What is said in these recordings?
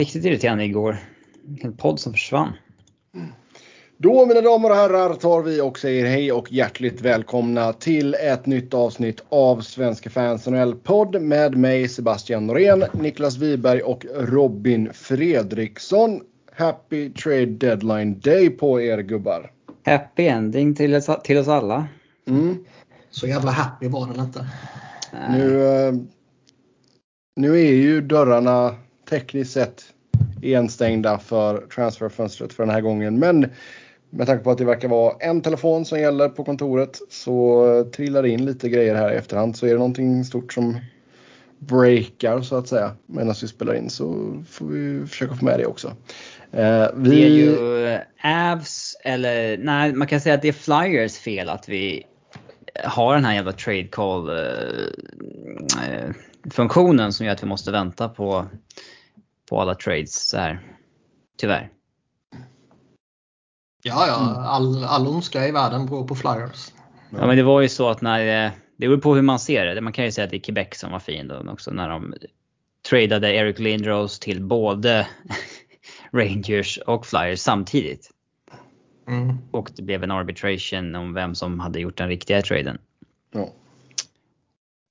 Riktigt irriterande igår. En podd som försvann. Då mina damer och herrar tar vi och säger hej och hjärtligt välkomna till ett nytt avsnitt av Svenska fans NHL-podd med mig Sebastian Norén, Niklas Wiberg och Robin Fredriksson. Happy Trade Deadline Day på er gubbar. Happy ending till oss, till oss alla. Mm. Så jävla happy var den inte. Nu, eh, nu är ju dörrarna tekniskt sett enstängda för transferfönstret för den här gången. Men med tanke på att det verkar vara en telefon som gäller på kontoret så trillar det in lite grejer här i efterhand. Så är det någonting stort som breakar så att säga medan vi spelar in så får vi försöka få med det också. Eh, vi... Det är ju eh, Avs eller nej man kan säga att det är Flyers fel att vi har den här jävla trade call eh, eh funktionen som gör att vi måste vänta på, på alla trades så här. Tyvärr. Ja, ja. Mm. All, all ondska i världen beror på Flyers. Ja, men det var ju så att när, eh, det beror på hur man ser det. Man kan ju säga att det är Quebec som var fin då också när de tradade Eric Lindros till både Rangers och Flyers samtidigt. Mm. Och det blev en arbitration om vem som hade gjort den riktiga traden. Ja.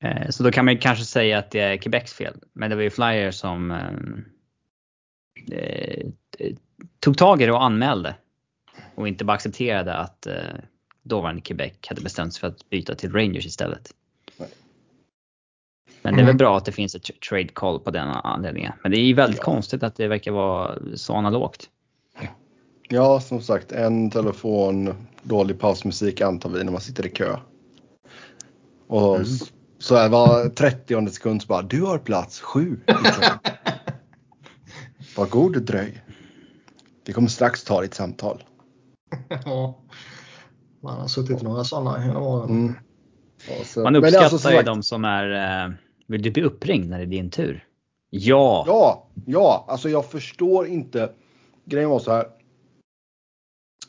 Eh, så då kan man kanske säga att det är Quebecs fel. Men det var ju Flyers som eh, tog tag i det och anmälde. Och inte bara accepterade att eh, dåvarande Quebec hade bestämt sig för att byta till Rangers istället. Men det är väl mm. bra att det finns ett trade call på den anledningen. Men det är ju väldigt ja. konstigt att det verkar vara så analogt. Ja, som sagt, en telefon, dålig pausmusik antar vi när man sitter i kö. Och mm. så är var 30 sekund så bara, du har plats 7. Var god dröj. Vi kommer strax ta ditt samtal. ja, man har suttit några sådana hela åren. Mm. Man uppskattar alltså, ju de som är, eh, vill du bli uppringd när det är din tur? Ja! Ja, ja, alltså jag förstår inte. Grejen var så här.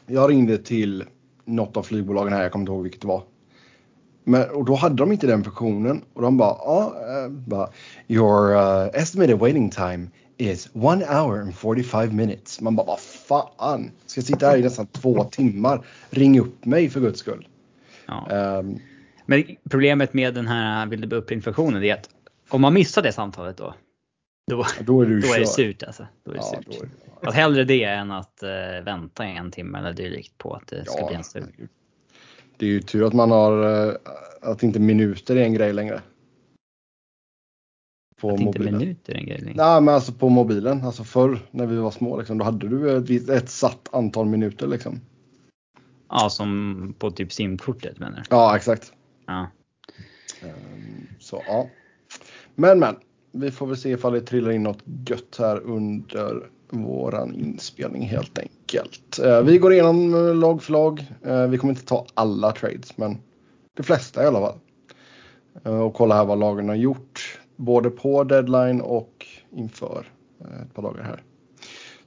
Jag ringde till något av flygbolagen här, jag kommer inte ihåg vilket det var. Men, och då hade de inte den funktionen och de bara, ja, uh, bara, your uh, estimated waiting time is one hour and 45 minutes. Man bara, vad fan, ska jag sitta här i nästan två timmar? Ring upp mig för guds skull. Ja. Um, Men problemet med den här vill du bli uppringd funktionen är att om man missar det samtalet då, då, då är, du då är det surt alltså. Då är det ja, surt. Är det. Att hellre det än att uh, vänta en timme eller dylikt på att det ska ja, bli en stund. Det är ju tur att man har, uh, att inte minuter är en grej längre. På att mobilen. inte minuter en grej? Nej men alltså på mobilen. Alltså förr när vi var små liksom, då hade du ett, ett satt antal minuter liksom. Ja som på typ simkortet menar du? Ja exakt. Ja. Um, så ja. Men men vi får väl se ifall det trillar in något gött här under våran inspelning helt enkelt. Eh, vi går igenom eh, lag för lag. Eh, vi kommer inte ta alla trades men de flesta i alla fall. Och kolla här vad lagen har gjort. Både på deadline och inför eh, ett par dagar här.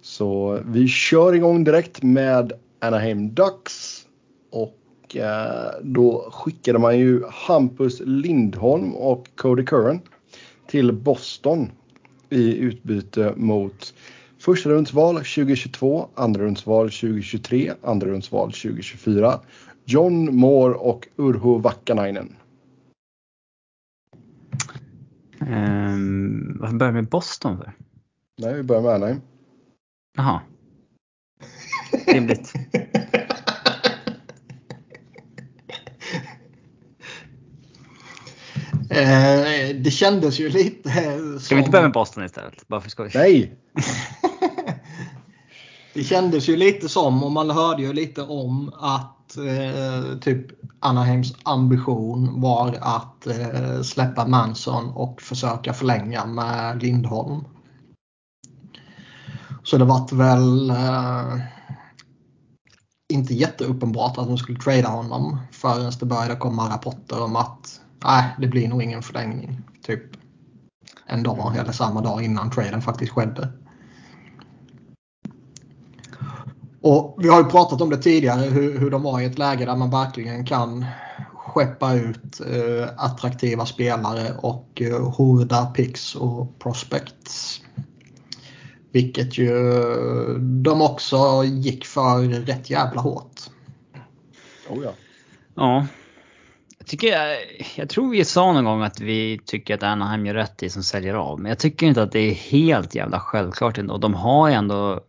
Så vi kör igång direkt med Anaheim Ducks. Och eh, då skickade man ju Hampus Lindholm och Cody Curran till Boston i utbyte mot första rundsval 2022, andra rundsval 2023, andra rundsval 2024. John Moore och Urho Vakkanainen. Um, varför börjar med Boston för? Nej, vi börjar med Anaheim. Jaha. Rimligt. Eh, det kändes ju lite som... Ska vi inte börja med Boston istället? Bara för skoj. Nej! det kändes ju lite som, och man hörde ju lite om att eh, typ Anaheims ambition var att eh, släppa Manson och försöka förlänga med Lindholm. Så det vart väl eh, inte jätteuppenbart att de skulle trada honom förrän det började komma rapporter om att nej, det blir nog ingen förlängning. Typ en dag eller samma dag innan traden faktiskt skedde. Och Vi har ju pratat om det tidigare hur, hur de var i ett läge där man verkligen kan skeppa ut eh, attraktiva spelare och eh, horda picks och prospects. Vilket ju de också gick för rätt jävla hårt. Oh ja. Ja. Jag, tycker, jag, jag tror vi sa någon gång att vi tycker att Anaheim gör rätt i som säljer av. Men jag tycker inte att det är helt jävla självklart ändå. De har ju ändå eh,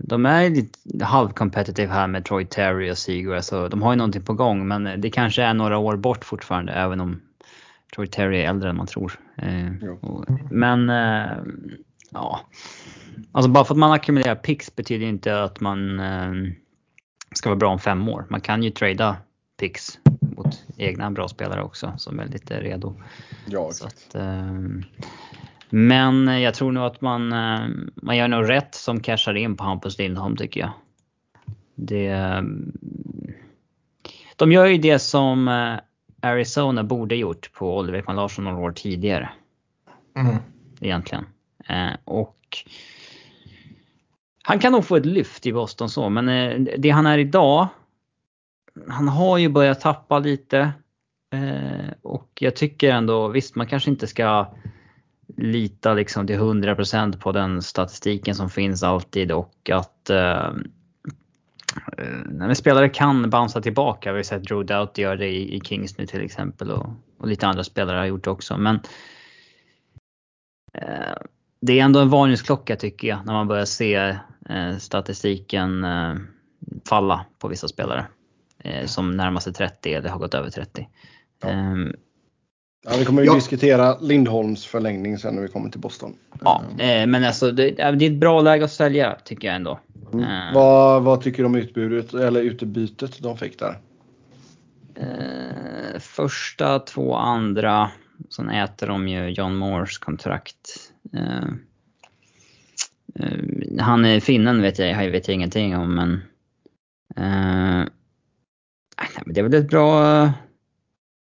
de är lite halvcompetitive här med Troy Terry och Seagrass. Alltså, de har ju någonting på gång men det kanske är några år bort fortfarande även om Troy Terry är äldre än man tror. Eh, men eh, ja. Alltså bara för att man ackumulerar pix betyder inte att man eh, ska vara bra om fem år. Man kan ju trada pix mot egna bra spelare också som är lite redo. Ja, Så att, men jag tror nog att man, man gör nog rätt som cashar in på Hampus Lindholm tycker jag. Det, de gör ju det som Arizona borde gjort på Oliver Ekman Larsson några år tidigare. Mm. Egentligen. och han kan nog få ett lyft i Boston så, men det han är idag han har ju börjat tappa lite. Eh, och jag tycker ändå, visst man kanske inte ska lita liksom till 100% på den statistiken som finns alltid och att eh, när spelare kan bouncea tillbaka. Vi har sett Drew Doughty göra det i, i Kings nu till exempel och, och, lite andra spelare har gjort det också. Men eh, det är ändå en varningsklocka tycker jag när man börjar se eh, statistiken eh, falla på vissa spelare eh, som närmar sig 30 eller har gått över 30. Ja. Ja, vi kommer ju Ja. diskutera Lindholms förlängning sen när vi kommer till Boston. ja, eh, men alltså det, det är ett bra läge att sälja tycker jag ändå. Mm. Eh, Vad, vad tycker du om utbudet eller utebytet de fick där? Eh, första, två andra. Sen äter de ju John Moores kontrakt. Eh, han är finnen vet jag, vet jag ingenting om men. Nej, men det är väl ett bra.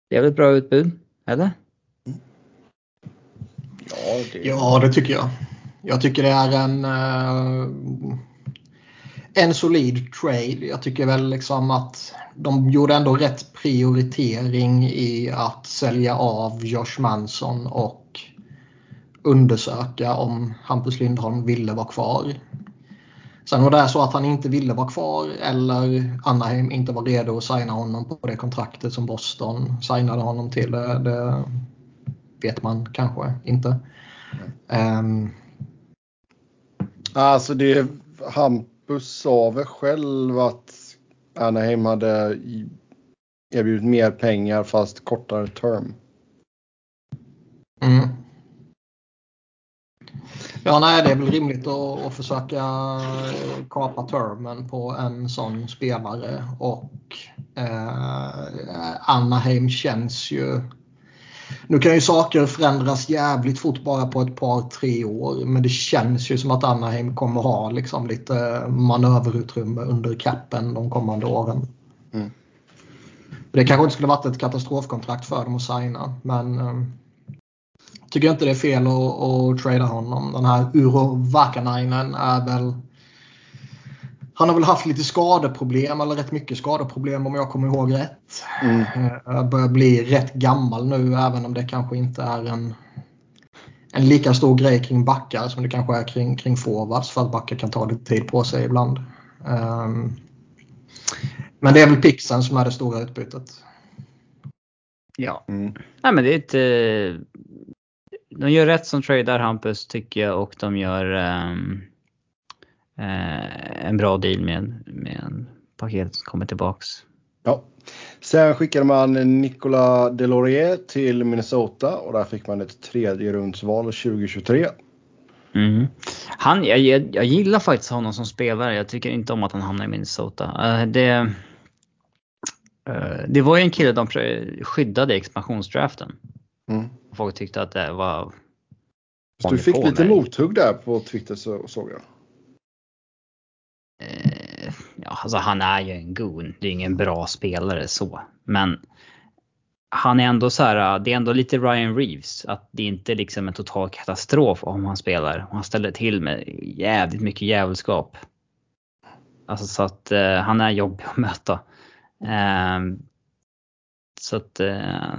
Det är väl ett bra utbud, eller? Ja, det, Ja, det tycker jag. Jag tycker det är en, eh, en solid trade. Jag tycker väl liksom att de gjorde ändå rätt prioritering i att sälja av Josh Manson och undersöka om Hampus Lindholm ville vara kvar. Sen var det så att han inte ville vara kvar eller Anaheim inte var redo att signa honom på det kontraktet som Boston signade honom till. Det, vet man kanske inte. Ehm, Alltså det, Hampus sa väl själv att Anaheim hade erbjudit mer pengar fast kortare term. Mm. Ja, nej, det är väl rimligt att, att försöka kapa termen på en sån spelare och eh, Anaheim känns ju... Nu kan ju saker förändras jävligt fort bara på ett par, tre år men det känns ju som att Anaheim kommer ha liksom lite manöverutrymme under capen de kommande åren. Mm. Det kanske inte skulle varit ett katastrofkontrakt för dem att signa men eh, tycker inte det är fel att, att trada honom. Den här Uro Vakanainen är väl... Han har väl haft lite skadeproblem eller rätt mycket skadeproblem om jag kommer ihåg rätt. Mm. Eh, Börjar bli rätt gammal nu även om det kanske inte är en, en lika stor grej kring backar som det kanske är kring, kring forwards för att backar kan ta lite tid på sig ibland. Ehm, men det är väl pixen som är det stora utbytet. Ja. Mm. Nej men det är ett... De gör rätt som tradar Hampus tycker jag och de gör ehm, eh, en bra deal med, med en paket som kommer tillbaks. Ja. Sen skickade man Nicolas Delorier till Minnesota och där fick man ett tredje rundsval 2023. Mm. Han, jag, jag, jag gillar faktiskt honom som spelare. Jag tycker inte om att han hamnar i Minnesota. Eh, det, eh, det var ju en kille de skyddade i expansionsdraften. Mm. Folk tyckte att det var... Så du fick lite mig. mothugg där på Twitter så, såg jag. Eh, ja, alltså han är ju en goon. Det är ingen bra spelare så. Men han är ändå så här, det är ändå lite Ryan Reeves. Att det inte är liksom en total katastrof om han spelar. Han ställer till med jävligt mycket jävelskap. Alltså så att eh, han är jobbig att möta. Ehm, så att, eh,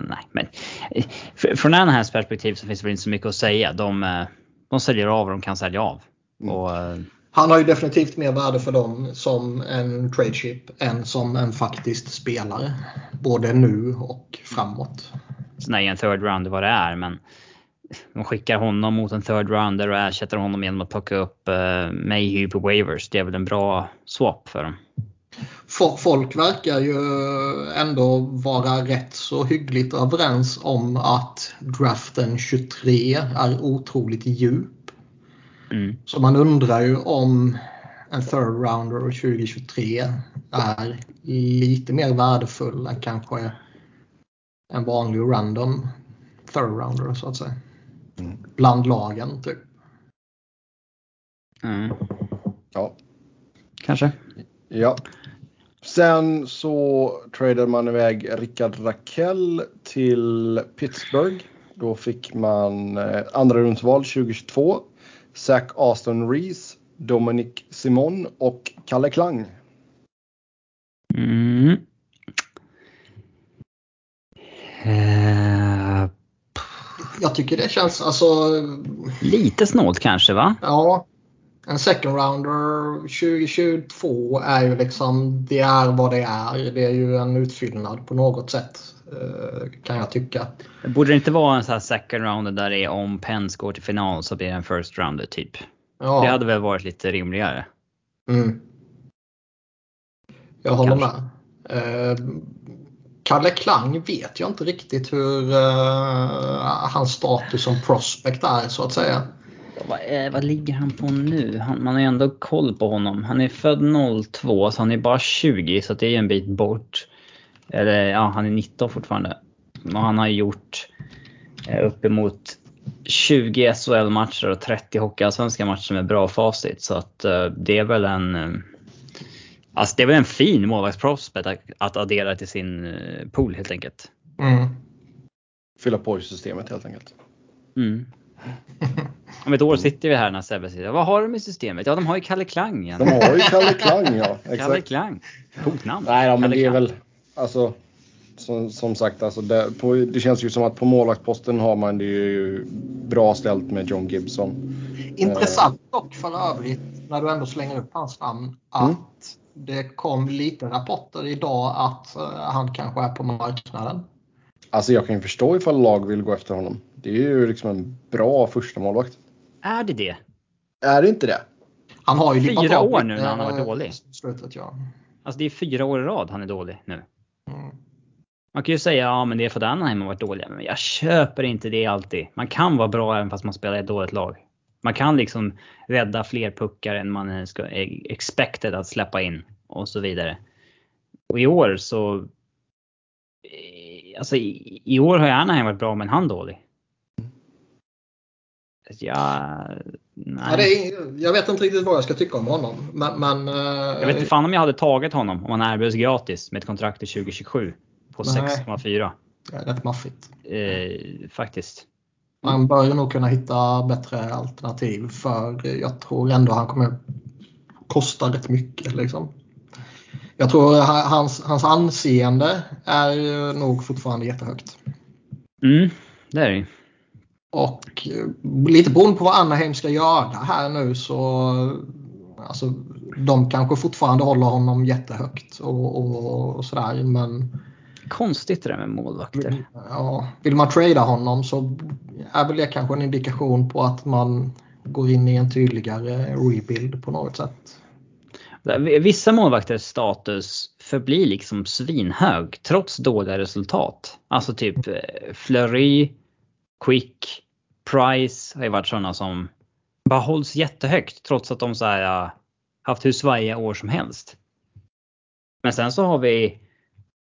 nej men. eh, fr- Från Anaheims perspektiv så finns det väl inte så mycket att säga. De, eh, de säljer av vad de kan sälja av. Mm. Och, eh, Han har ju definitivt mer värde för dem som en trade chip än som en faktisk spelare. Både nu och framåt. Sen är ju en third rounder vad det är men de skickar honom mot en third rounder och ersätter honom genom att plocka upp uh, Mayhew på waivers. Det är väl en bra swap för dem. Fo- Folk verkar ju ändå vara rätt så hyggligt överens om att draften 23 är otroligt djup. Mm. Så man undrar ju om en third rounder 2023 är lite mer värdefull än kanske en vanlig random third rounder så att säga. Mm. Bland lagen typ. Mm. Ja. Kanske. Ja. Sen så tradade man iväg Rickard Rakell till Pittsburgh. Då fick man eh, andra rundsval 2022. Zach Aston Reese, Dominic Simon och Kalle Klang. Mm. Eh, Jag tycker det känns alltså lite snålt kanske va? Ja, en second rounder 2022 är ju liksom, det är vad det är. Det är ju en utfyllnad på något sätt eh, kan jag tycka. Borde det inte vara en sån här second rounder där det är om Pence går till final så blir det en first rounder typ? Ja, Det hade väl varit lite rimligare. mm. Jag håller Kanske. med. Eh, Kalle Klang vet jag inte riktigt hur eh, hans status som prospect är så att säga. Vad, eh, vad ligger han på nu? Han, man har ju ändå koll på honom. Han är född 02 så han är bara 20 så det är ju en bit bort. Eller ja, han är 19 fortfarande. Och han har gjort eh, uppemot 20 SHL-matcher och 30 Hockeyallsvenska matcher med bra facit. Så att eh, det är väl en... Eh, alltså det är väl en fin målvaktsprospect att, att addera till sin eh, pool helt enkelt. Mm. Fylla på i systemet helt enkelt. Mm. Om ett år sitter vi här när Sebbe sitter. Vad har de i systemet? Ja, de har ju Kalle Klang igen. De har ju Kalle Klang ja. Kalle Exakt. Klang. Coolt namn. Nej ja, men Kalle det är Klang. väl alltså som, som sagt alltså det, på, det känns ju som att på målvaktsposten har man det ju bra ställt med John Gibson. Intressant dock för övrigt när du ändå slänger upp hans namn att Mm. det kom lite rapporter idag att eh, han kanske är på marknaden. Alltså jag kan ju förstå ifall lag vill gå efter honom. Det är ju liksom en bra första målvakt. Är det det? Är det inte det? Han har ju Fyra av år nu när han har varit dålig. Slutet, ja. Alltså det är fyra år i rad han är dålig nu. Mm. Man kan ju säga ja men det är för att Anaheim har varit dåliga. Men jag köper inte det alltid. Man kan vara bra även fast man spelar i ett dåligt lag. Man kan liksom rädda fler puckar än man ska, är expected att släppa in och så vidare. Och i år så... eh, Alltså i, i år har ju Anaheim varit bra men han dålig. Ja, nej. Ja, det är, jag vet inte riktigt vad jag ska tycka om honom. Men, men, eh, Jag vet inte fan om jag hade tagit honom om han erbjöds gratis med ett kontrakt till 2027 på Nej. 6,4. det är rätt maffigt. Eh, faktiskt. Man bör ju nog kunna hitta bättre alternativ för jag tror ändå han kommer kosta rätt mycket. Liksom. Jag tror ha- hans, hans anseende är nog fortfarande jättehögt. Mm, det är det. Och eh, lite beroende på vad Anaheim ska göra här nu så alltså, de kanske fortfarande håller honom jättehögt och, och, och sådär. Men Konstigt det där med målvakter. ja, vill man trada honom så är väl det kanske en indikation på att man går in i en tydligare rebuild på något sätt. Vissa målvakters status förblir liksom svinhög trots dåliga resultat. Alltså typ eh, Fleury, Quick, Price har ju varit sådana som bara hålls jättehögt trots att de så här, haft hur svajiga år som helst. Men sen så har vi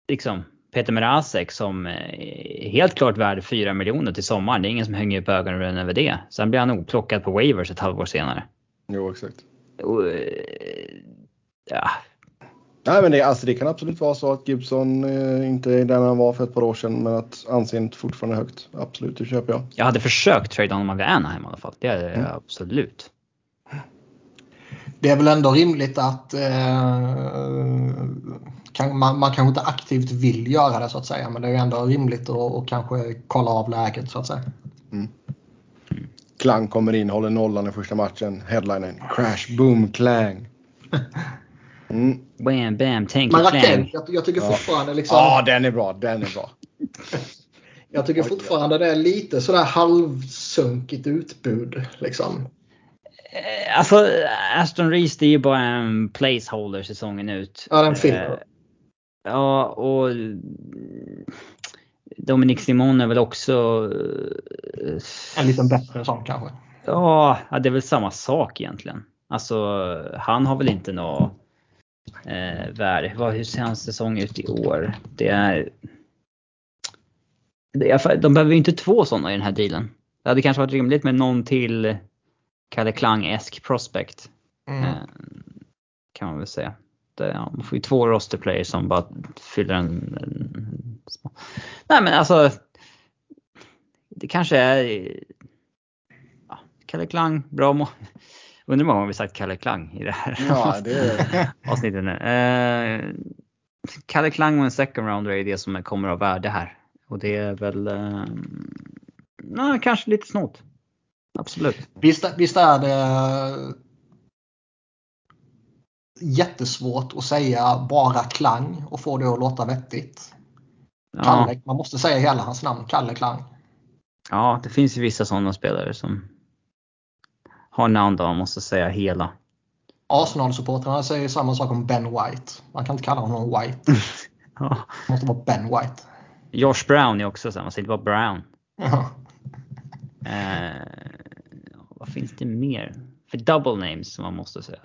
liksom Peter Mrazek som är helt klart värd 4 miljoner till sommaren. Det är ingen som hänger upp ögonen över det. Sen blir han nog plockad på waivers ett halvår senare. Jo exakt. Och, eh, ja, Nej men det, alltså, det kan absolut vara så att Gibson eh, inte är den han var för ett par år sedan men att anseendet fortfarande är högt. Absolut, det köper jag. Jag hade försökt trada honom vid Anaheim i alla fall. Det är Mm. absolut. Det är väl ändå rimligt att eh, kan, man, man kanske inte aktivt vill göra det så att säga men det är ju ändå rimligt att, att kanske kolla av läget så att säga. Klang kommer in, håller nollan i första matchen. Headlinen Crash Boom Clang. Mm. Bam, bam, tänk Men och Raquel, klang. jag, jag tycker Ja. fortfarande liksom. Ja, den är bra. Den är bra. Jag tycker fortfarande det är lite sådär halvsunkigt utbud. Liksom. Eh, Alltså Aston Reese det är ju bara en placeholder säsongen ut. Ja, den filler. Eh, Ja, och Dominic Simon är väl också... eh, En liten bättre sån kanske. Ja, ja, det är väl samma sak egentligen. Alltså han har väl inte något eh, värde. Vad, hur ser hans säsong ut i år? Det är... Det är de behöver ju inte två sådana i den här dealen. Det hade kanske varit rimligt med någon till Kalle Klang-esk prospect. Mm. Eh, kan man väl säga. Det, ja, man får ju två roster players som bara fyller en, en små- Nej men alltså. Det kanske är. Ja, Kalle Klang, bra mål. Undrar hur många gånger vi sagt Kalle Klang i det här Ja, det avsnittet nu. Eh, Kalle Klang och en second rounder är det som kommer av värde här. Och det är väl eh, nej, kanske lite snålt. Absolut. Visst, visst är det jättesvårt att säga bara klang och få det att låta vettigt. Ja, Kalle, man måste säga hela hans namn, Kalle Klang. ja, det finns ju vissa sådana spelare som har namn man måste säga hela. Arsenal-supportrarna säger samma sak om Ben White. Man kan inte kalla honom White. Ja. Det måste vara Ben White. Josh Brown är också så, man säger inte bara Brown. Ja. Eh, vad finns det mer? För double names som man måste säga.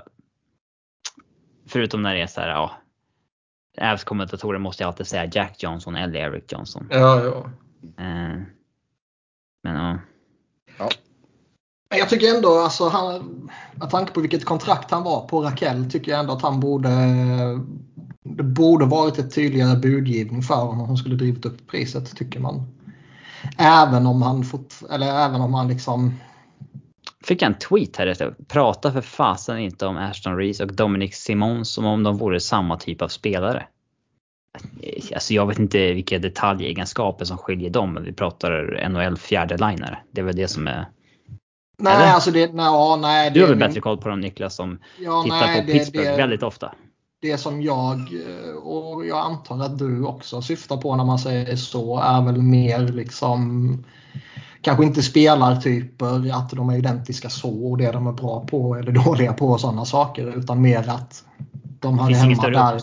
Förutom när det är så här, ja. Ävs kommentatorer måste jag alltid säga Jack Johnson eller Eric Johnson. Ja, ja. Eh, men ja. Jag tycker ändå, alltså, han, med tanke på vilket kontrakt han var på Raquel, tycker jag ändå att han borde... Det borde varit ett tydligare budgivning för honom som skulle drivit upp priset, tycker man. Även om han fått, eller även om han liksom... Fick jag en tweet här efter. Prata för fasen inte om Ashton Reese och Dominic Simon som om de vore samma typ av spelare. Alltså jag vet inte vilka detaljegenskaper som skiljer dem, men vi pratar NHL fjärdelinare. Det är väl det som är... Nej, Eller? alltså det... Nej, ja, nej, Du har väl bättre koll på dem Niklas som ja, tittar nej, på det- Pittsburgh det- väldigt ofta. Det som jag eh, och jag antar att du också syftar på när man säger så är väl mer liksom kanske inte spelartyper, att de är identiska så och det de är bra på eller dåliga på och sådana saker utan mer att de har hemma där.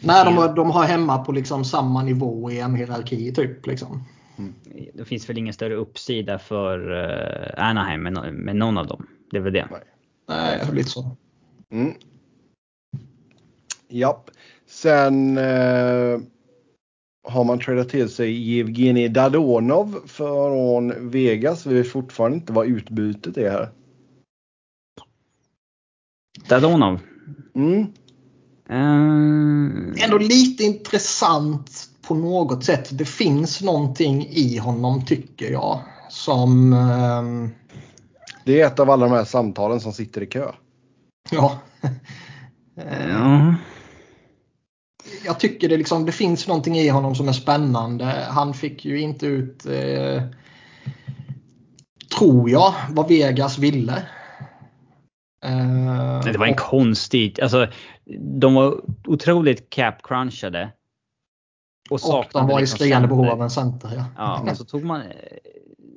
Nej, de, har- de har hemma på liksom samma nivå i en hierarki typ. Liksom. Det finns väl ingen större uppsida för eh, Anaheim med, med någon av dem. Det är väl det. Nej, lite så. Mm. Japp. Sen eh, har man tradat till sig Evgenij Dadonov från Vegas. Vi vet fortfarande inte vad utbytet är här. Dadonov. Mm. Eh, Ändå lite intressant på något sätt. Det finns någonting i honom tycker jag. Som... ehm, Det är ett av alla de här samtalen som sitter i kö. ja. ja. jag tycker det, liksom, det finns någonting i honom som är spännande. Han fick ju inte ut, eh, tror jag, vad Vegas ville. Eh, Det var en och- konstig, alltså de var otroligt cap crunchade. Och Och de var i liksom skriande center. behov av en center. Ja. Ja, men så tog man,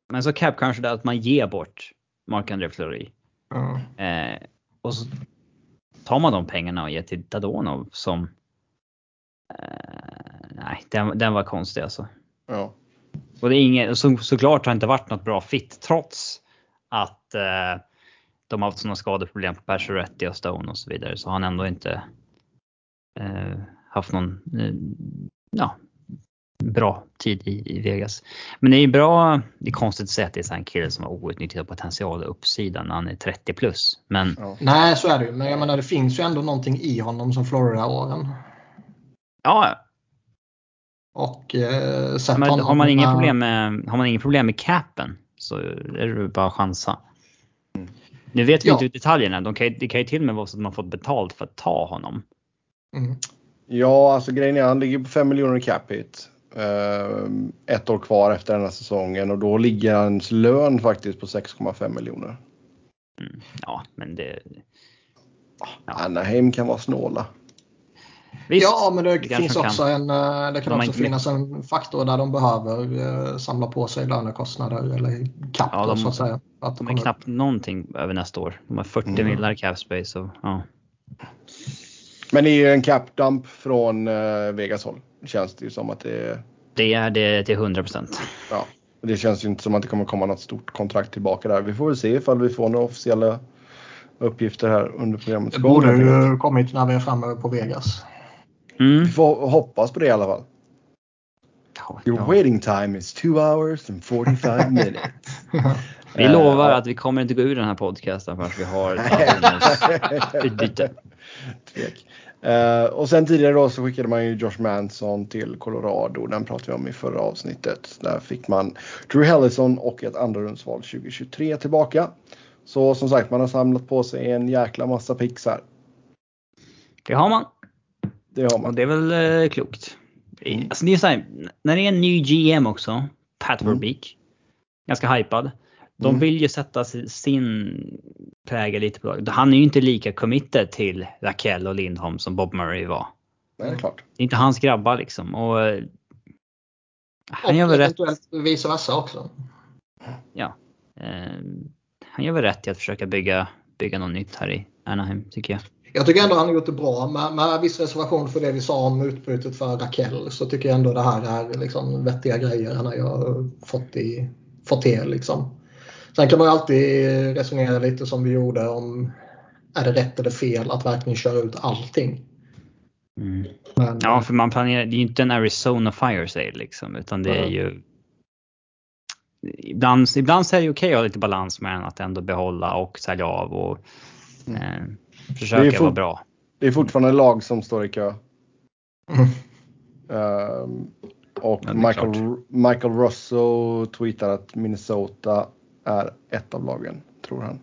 men så cap crunchade att man ger bort Marc-André Fleury. Ja. Eh, och så tar man de pengarna och ger till Dadonov som eh, Nej, den, den var konstig alltså. Ja. Och det är inget, så, såklart har det inte varit något bra fit trots att eh, de har haft sådana skadeproblem på Pacioretty och Stone och så vidare. Så har han ändå inte eh, haft någon eh, ja, bra tid i, i Vegas. Men det är bra, det är konstigt att säga att det är så här en kille som har outnyttjad potential och uppsida när han är 30 plus. Men Ja. Nej, så är det ju. Men jag menar, det finns ju ändå någonting i honom som Florida-åren. ja, Och eh, sett men honom har man inga problem med, har man inga problem med capen så är det bara att chansa. Nu vet vi Ja. inte detaljerna. De kan, ju- det kan ju till och med vara så att man fått betalt för att ta honom. Mm. Ja, alltså grejen är han ligger på 5 miljoner i cap hit. Eh, ett år kvar efter denna säsongen och då ligger hans lön faktiskt på 6,5 miljoner. Mm. Ja, men det... Ja. Anaheim kan vara snåla. Visst, ja, men det, det finns också kan. en, eh, det kan de också finnas en faktor där de behöver eh, samla på sig lönekostnader eller kapp ja, de, så att säga. Att de är knappt någonting över nästa år. De har 40 mm. miljoner cap space. Och, ja. Men det är ju en cap dump från uh, Vegas håll. Känns det ju som att det är. Det är det till 100 procent. Ja, det känns ju inte som att det kommer komma något stort kontrakt tillbaka där. Vi får väl se ifall vi får några officiella uppgifter här under programmet. Det borde ju kommit när vi är framme på Vegas. Mm. Vi får hoppas på det i alla fall. Your waiting time is 2 hours and 45 minutes. vi uh, lovar att vi kommer inte gå ur den här podcasten förrän vi har utbyte. Tvek. Uh, och sen tidigare då så skickade man ju Josh Manson till Colorado. Den pratade vi om i förra avsnittet. Där fick man Drew Hellison och ett andra rundsval 2023 tillbaka. Så som sagt, man har samlat på sig en jäkla massa här. Det har man. Det har man. Och det är väl eh, klokt. Mm. Alltså det är så här, när det är en ny GM också, Pat mm. Verbeek, ganska hypad. De mm. vill ju sätta sin prägel lite på. Han är ju inte lika committed till Raquel och Lindholm som Bob Murray var. Nej, det är klart. Det är inte hans grabbar liksom. Och, eh, han och gör väl rätt. vice versa också. Ja. Eh, han gör väl rätt i att försöka bygga, bygga något nytt här i Anaheim tycker jag. Jag tycker ändå han har gjort det bra. Med, med viss reservation för det vi sa om utbytet för Raquel så tycker jag ändå det här är liksom vettiga grejer han har fått, i, fått till. Liksom. Sen kan man ju alltid resonera lite som vi gjorde om är det rätt eller fel att verkligen köra ut allting. Mm. Men, ja, för man planerar, det är ju inte en Arizona Fire Sale liksom, utan det är ju Ibland, ibland så är det okej att ha lite balans med att ändå behålla och sälja av och mm. eh, försöka vara bra. Det är fortfarande lag som står i kö. Mm. Um, och Michael, Michael Russo tweetar att Minnesota är ett av lagen, tror han.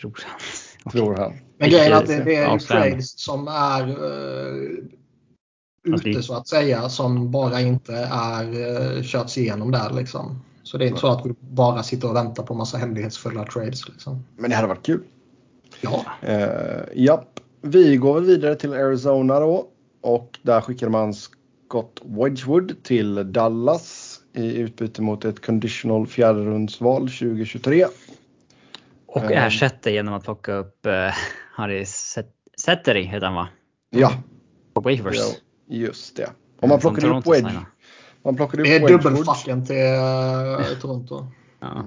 Tror han. Tror han. Men grejen är att det, det är trades som är uh, ute så att säga som bara inte är uh, körts igenom där liksom. Så det är inte så att vi bara sitter och väntar på massa hemlighetsfulla trades. Liksom. Men det hade varit kul. Ja. Uh, japp. Vi går väl vidare till Arizona då. Och där skickade man Scott Wedgwood till Dallas i utbyte mot ett conditional fjärderundsval 2023. Och uh, ersätter genom att plocka upp uh, Harry Setteri heter han va? Ja. På waivers. Ja, just det. Om man plockade upp Wedge. Man plockade upp det är dubbelfacken till uh, Toronto. Ja.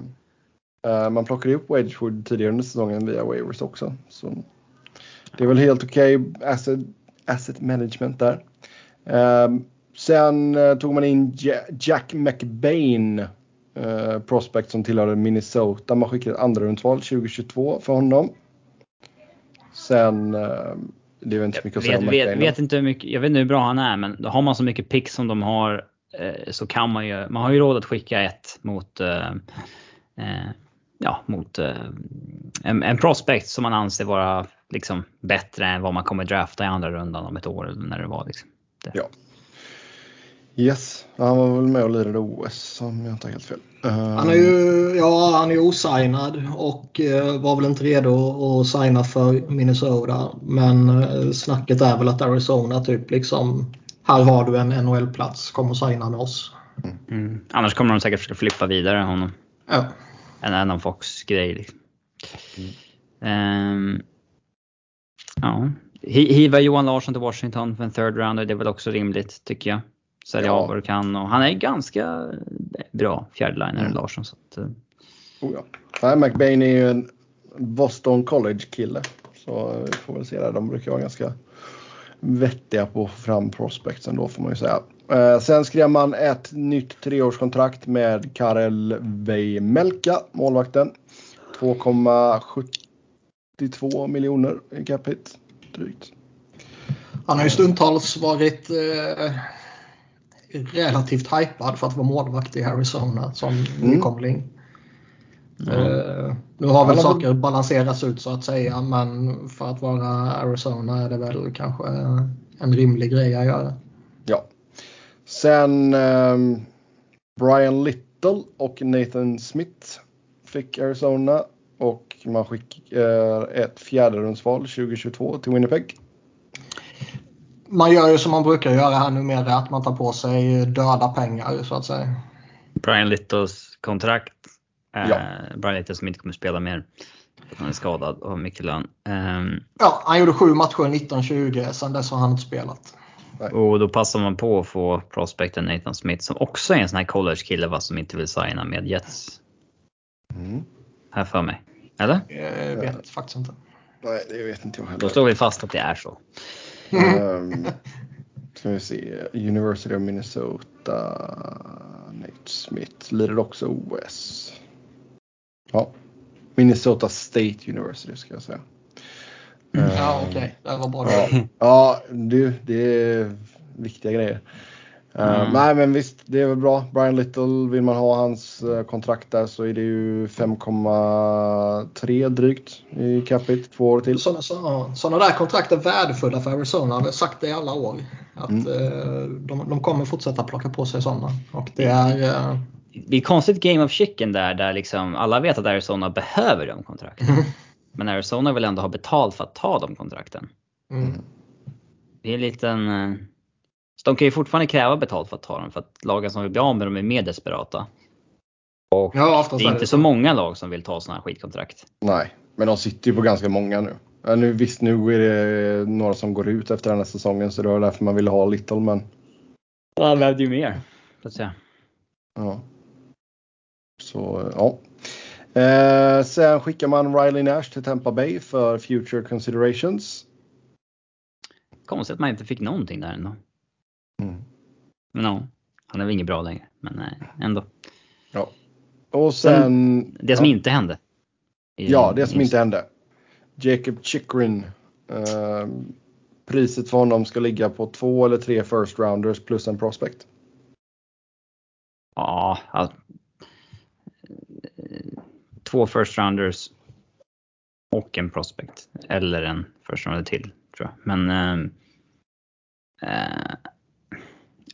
Uh, man plockade upp Wedgwood tidigare under säsongen via waivers också. Så det är väl helt okej okay asset, asset management där. Um, sen uh, tog man in Jack McBain, uh, prospect som tillhörde Minnesota. Man skickade ett andra rundsval 2022 för honom. Sen, uh, det är inte så mycket att säga om vet, vet inte hur mycket, Jag vet inte hur bra han är, men har man så mycket pick som de har så kan man ju, man har ju råd att skicka ett mot ja, mot en, en prospect som man anser vara liksom bättre än vad man kommer drafta i andra rundan om ett år eller när det var. Liksom. Det. Ja. Yes, han var väl med och lirade OS om jag inte har helt fel. Han är ju ja, han är osignad och eh, var väl inte redo att signa för Minnesota. Men eh, snacket är väl att Arizona typ liksom här har du en NHL-plats, kom och signa med oss. Mm. Mm. Annars kommer de säkert försöka flippa vidare honom. Ja. En annan Fox-grej. Liksom. Mm. Um, Ja. Hiva Johan Larsson till Washington för en third rounder, det är väl också rimligt tycker jag. Sälja ja. av vad du kan och han är ganska bra fjärdeliner mm. Larsson. Så att, eh. oh ja. Nej, McBain är ju en Boston College kille. Så vi får väl se där. De brukar vara ganska vettiga på att få fram prospects ändå får man ju säga. Eh, sen skrev man ett nytt treårskontrakt med Karel Veimelka, målvakten. 2,70 82 miljoner i cap hit, drygt. Han har ju stundtals varit eh, relativt hypad för att vara målvakt i Arizona som nykomling. Mm. Uh, nu har väl saker väl... balanserats ut så att säga men för att vara Arizona är det väl kanske en rimlig grej att göra. Ja. Sen um, Brian Little och Nathan Smith fick Arizona och man skickar ett fjärderumsval 2022 till Winnipeg. Man gör ju som man brukar göra här numera, att man tar på sig döda pengar så att säga. Brian Littles kontrakt. Ja. Eh, Brian Little som inte kommer spela mer. Han är skadad och har mycket lön. Um, Ja, han gjorde sju matcher 1920, sen dess har han inte spelat. och då passar man på att få prospecten Nathan Smith som också är en sån här college-kille va, som inte vill signa med Jets. Mm. Här för mig. Eller? Jag vet faktiskt inte. Nej, det vet inte jag Då heller. slår vi fast att det är så. Um, ska vi se. University of Minnesota. Nate Smith lirar också OS. Ja. Minnesota State University ska jag säga. Eh, Ja, okej. Det var bra. Ja, ja du, det är viktiga grejer. Eh, Mm. nej men visst, det är väl bra. Brian Little, vill man ha hans eh, kontrakt där så är det ju 5,3 drygt i capita, två år till. Sådana, så, sådana där kontrakt är värdefulla för Arizona. Jag har sagt det i alla år. Att Mm. eh, de, de kommer fortsätta plocka på sig sådana. Och det är... Det är konstigt game of chicken där, där liksom alla vet att Arizona behöver de kontrakten. Men Arizona vill ändå ha betalt för att ta de kontrakten. mm. Det är en liten... Så de kan ju fortfarande kräva betalt för att ta dem för att lagen som vill bli av med dem är mer desperata. Och Ja, det är inte så många lag som vill ta sådana här skitkontrakt. Nej, men de sitter ju på ganska många nu. Ja, nu visst, nu är det några som går ut efter den här säsongen så det var därför man ville ha Little men Han behövde ju mer. Så att säga. ja. Så ja. Eh, sen skickar man Riley Nash till Tampa Bay för future considerations. Konstigt att man inte fick någonting där ändå. Mm. Men ja, han är väl inget bra längre. Men nej, ändå. Ja. Och sen... Det som ja. inte hände. Ja, det som inte hände. Jacob Chikrin. Eh, priset för honom ska ligga på två eller tre first rounders plus en prospect. Ja, alltså, två first rounders och en prospect. Eller en first rounder till tror jag. Men ehm, eh,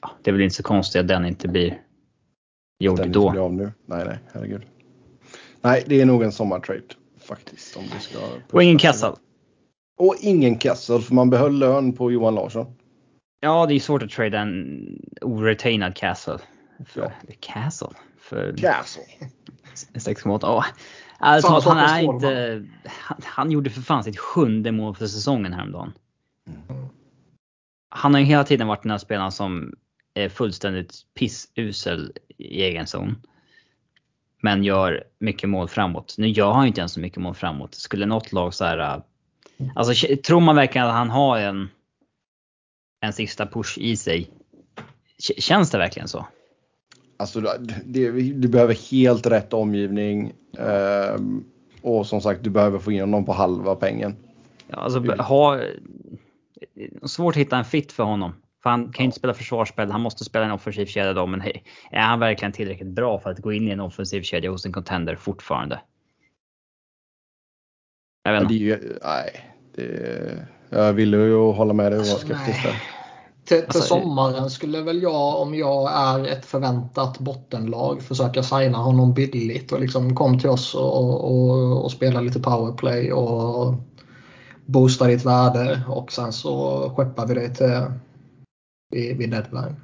ja, det är väl inte så konstigt att den inte blir gjord Den inte blir då. av nu. Nej, nej, herregud. Nej, det är nog en sommartrade faktiskt. Om det ska Och ingen Kessel. Och ingen Kessel för man behöll lön på Johan Larsson. Ja, det är svårt att trada en oretainad Castle. För, Ja. Castle? För Castle. 6,8. Ja. Alltså, Samma han är inte... Han, han gjorde för fan sitt sjunde mål för säsongen häromdagen. Han har ju hela tiden varit den här spelaren som är fullständigt pissusel i egen zon. Men gör mycket mål framåt. Nu gör han ju inte ens så mycket mål framåt. Skulle något lag så här... äh, Alltså tror man verkligen att han har en, en sista push i sig? Känns det verkligen så? Alltså, det, du behöver helt rätt omgivning. ehm, och som sagt, du behöver få in honom på halva pengen. Ja, alltså, ha, svårt att hitta en fit för honom. För han kan ju inte spela försvarsspel, han måste spela en offensiv kedja då. Men hej, är han verkligen tillräckligt bra för att gå in i en offensiv kedja hos en contender fortfarande? Jag vet Ja, det inte. är ju, nej, det, jag ville ju hålla med dig och vara Alltså, skeptisk nej. där. Till, till Alltså, sommaren skulle väl jag, om jag är ett förväntat bottenlag, försöka signa honom billigt och liksom kom till oss och, och, och spela lite powerplay och boosta ditt värde och sen så skeppar vi det till vid, vid deadline.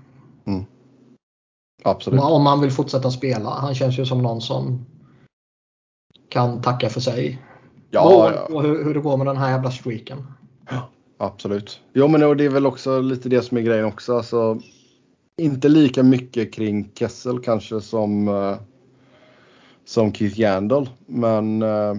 Absolut. Om, om man vill fortsätta spela. Han känns ju som någon som kan tacka för sig. Ja, ja. på hur, hur det går med den här jävla streaken. Absolut. Jo men och det är väl också lite det som är grejen också. Alltså, inte lika mycket kring Kessel kanske som, eh, som Keith Yandel. Men eh,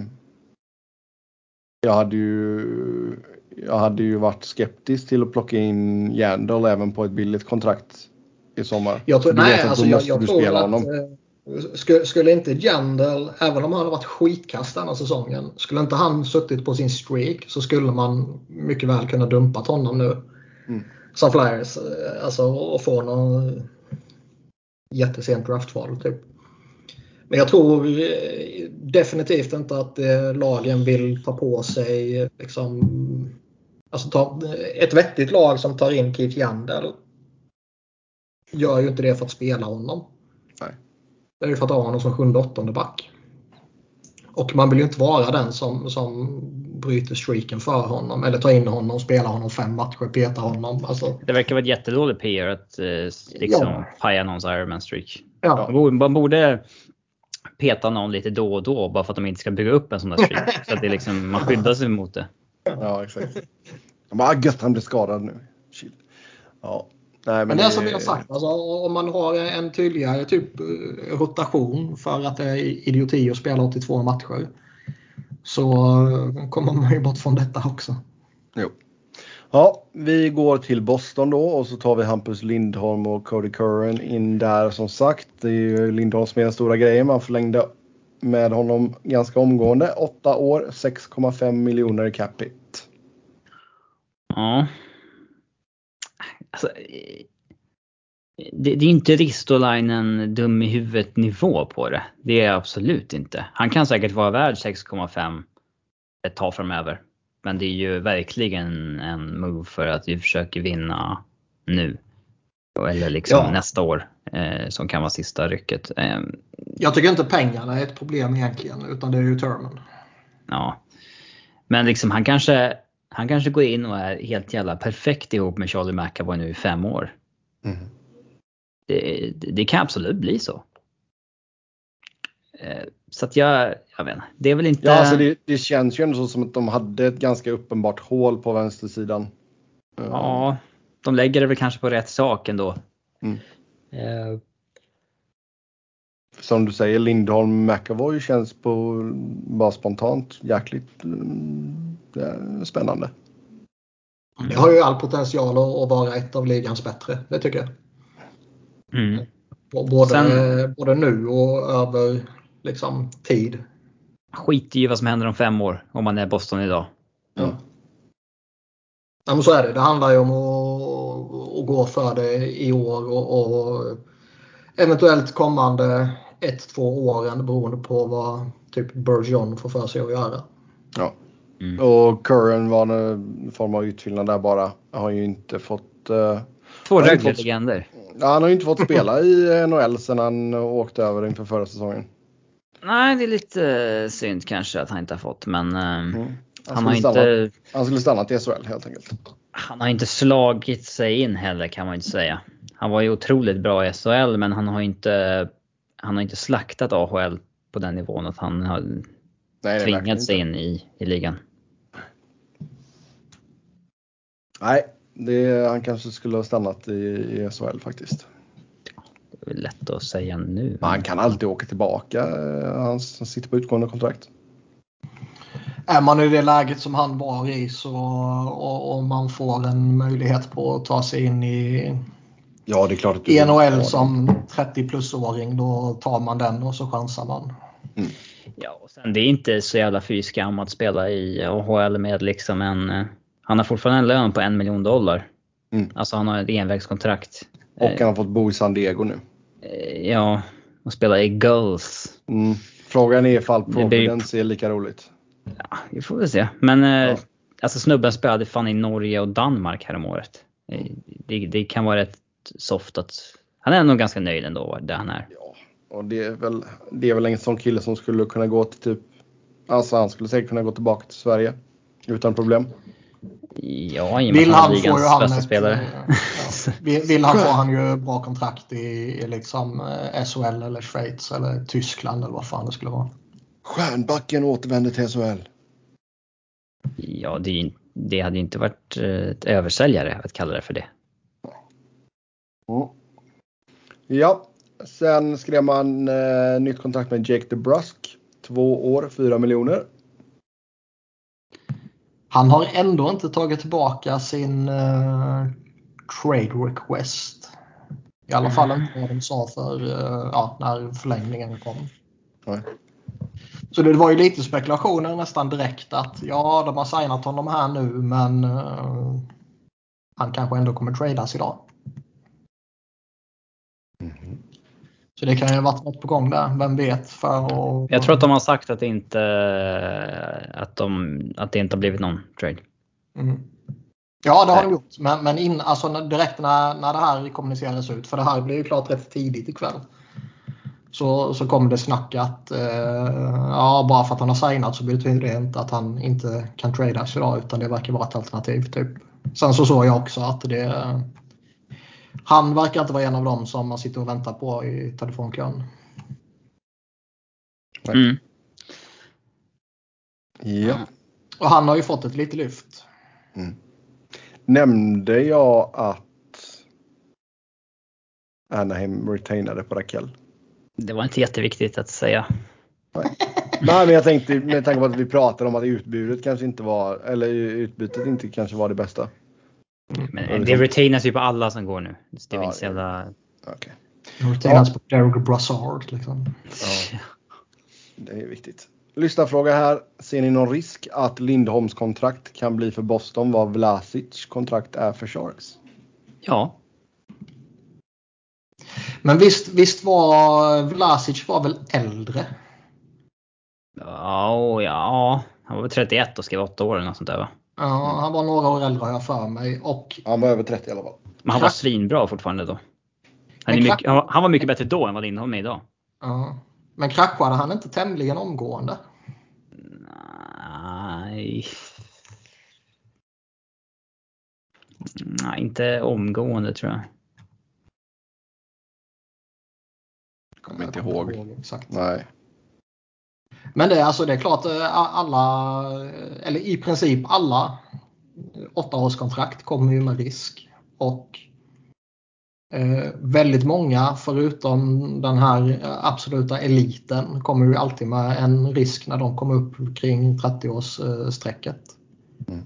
jag, hade ju, jag hade ju varit skeptisk till att plocka in Yandel även på ett billigt kontrakt i sommar. Jag tror, nej, alltså jag, jag tror att honom. eh, skulle, skulle inte Jandel, även om han hade varit skitkast denna säsongen, skulle inte han suttit på sin streak så skulle man mycket väl kunna dumpat honom nu. Mm. Som Flyers. eh, Alltså och få någon jättesent draftval typ. Men jag tror eh, definitivt inte att lagen vill ta på sig liksom, alltså ta, ett vettigt lag som tar in Keith Yandel gör ju inte det för att spela honom. Nej. Det är ju för att ha honom som sjunde åttonde back. Och man vill ju inte vara den som, som bryter streaken för honom eller tar in honom, spelar honom fem matcher, petar honom. Alltså, Det verkar vara ett jättedåligt PR att eh, liksom Ja. paja någons Ironman streak. ja. Man borde, man borde peta någon lite då och då bara för att de inte ska bygga upp en sån där streak. så att det liksom, man skyddar sig mot det. Ja, exakt. Bara, ah, gött han blir skadad nu. Chill. Ja. Nej, men, Men det är som vi har sagt, alltså, om man har en tydligare typ eh, rotation för att det är idioti att spela 82 matcher. Så eh, kommer man ju bort från detta också. Jo. Ja, vi går till Boston då och så tar vi Hampus Lindholm och Cody Curran in där som sagt. Det är ju Lindholm som är den stora grejen. Man förlängde med honom ganska omgående. 8 år, 6,5 miljoner i capita. Ja. Alltså, det, det är inte Ristolainen dum i huvudet nivå på det. Det är absolut inte. Han kan säkert vara värd 6,5 ett tag framöver. Men det är ju verkligen en move för att vi försöker vinna nu. Eller liksom Ja. nästa år som kan vara sista rycket. Eh, Jag tycker inte pengarna är ett problem egentligen utan det är ju termen. ja. Men liksom han kanske, han kanske går in och är helt jävla perfekt ihop med Charlie McAvoy nu i fem år. Det, det, det kan absolut bli så. Eh, Så att jag, jag vet inte. Det är väl inte... Ja, alltså det, det känns ju ändå så som att de hade ett ganska uppenbart hål på vänstersidan. Eh, Ja, de lägger det väl kanske på rätt sak ändå. Mm. Eh, Som du säger, Lindholm McAvoy känns på bara spontant jäkligt mm, är spännande. Det har ju all potential att vara ett av ligans bättre. Det tycker jag. Mm. Både, Sen- både nu och över liksom, tid. Skit i vad som händer om fem år om man är Boston idag. Ja. Ja, men så är det. Det handlar ju om att, att gå för det i år och, och eventuellt kommande ett, två åren beroende på vad typ Bergeron får för sig att göra. Ja. Mm. Och Curran var en form av utfyllnad där bara. Har ju inte fått eh, Två har ju rögle fått- legender. ja, han har ju inte fått spela i NHL sedan han åkte över inför förra säsongen. Nej, det är lite eh, synd kanske att han inte har fått men eh, Mm. Han, han, har skulle stanna, inte, han skulle stanna till SHL helt enkelt. Han har inte slagit sig in heller kan man inte säga. Han var ju otroligt bra i SHL men han har inte, han har inte slaktat AHL på den nivån att han har Nej, tvingat sig in i, i ligan. Nej, det, han kanske skulle ha stannat i, i SHL faktiskt. Det är lätt att säga nu. Men han kan alltid åka tillbaka. eh, Han, han sitter på utgående kontrakt. Är man i det läget som han var i så och, och man får en möjlighet på att ta sig in i, Ja, det är klart att du NHL som 30 plus-åring då tar man den och så chansar man. Ja, och sen det är inte så jävla fy skam att spela i AHL med liksom en... eh, Han har fortfarande en lön på en miljon dollar. Mm. Alltså han har ett envägskontrakt. Och han har fått bo i San Diego nu. Eh, Ja, och spela i Gulls. Mm. Frågan är ifall blir- Providence är lika roligt. Ja, vi får väl se. Men eh, Ja. alltså snubben spelade fan i Norge och Danmark häromåret. Eh, Det, det kan vara rätt soft att... Han är nog ganska nöjd ändå där han är. Ja, och det är väl, det är väl en sån kille som skulle kunna gå till typ, alltså han skulle säkert kunna gå tillbaka till Sverige utan problem. Ja, i och med Vill han han får ju han bästa ett, spelare. eh, ja. Vill, vill han får han ju bra kontrakt i, i liksom SHL eller Schweiz eller Tyskland eller vad fan det skulle vara. Stjärnbacken återvänder till SHL. Ja, det, är det hade ju inte varit eh, ett översäljare att kalla det för det. Mm. Ja, sen skrev man eh, nytt kontrakt med Jake DeBrusk. Två år, fyra miljoner. Han har ändå inte tagit tillbaka sin eh, trade request. I alla fall inte vad de sa för eh, ja, när förlängningen kom. Nej. Så det var ju lite spekulationer nästan direkt att ja, de har signat honom här nu men eh, han kanske ändå kommer tradas idag. Så det kan ju ha varit något på gång där, vem vet? För att, Jag tror att de har sagt att det inte, att de, att det inte har blivit någon trade. Mm. Ja, det har de gjort. Men, men in, alltså, direkt när, när det här kommunicerades ut, för det här blev ju klart rätt tidigt ikväll. Så, så kom det snack att eh, ja, bara för att han har signat så betyder det inte att han inte kan tradas idag utan det verkar vara ett alternativ. Typ. Sen så såg jag också att det han verkar inte vara en av dem som man sitter och väntar på i telefonkön. Mm. Ja. Och han har ju fått ett litet lyft. Mm. Nämnde jag att Anaheim retainade på Rakell? Det var inte jätteviktigt att säga. Nej. Nej, men jag tänkte med tanke på att vi pratade om att utbudet kanske inte var, eller utbytet inte kanske var det bästa. Men det retainas ju på alla som går nu. Det är Ja, inte så jävla... Okej. Retainas på Derek Brassard. Liksom. Ja. Det är viktigt. Lyssnarfråga här. Ser ni någon risk att Lindholms kontrakt kan bli för Boston vad Vlasic kontrakt är för Sharks? Ja. Men visst, visst var Vlasic var väl äldre? Ja, ja. Han var väl 31 och skrev 8 år eller något sånt där va? Ja, han var några år äldre har jag för mig. Och Han var över 30 i alla fall. Men han var svinbra fortfarande då. Han, Krack- mycket, han, var, han var mycket bättre då än vad Lindholm är idag. Ja. Men kraschade han inte tämligen omgående? Nej. Nej, inte omgående tror jag. Kommer inte Jag ihåg. Exakt. Nej. Men det är, alltså, det är klart eh, alla, eller i princip alla åttaårskontrakt kommer ju med risk. Och eh, väldigt många förutom den här eh, absoluta eliten kommer ju alltid med en risk när de kommer upp kring 30-årsstrecket. Mm.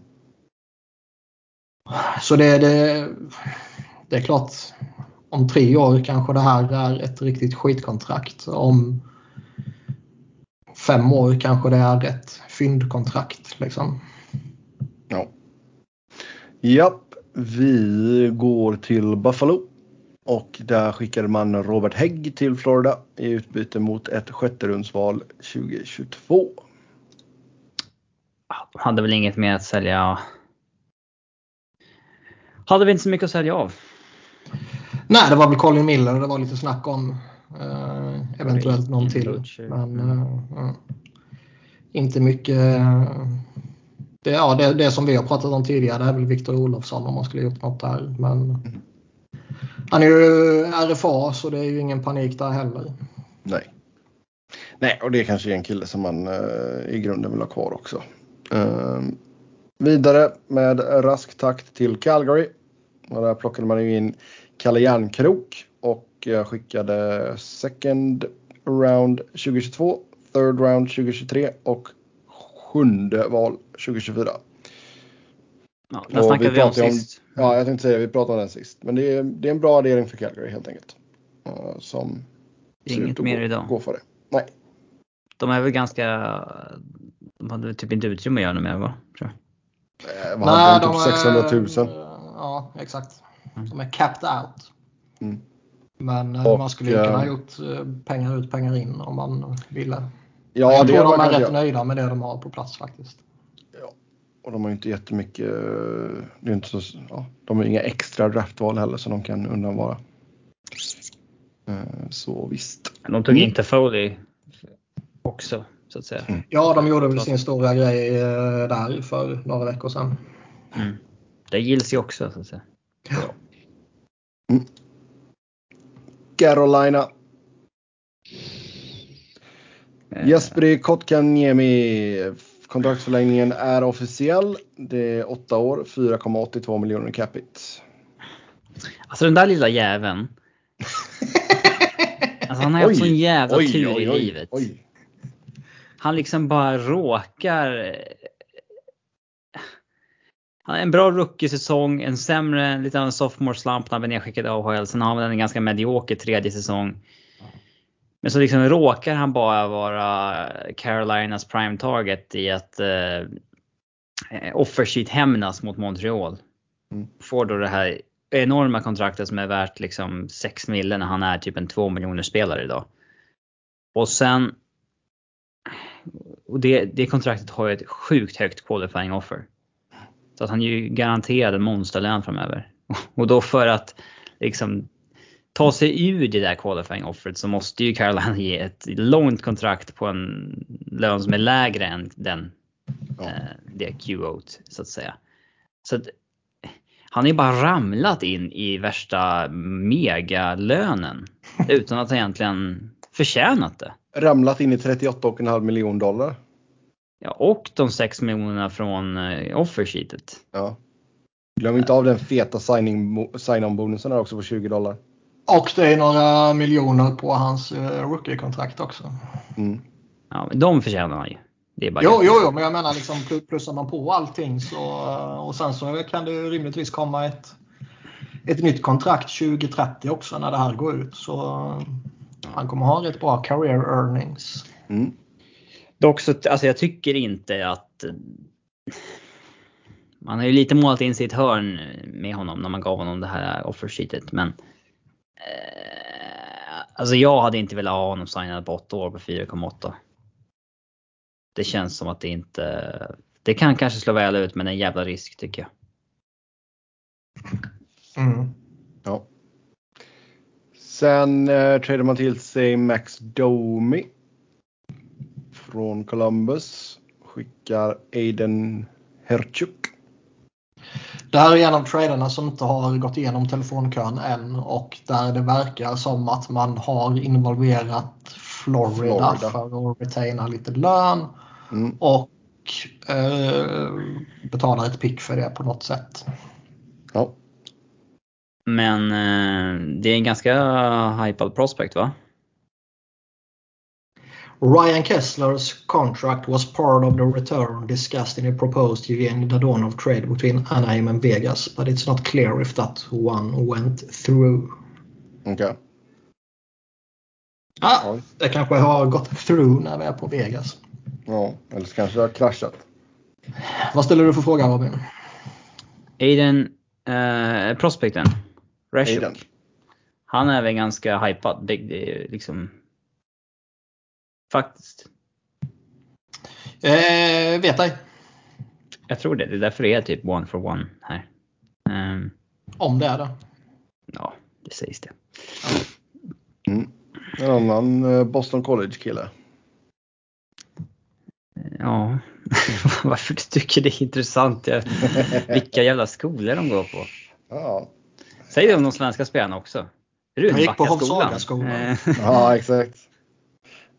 Så det, det, det är klart om tre år kanske det här är ett riktigt skitkontrakt. Om fem år kanske det är ett fyndkontrakt. Liksom. Ja. Japp, vi går till Buffalo. Och där skickade man Robert Hägg till Florida i utbyte mot ett sjätterumsval 2022. Hade väl inget mer att sälja. Hade vi inte så mycket att sälja av. Nej, det var väl Colin Miller det var lite snack om. Eh, eventuellt någon till. Butcher. Men eh, ja. inte mycket. Det, ja, det, det som vi har pratat om tidigare det är väl Victor Olofsson om man skulle gjort något där. Men han är ju RFA så det är ju ingen panik där heller. Nej. Nej, och det kanske är en kille som man eh, i grunden vill ha kvar också. Eh, vidare med rask takt till Calgary. Och där plockade man ju in Kalle Järnkrok och eh, skickade second round 2022, third round 2023 och sjunde val 2024. Ja, den snackade vi om pratade sist. Ja, jag tänkte säga. Vi pratade om den sist. Men det är, det är en bra addering för Calgary helt enkelt. Eh, som Inget mer gå, idag. gå för det. Nej. De är väl ganska... De hade väl typ inte utrymme att göra något mer va? Tror jag. Eh, vad hade de? Typ är- 600 000. Ja, exakt. De är capped out. Mm. Men eh, Och, man skulle ju kunna ha eh, gjort eh, pengar ut, pengar in om man ville. Ja, jag det tror de är rätt göra. nöjda med det de har på plats faktiskt. Och de har ju inte jättemycket. Det är inte så, ja, de har inga extra draftval heller som de kan undanvara. Så visst. De tog Mm. in Foley också så att säga. Ja, de gjorde väl sin stora grej där för några veckor sedan. Mm. Det gills ju också så att säga. Carolina. Eh, Jesperi Kotkaniemi. Kontraktsförlängningen är officiell. Det är 8 år, 4,82 miljoner capita. Alltså den där lilla jäveln. Alltså han har haft sån jävla tur i livet. oj. Han liksom bara råkar. En bra rookie-säsong, en sämre, lite av en sophomore slump när han blev nedskickad i AHL. Sen har han en ganska medioker tredje säsong. Men så liksom råkar han bara vara Carolinas prime target i att eh, offersheet hämnas mot Montreal. Mm. Får då det här enorma kontraktet som är värt liksom 6 mille när han är typ en 2 miljoner spelare idag. Och sen och det, det kontraktet har ju ett sjukt högt qualifying offer. Så att han är ju garanterad en monsterlön framöver. Och då för att liksom ta sig ur det där qualifying offeret så måste ju Carolina ge ett långt kontrakt på en lön som är lägre än den, Ja. eh, det QO så att säga. Så att, han ju bara ramlat in i värsta megalönen utan att egentligen förtjänat det. Ramlat in i 38,5 miljon dollar. Ja, och de 6 miljonerna från eh, offersheetet. Ja. Glöm inte av den feta signing, sign-on-bonusen där också på 20 dollar. Och det är några miljoner på hans uh, rookie-kontrakt också. Mm. Ja, men de förtjänar han ju. Det är bara Jo, jo, jo, men jag menar liksom pl- plussar man på allting så eh, och sen så kan det ju rimligtvis komma ett, ett nytt kontrakt 2030 också när det här går ut. Så eh, han kommer ha rätt bra career earnings. Mm. Dock så, alltså jag tycker inte att... Man har ju lite målat in sig i ett hörn med honom när man gav honom det här offersheetet men... Eh, alltså jag hade inte velat ha honom signad på 8 år på 4,8. Det känns som att det inte... Det kan kanske slå väl ut men det är en jävla risk tycker jag. Mm. Ja. Sen eh, tradar man till sig Max Domi. Från Columbus. Skickar Aiden Herchuk. Det här är en av traderna som inte har gått igenom telefonkön än och där det verkar som att man har involverat Florida, Florida. för att retaina lite lön Mm. och eh, betala ett pick för det på något sätt. Ja. Men eh, det är en ganska hypad prospect va? Ryan Kesslers contract was part of the return discussed in a proposed Evgeny Dadonov trade between Anaheim and Vegas, but it's not clear if that one went through. Okej. Ah, Oj. det kanske har gått through när vi är på Vegas. Ja, eller så kanske det har kraschat. Vad ställer du för fråga Robin? Aiden, eh, prospecten. Rashuk. Aiden. Han är väl ganska hypad. Det, det liksom... Faktiskt. Eh, vet ej. Jag tror det. Det är därför det är typ one for one här. Ehm, Om det är det. ja, det sägs det. Mm. En annan eh, Boston College-kille. Ja, varför du tycker det är intressant? Vilka jävla skolor de går på. Ja, Säg det om de svenska spelarna också. Jag gick på. Hovsagaskolan. Eh, ja exakt.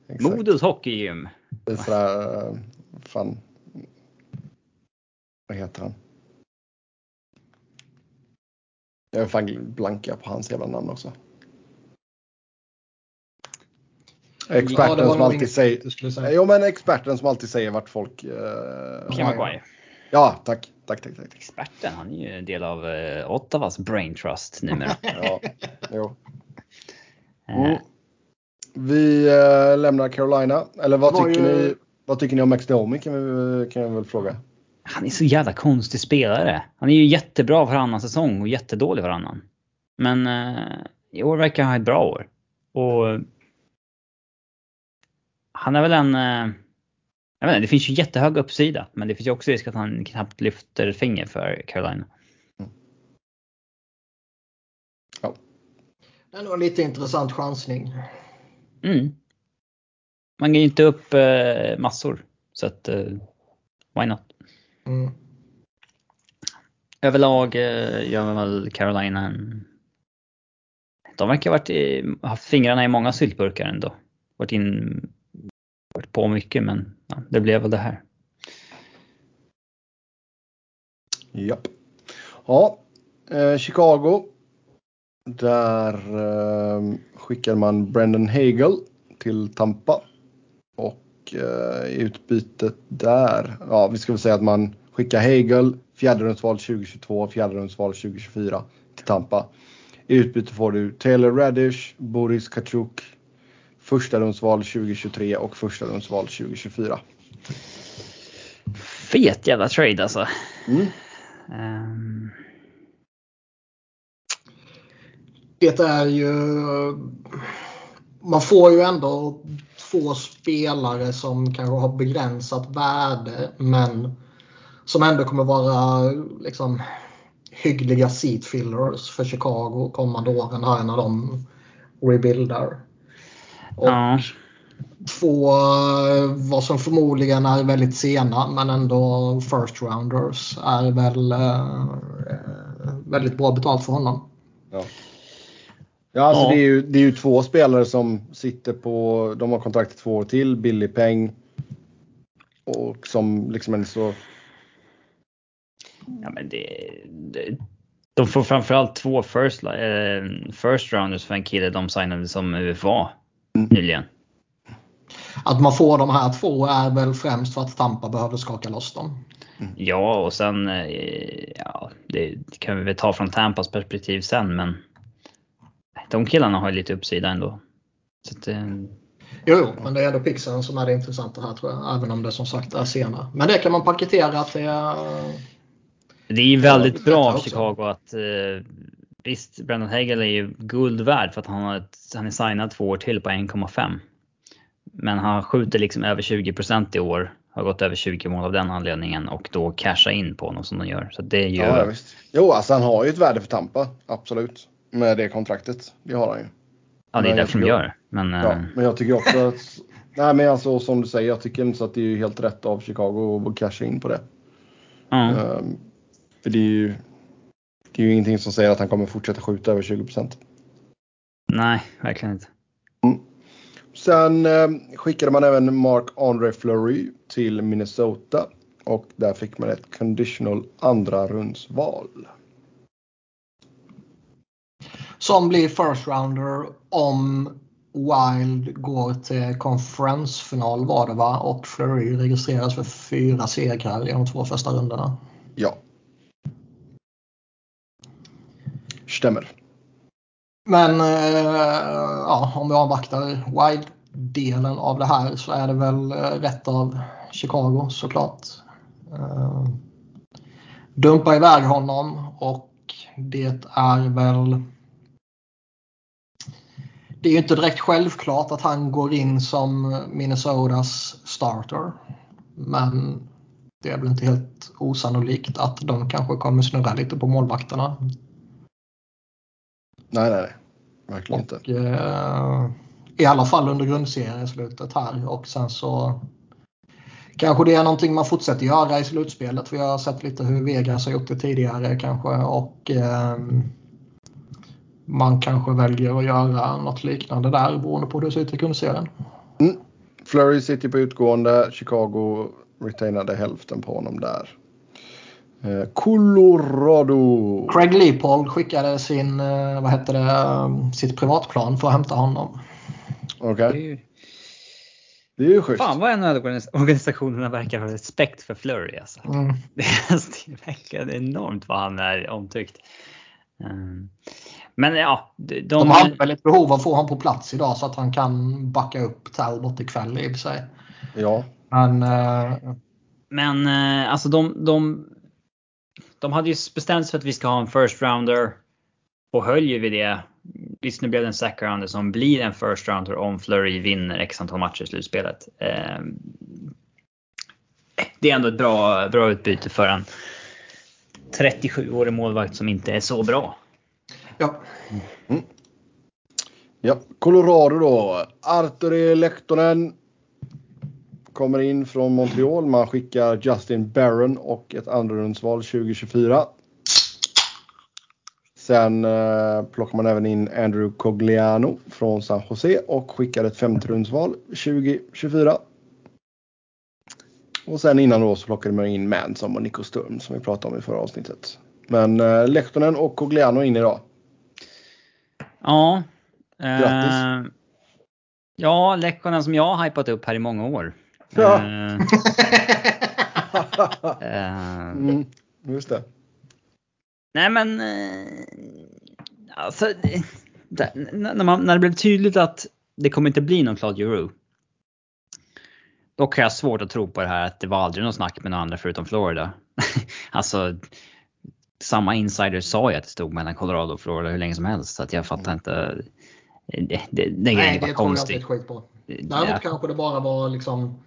Exakt. Modos hockeygym. Det är sådär, eh, fan. Vad heter han? Jag är fan blanka på hans jävla namn också. Experten Ja, som alltid säger. Jo men experten som alltid säger vart folk... Uh, Kim Maguire. Ja, tack. Tack, tack, tack. tack. Experten, han är ju en del av eh, Ottawas brain trust numera. Ja, jo. Eh, Mm. Vi eh, lämnar Carolina. Eller vad Var tycker, ju- ni, vad tycker ni om Max Domi kan, vi, kan jag väl fråga. Han är så jävla konstig spelare. Han är ju jättebra varannan säsong och jättedålig varannan. Men eh, i år verkar han ha ett bra år. Och han är väl en... Eh, jag vet inte, det finns ju jättehög uppsida. Men det finns ju också risk att han knappt lyfter finger för Carolina. Det är nog en lite intressant chansning. Mm. Man ger ju inte upp eh, massor. Så att, eh, why not? Mm. Överlag eh, gör väl Carolina en... De verkar ha varit i, haft fingrarna i många syltburkar ändå. Varit in... Varit på mycket men ja, det blev väl det här. Japp. Ja, eh, Chicago. Där eh, skickar man Brendan Hagel till Tampa. Och eh, i utbytet där, ja vi ska väl säga att man skickar Hagel, fjärderumsval 2022, fjärderumsval 2024 till Tampa. I utbyte får du Taylor Radish, Boris Kachuk, första-rumsval 2023 och första-rumsval 2024. Fet jävla trade alltså. Mm. Ehm, Det är ju... Man får ju ändå två spelare som kanske har begränsat värde men som ändå kommer vara liksom hyggliga seat fillers för Chicago kommande åren här när de rebuildar. Och Ja. två vad som förmodligen är väldigt sena men ändå first rounders är väl eh, väldigt bra betalt för honom. Ja. Ja, alltså Ja. Det, är ju, det är ju två spelare som sitter på, de har kontrakt i två år till, billig peng. Och som liksom är så, Ja, men det, det, de får framförallt två first, eh, first rounders för en kille de signade som UFA nyligen. Att man får de här två är väl främst för att Tampa behöver skaka loss dem. Ja, och sen, eh, ja, det kan vi väl ta från Tampas perspektiv sen, men de killarna har ju lite uppsida ändå. Så att, eh, Jo, jo, men det är ändå pixeln som är det intressanta här tror jag. Även om det som sagt är sena. Men det kan man paketera att det är... det är ju väldigt bra av. Chicago att eh, visst, Brandon Hagel är ju guld värd för att han, har ett, han är signad två år till på 1,5. Men han skjuter liksom över 20% i år. Har gått över 20 mål av den anledningen och då casha in på honom som de gör. Så det är ju... ja, ja visst. Jo, alltså han har ju ett värde för Tampa, absolut. Med det kontraktet, det har han ju. Ja, det är Men därför de gör. Men, Ja, eh, men jag tycker också att, nej men alltså som du säger, jag tycker inte så att det är helt rätt av Chicago att casha in på det. ja. Ehm, för det är ju, det är ju ingenting som säger att han kommer fortsätta skjuta över 20% Nej, verkligen inte. Sen eh, skickade man även Mark Andre Fleury till Minnesota och där fick man ett conditional andra rundsval. Som blir first rounder om Wild går till konferensfinal var det va? Och Fleury registreras för fyra segrar i de två första rundorna. Ja. Stämmer. Men eh, ja, om vi avvaktar Wild-delen av det här så är det väl eh, rätt av Chicago såklart. Eh, dumpa iväg honom och det är väl det är ju inte direkt självklart att han går in som Minnesotas starter. Men det är väl inte helt osannolikt att de kanske kommer snurra lite på målvakterna. Nej, nej, nej. Verkligen inte. Och, eh, I alla fall under grundserieslutet här och sen så kanske det är någonting man fortsätter göra i slutspelet. Vi har sett lite hur Vegas har gjort det tidigare kanske och eh, man kanske väljer att göra något liknande där beroende på hur det ser ut i grundserien. Flurry sitter på utgående. Chicago retainade hälften på honom där. Eh, Colorado. Craig Leopold skickade sin, eh, vad heter det, eh, sitt privatplan för att hämta honom. Okej, Det är ju- det är ju schysst. Fan vad en av organisationerna verkar ha respekt för Flurry alltså. Mm. Det är verkligen enormt vad han är omtyckt. Um, Men ja, de, De hade väl ett behov av att få honom på plats idag så att han kan backa upp Talbot ikväll i och för sig. Ja, Men eh, Men eh, alltså de, de, de hade ju bestämt sig för att vi ska ha en first rounder och höll ju vid det. Visst nu blev det en second rounder som blir en first rounder om Flurry vinner x antal matcher i slutspelet. Eh, Det är ändå ett bra, bra utbyte för en 37-årig målvakt som inte är så bra ja, mm. ja. Colorado då. Arturi e. Lehtonen kommer in från Montreal. Man skickar Justin Barron och ett andrarumsval 2024. Sen eh, plockar man även in Andrew Cogliano från San Jose och skickar ett femterumsval 2024. Och sen innan då så plockade man in Manson och Nico Sturm som vi pratade om i förra avsnittet. Men eh, Lehtonen och Cogliano in idag. Ja. eh, Grattis. Ja, Lekkonen som jag har hypat upp här i många år. Ja. Eh, eh, Mm, just det. Nej men, eh, alltså, det- när, man, när det blev tydligt att det kommer inte bli någon Claude Giroux. Då kan jag svårt att tro på det här att det var aldrig någon snack med några andra förutom Florida. alltså, samma insider sa ju att det stod mellan Colorado och Florida hur länge som helst. Så att jag fattar inte. Det, det, den grejen nej det tror jag inte skit på. Ja. Däremot kanske det bara var liksom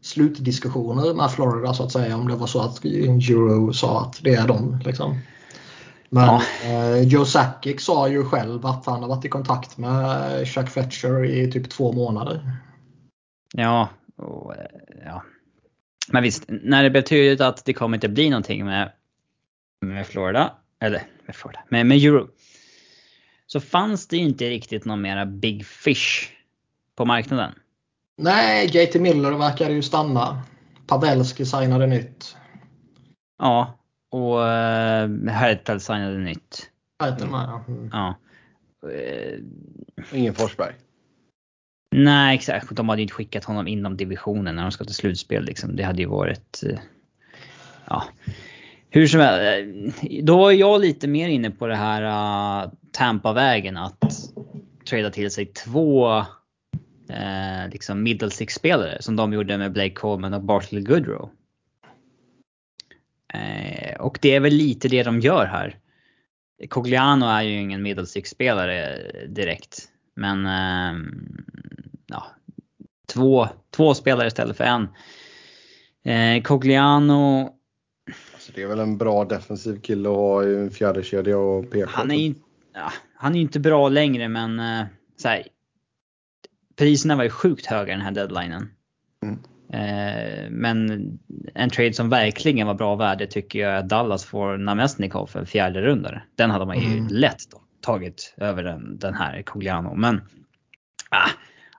slutdiskussioner med Florida så att säga. Om det var så att Euro sa att det är de. Liksom. Men ja. eh, Joe Sakic sa ju själv att han har varit i kontakt med Chuck Fletcher i typ två månader. Ja, och, ja. Men visst, när det blev tydligt att det kommer inte bli någonting med, med Florida, eller med Florida, med, med Euro. Så fanns det inte riktigt någon mera big fish på marknaden. Nej, JT Miller verkade ju stanna. Pavelski signade nytt. Ja, och uh, Hertel signade nytt. Hertel med, ja. Mm. ja. Uh, Ingen Forsberg? Nej, exakt. De hade ju inte skickat honom inom divisionen när de ska till slutspel. Liksom. Det hade ju varit... Uh, ja. Hur som helst. Eh, då var jag lite mer inne på det här uh, Tampa-vägen att trada till sig två uh, liksom Middlesex-spelare som de gjorde med Blake Coleman och Bartley Goodrow. Uh, och det är väl lite det de gör här. Cogliano är ju ingen Middlesex-spelare direkt. Men uh, ja, två, två spelare istället för en. Eh, Cogliano det är väl en bra defensiv kille att ha i en fjärde kedja och peka Han är ju ja, han är inte bra längre men eh, så här, priserna var ju sjukt höga den här deadlinen. Mm. Eh, men en trade som verkligen var bra värde tycker jag att Dallas får Namestnikov för fjärde rundare. Den hade man ju mm. lätt tagit över den, den här Cogliano. Men ah,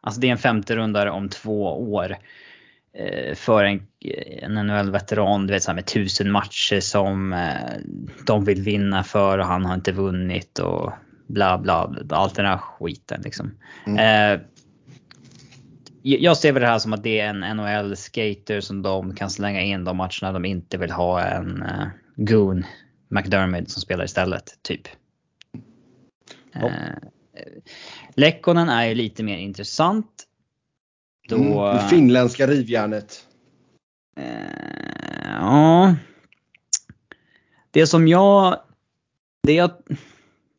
alltså det är en femte rundare om två år. Eh, för en, en NHL-veteran du vet, så med tusen matcher som eh, de vill vinna för och han har inte vunnit och bla bla. Allt den här skiten liksom. Mm. Eh, jag ser väl det här som att det är en NHL-skater som de kan slänga in de matcherna de inte vill ha en uh, Goon McDermott som spelar istället. Typ. Uh, Lekkonen är ju lite mer intressant. Då, mm, det finländska rivjärnet. Uh, ja. Det som jag... Det jag,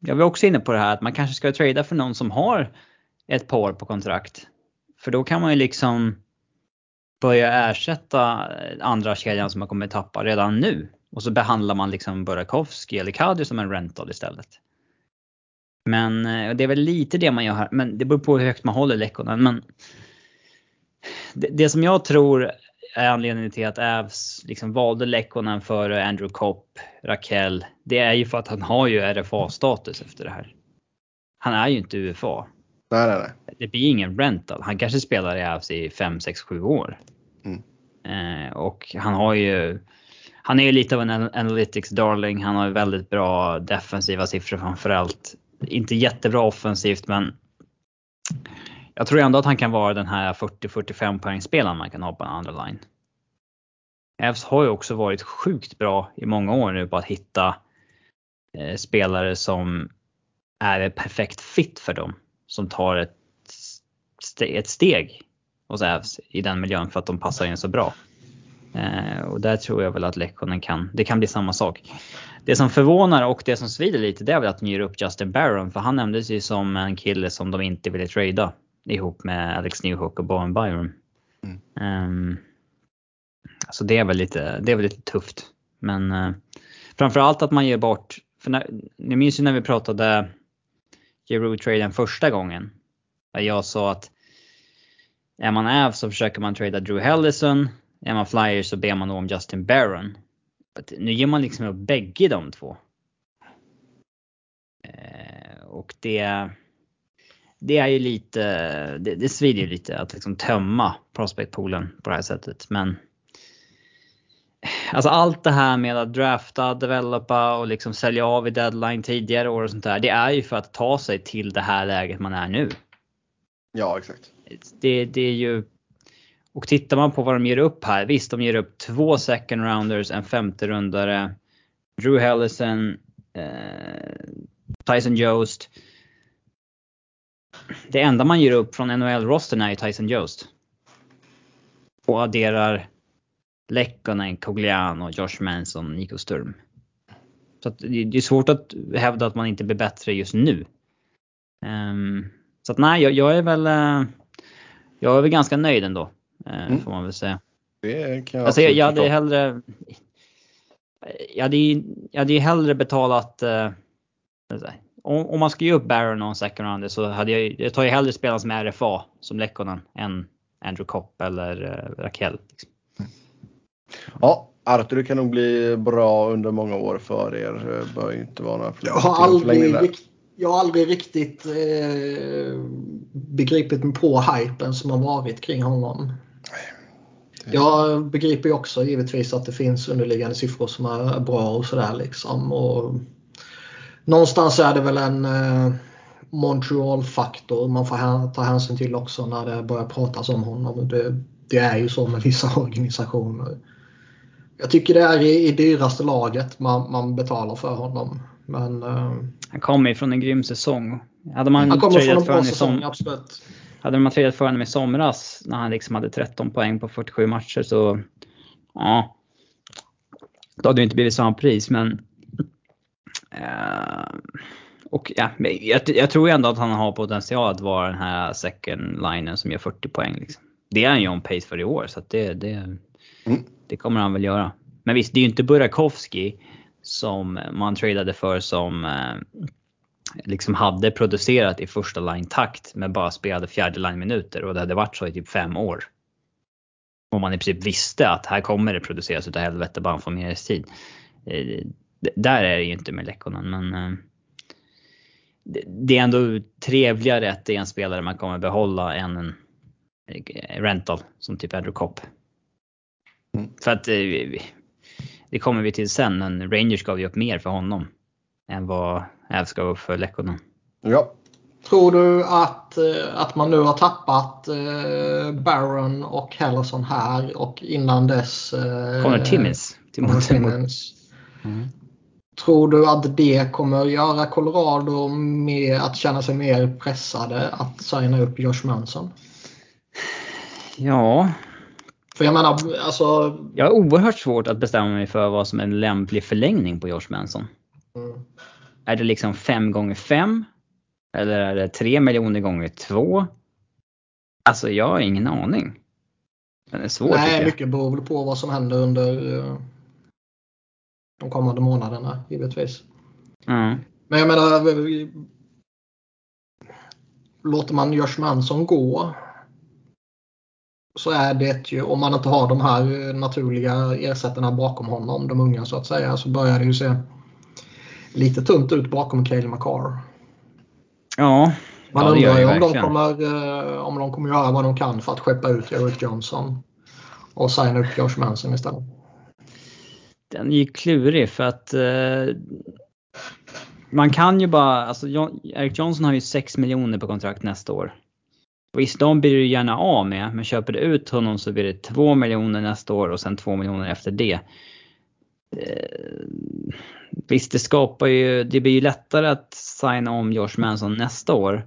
jag var också inne på det här att man kanske ska trada för någon som har ett par år på kontrakt. För då kan man ju liksom börja ersätta andra kedjan som man kommer tappa redan nu. Och så behandlar man liksom Burakovsky eller Kadri som en rental istället. Men eh, det är väl lite det man gör här. Men det beror på hur högt man håller Lekkonen. Men det, det, som jag tror är anledningen till att Avs liksom valde Lekkonen före Andrew Kopp, Rakell. Det är ju för att han har ju RFA-status efter det här. Han är ju inte UFA. Nej, nej, nej. Det blir ingen rental. Han kanske spelar i AFC i 5, 6, 7 år. Mm. Eh, och han har ju han är ju lite av en analytics darling. Han har ju väldigt bra defensiva siffror framförallt. Inte jättebra offensivt men jag tror ändå att han kan vara den här 40-45 poängspelaren man kan ha på en andra line. Evs har ju också varit sjukt bra i många år nu på att hitta eh, spelare som är ett perfekt fit för dem som tar ett, ett steg hos Evs i den miljön för att de passar in så bra. Eh, och där tror jag väl att Lekkonen kan, det kan bli samma sak. Det som förvånar och det som svider lite det är väl att de ger upp Justin Barron för han nämndes ju som en kille som de inte ville trada ihop med Alex Newhook och Bowen Byron. Mm. Um, så det är väl lite, det är väl lite tufft. Men uh, framförallt att man ger bort, för när, ni minns ju när vi pratade Giroud-traden första gången. Där jag sa att är man Avs så försöker man trada Drew Hellison. Är man Flyers så ber man om Justin Barron. Nu ger man liksom upp bägge de två. Eh, och det, det är ju lite, det, det svider ju lite att liksom tömma prospectpoolen på det här sättet. Men Alltså allt det här med att drafta, developa och liksom sälja av i deadline tidigare år och sånt där. Det är ju för att ta sig till det här läget man är nu. Ja, exakt. Det, det är ju... Och tittar man på vad de ger upp här. Visst, de ger upp två second rounders, en femte rundare. Drew Hellison, eh, Tyson Jost. Det enda man ger upp från NHL-rosten är ju Tyson Jost. Och adderar Lekkonen, Cogliano, Josh Manson, Nico Sturm. Så det är svårt att hävda att man inte blir bättre just nu. Um, så att nej, jag, jag, är väl uh, jag är väl ganska nöjd ändå. Uh, mm. Får man väl säga. Det kan jag Alltså jag, jag hade hellre jag hade, ju- jag hade ju hellre betalat eh, om, om man ska ge upp Barron och en second rounder så hade jag ju- jag tar ju hellre spelare som är RFA som Lekkonen än Andrew Kopp eller eh, Rakell. Liksom. Ja, Arthur kan nog bli bra under många år för er. Det bör ju inte vara några Jag har någon aldrig, jag har aldrig riktigt eh, begripit mig på hypen som har varit kring honom. Jag begriper ju också givetvis att det finns underliggande siffror som är bra och sådär liksom. Och någonstans är det väl en eh, Montreal-faktor man får ta hänsyn till också när det börjar pratas om honom. Det, det är ju så med vissa organisationer. Jag tycker det är i, i dyraste laget man, man betalar för honom. Men eh, Han kommer ju från en grym säsong. Hade man han kommer från en bra säsong, som, absolut. hade man tradat för honom i somras när han liksom hade 13 poäng på 47 matcher så ja. Då hade det inte blivit samma pris men och ja, jag, jag tror ändå att han har potential att vara den här second linen som gör 40 poäng. Liksom. Det är han ju on pace för i år så det, det, Mm. det kommer han väl göra. Men visst, det är ju inte Burakovsky som man tradade för som eh, liksom hade producerat i första line-takt men bara spelade fjärde line-minuter och det hade varit så i typ fem år. Och man i princip visste att här kommer det produceras utav helvete bara han får mer tid. Där är det ju inte med Lekkonen men eh, det- är ändå trevligare att det är en spelare man kommer behålla än en eh, rental som typ Andrew Kopp. Mm. För att eh, det kommer vi till sen men Rangers gav ju upp mer för honom än vad Avs gav upp för Lekkonen. Ja, Tror du att, att man nu har tappat Barron och Hellerson här och innan dess Connor Timmins. Connor. Timmins. Mm. Tror du att det kommer göra Colorado med att känna sig mer pressade att signa upp Josh Manson? Ja, För jag menar, alltså... jag har oerhört svårt att bestämma mig för vad som är en lämplig förlängning på Josh Manson. mm, Är det liksom 5 gånger 5 Eller är det 3 miljoner gånger 2? Alltså jag har ingen aning. Den är svår tycker Nej, jag. mycket beror väl på vad som händer under eh, de kommande månaderna givetvis. Ja. Men jag menar, låter man Josh Manson gå så är det ju, om man inte har de här eh, naturliga ersättarna bakom honom, de unga så att säga, så börjar det ju se lite tunt ut bakom Cale McCarr. Ja, Man ja undrar ju om de, kommer, eh, om de kommer göra vad de kan för att skeppa ut Eric Johnson och signa upp Josh Manson istället. Den är ju klurig för att eh, man kan ju bara, alltså John, Eric Johnson har ju 6 miljoner på kontrakt nästa år. Visst, de blir du gärna av med, men köper du ut honom så blir det 2 miljoner nästa år och sen 2 miljoner efter det. Eh, visst, det skapar ju, det blir ju lättare att signa om Josh Manson nästa år.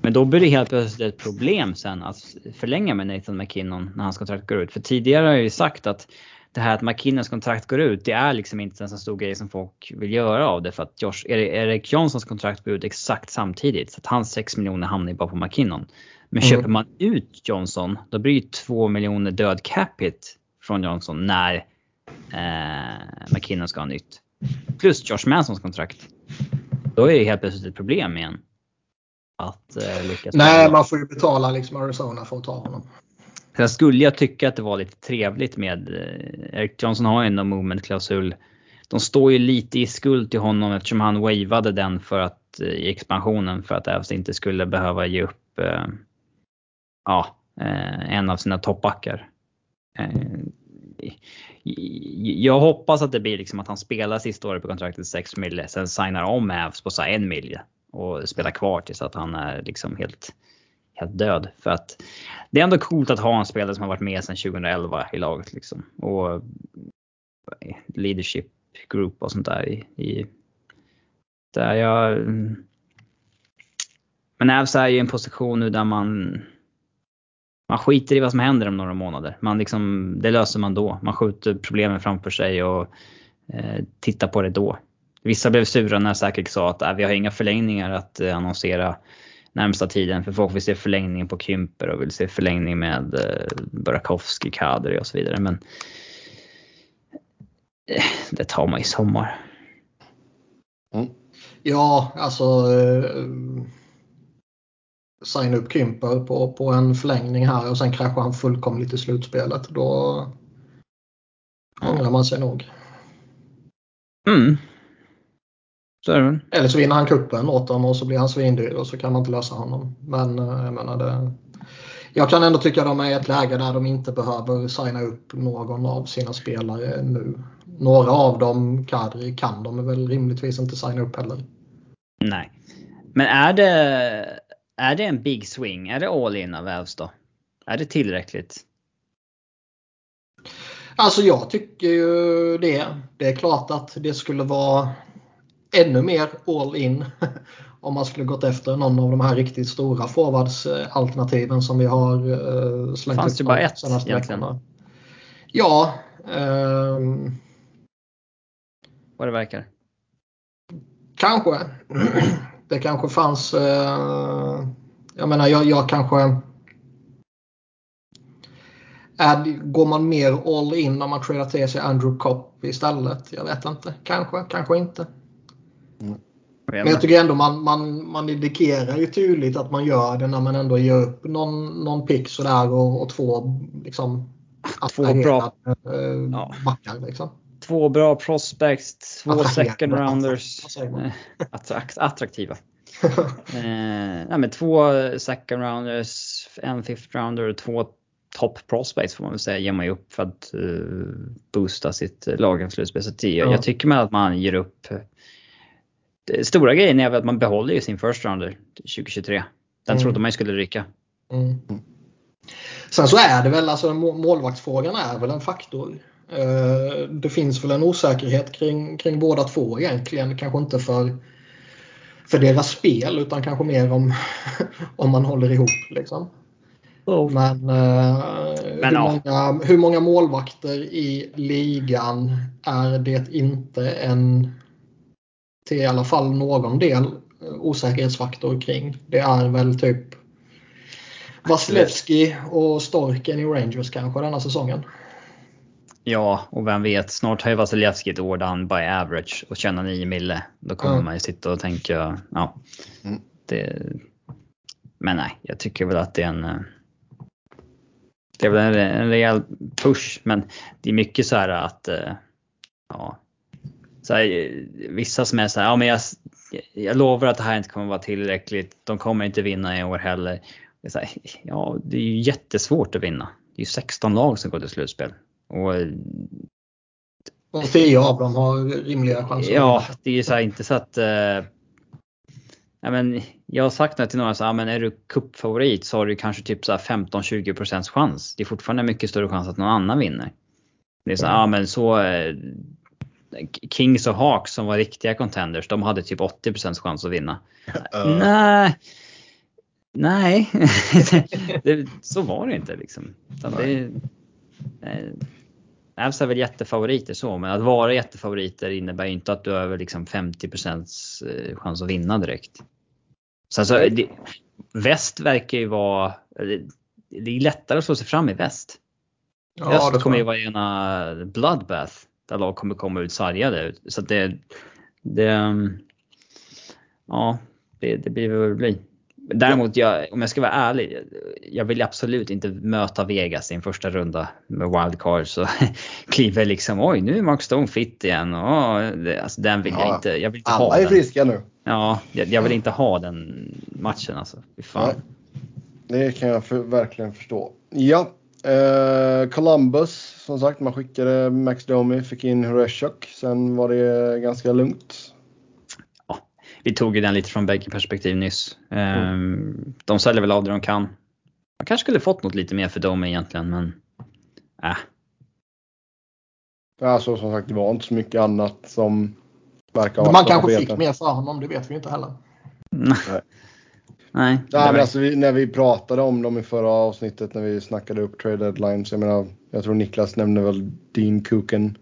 Men då blir det helt plötsligt ett problem sen att förlänga med Nathan McKinnon när hans kontrakt går ut. För tidigare har jag ju sagt att det här att McKinnons kontrakt går ut, det är liksom inte en så stor grej som folk vill göra av det. För att Josh, Erik Johnsons kontrakt går ut exakt samtidigt. Så att hans 6 miljoner hamnar ju bara på McKinnon. Men Mm. köper man ut Johnson, då blir det 2 miljoner död capita från Johnson när eh, McKinnon ska ha nytt. Plus Josh Mansons kontrakt. Då är det helt plötsligt ett problem igen. Att eh, lyckas Nej, man får ju betala liksom Arizona för att ta honom. Sen skulle jag tycka att det var lite trevligt med eh, Eric Johnson har ju ändå no movement klausul. De står ju lite i skuld till honom eftersom han wavade den för att eh, i expansionen för att Avs inte skulle behöva ge upp eh, ja, eh, en av sina toppbackar. Eh, jag hoppas att det blir liksom att han spelar sista året på kontraktet 6 mille, sen signar om Avs på så här en mille och spelar kvar tills att han är liksom helt, helt död. För att det är ändå coolt att ha en spelare som har varit med sedan 2011 i laget liksom. Och eh, leadership group och sånt där i, i där jag mm. men Avs är ju i en position nu där man man skiter i vad som händer om några månader. Man liksom, det löser man då. Man skjuter problemen framför sig och eh, tittar på det då. Vissa blev sura när Säkert sa att äh, vi har inga förlängningar att eh, annonsera närmsta tiden. För folk vill se förlängningen på Kymper och vill se förlängning med eh, Burakovsky, Kadri och så vidare. Men eh, det tar man i sommar. Mm. Ja, alltså eh, signa upp Kymper på, på en förlängning här och sen kraschar han fullkomligt i slutspelet. Då ångrar man sig nog. Mm. Så är det. Eller så vinner han kuppen åt dem och så blir han svindyr och så kan man inte lösa honom. Men eh, jag menar det. Jag kan ändå tycka att de är i ett läge där de inte behöver signa upp någon av sina spelare nu. Några av dem, Kadri, kan de väl rimligtvis inte signa upp heller. Nej. Men är det, är det en big swing? Är det all in av Vävs då? Är det tillräckligt? Alltså jag tycker ju det. Det är klart att det skulle vara ännu mer all in om man skulle gått efter någon av de här riktigt stora forwardsalternativen som vi har uh, slängt Fanns det bara ett egentligen? Ja. Um, Vad det verkar. Kanske. Det kanske fanns. Uh, jag menar jag, jag kanske är, går man mer all in om man tradar till sig Andrew Kopp istället? Jag vet inte. Kanske, kanske inte. Mm. Men jag tycker ändå man, man, man indikerar ju tydligt att man gör det när man ändå ger upp någon, någon pick sådär och, och två liksom två bra äh, ja. backar. Liksom. Två bra prospects, två second rounders. Attrakt, attraktiva. eh, nej, men två second rounders, en fifth rounder och två top prospects får man väl säga ger man ju upp för att uh, boosta sitt lag slutspel. Så det, ja. jag tycker med att man ger upp. Det stora grejen är väl att man behåller ju sin first rounder 2023. Den mm. trodde man ju skulle rycka. Mm. Sen så är det väl, alltså målvaktsfrågan är väl en faktor. Uh, det finns väl en osäkerhet kring, kring båda två egentligen. Kanske inte för, för deras spel utan kanske mer om, om man håller ihop. Liksom. Oh. Men, uh, Men hur, ja. många, hur många målvakter i ligan är det inte en till i alla fall någon del osäkerhetsfaktor kring? Det är väl typ Vasilevski och Storken i Rangers kanske denna säsongen. Ja, och vem vet, snart har ju Vasilevski ett år där han by average och tjänar 9 mille. Då kommer mm. man ju sitta och tänka, ja. Mm. Det, men nej, jag tycker väl att det är en det är väl en, en rejäl push men det är mycket så här att eh, ja, så här, vissa som är så här, ja men jag, jag lovar att det här inte kommer vara tillräckligt. De kommer inte vinna i år heller. Det är här, ja, det är ju jättesvårt att vinna. Det är ju 16 lag som går till slutspel. Och, och 10 av dem har rimliga chanser. Ja, det är ju så här, inte så att eh, ja, men jag har sagt det till några, så, ja, men är du kuppfavorit så har du kanske typ 15-20% chans. Det är fortfarande mycket större chans att någon annan vinner. Det är så, mm. ja men så eh, Kings och Hawks som var riktiga contenders, de hade typ 80% chans att vinna. Uh. Nej. Nej, det, så var det inte liksom. Det, Avs är väl jättefavoriter så, men att vara jättefavoriter innebär ju inte att du har över liksom 50 eh, chans att vinna direkt. Så alltså, det, väst verkar ju vara, det är lättare att slå sig fram i väst. Ja, Öst kommer ju vara ena bloodbath där lag kommer komma ut sargade. Så att det, det, ja, det, det blir vad det blir. Däremot, jag, om jag ska vara ärlig, jag vill absolut inte möta Vegas i en första runda med wildcard. Så kliver liksom, oj nu är Mark Stone fit igen. Och, det, alltså, den vill ja, jag inte. Jag vill inte alla ha är den. friska nu. Ja, jag, jag, vill inte ha den matchen alltså. fan. Det kan jag för, verkligen förstå. Ja, eh, Columbus som sagt, man skickade Max Domi, fick in Horeshok. Sen var det ganska lugnt vi tog ju den lite från bägge perspektiv nyss. Mm. De säljer väl av det de kan. Man kanske skulle fått något lite mer för dem egentligen men äh. Alltså som sagt det var inte så mycket annat som verkar ha Man kanske fick mer för honom, det vet vi inte heller. Nej. Nej, Nej men alltså, vi, när vi pratade om dem i förra avsnittet när vi snackade upp trade deadlines. Jag menar, jag tror Niklas nämnde väl Dean Kuken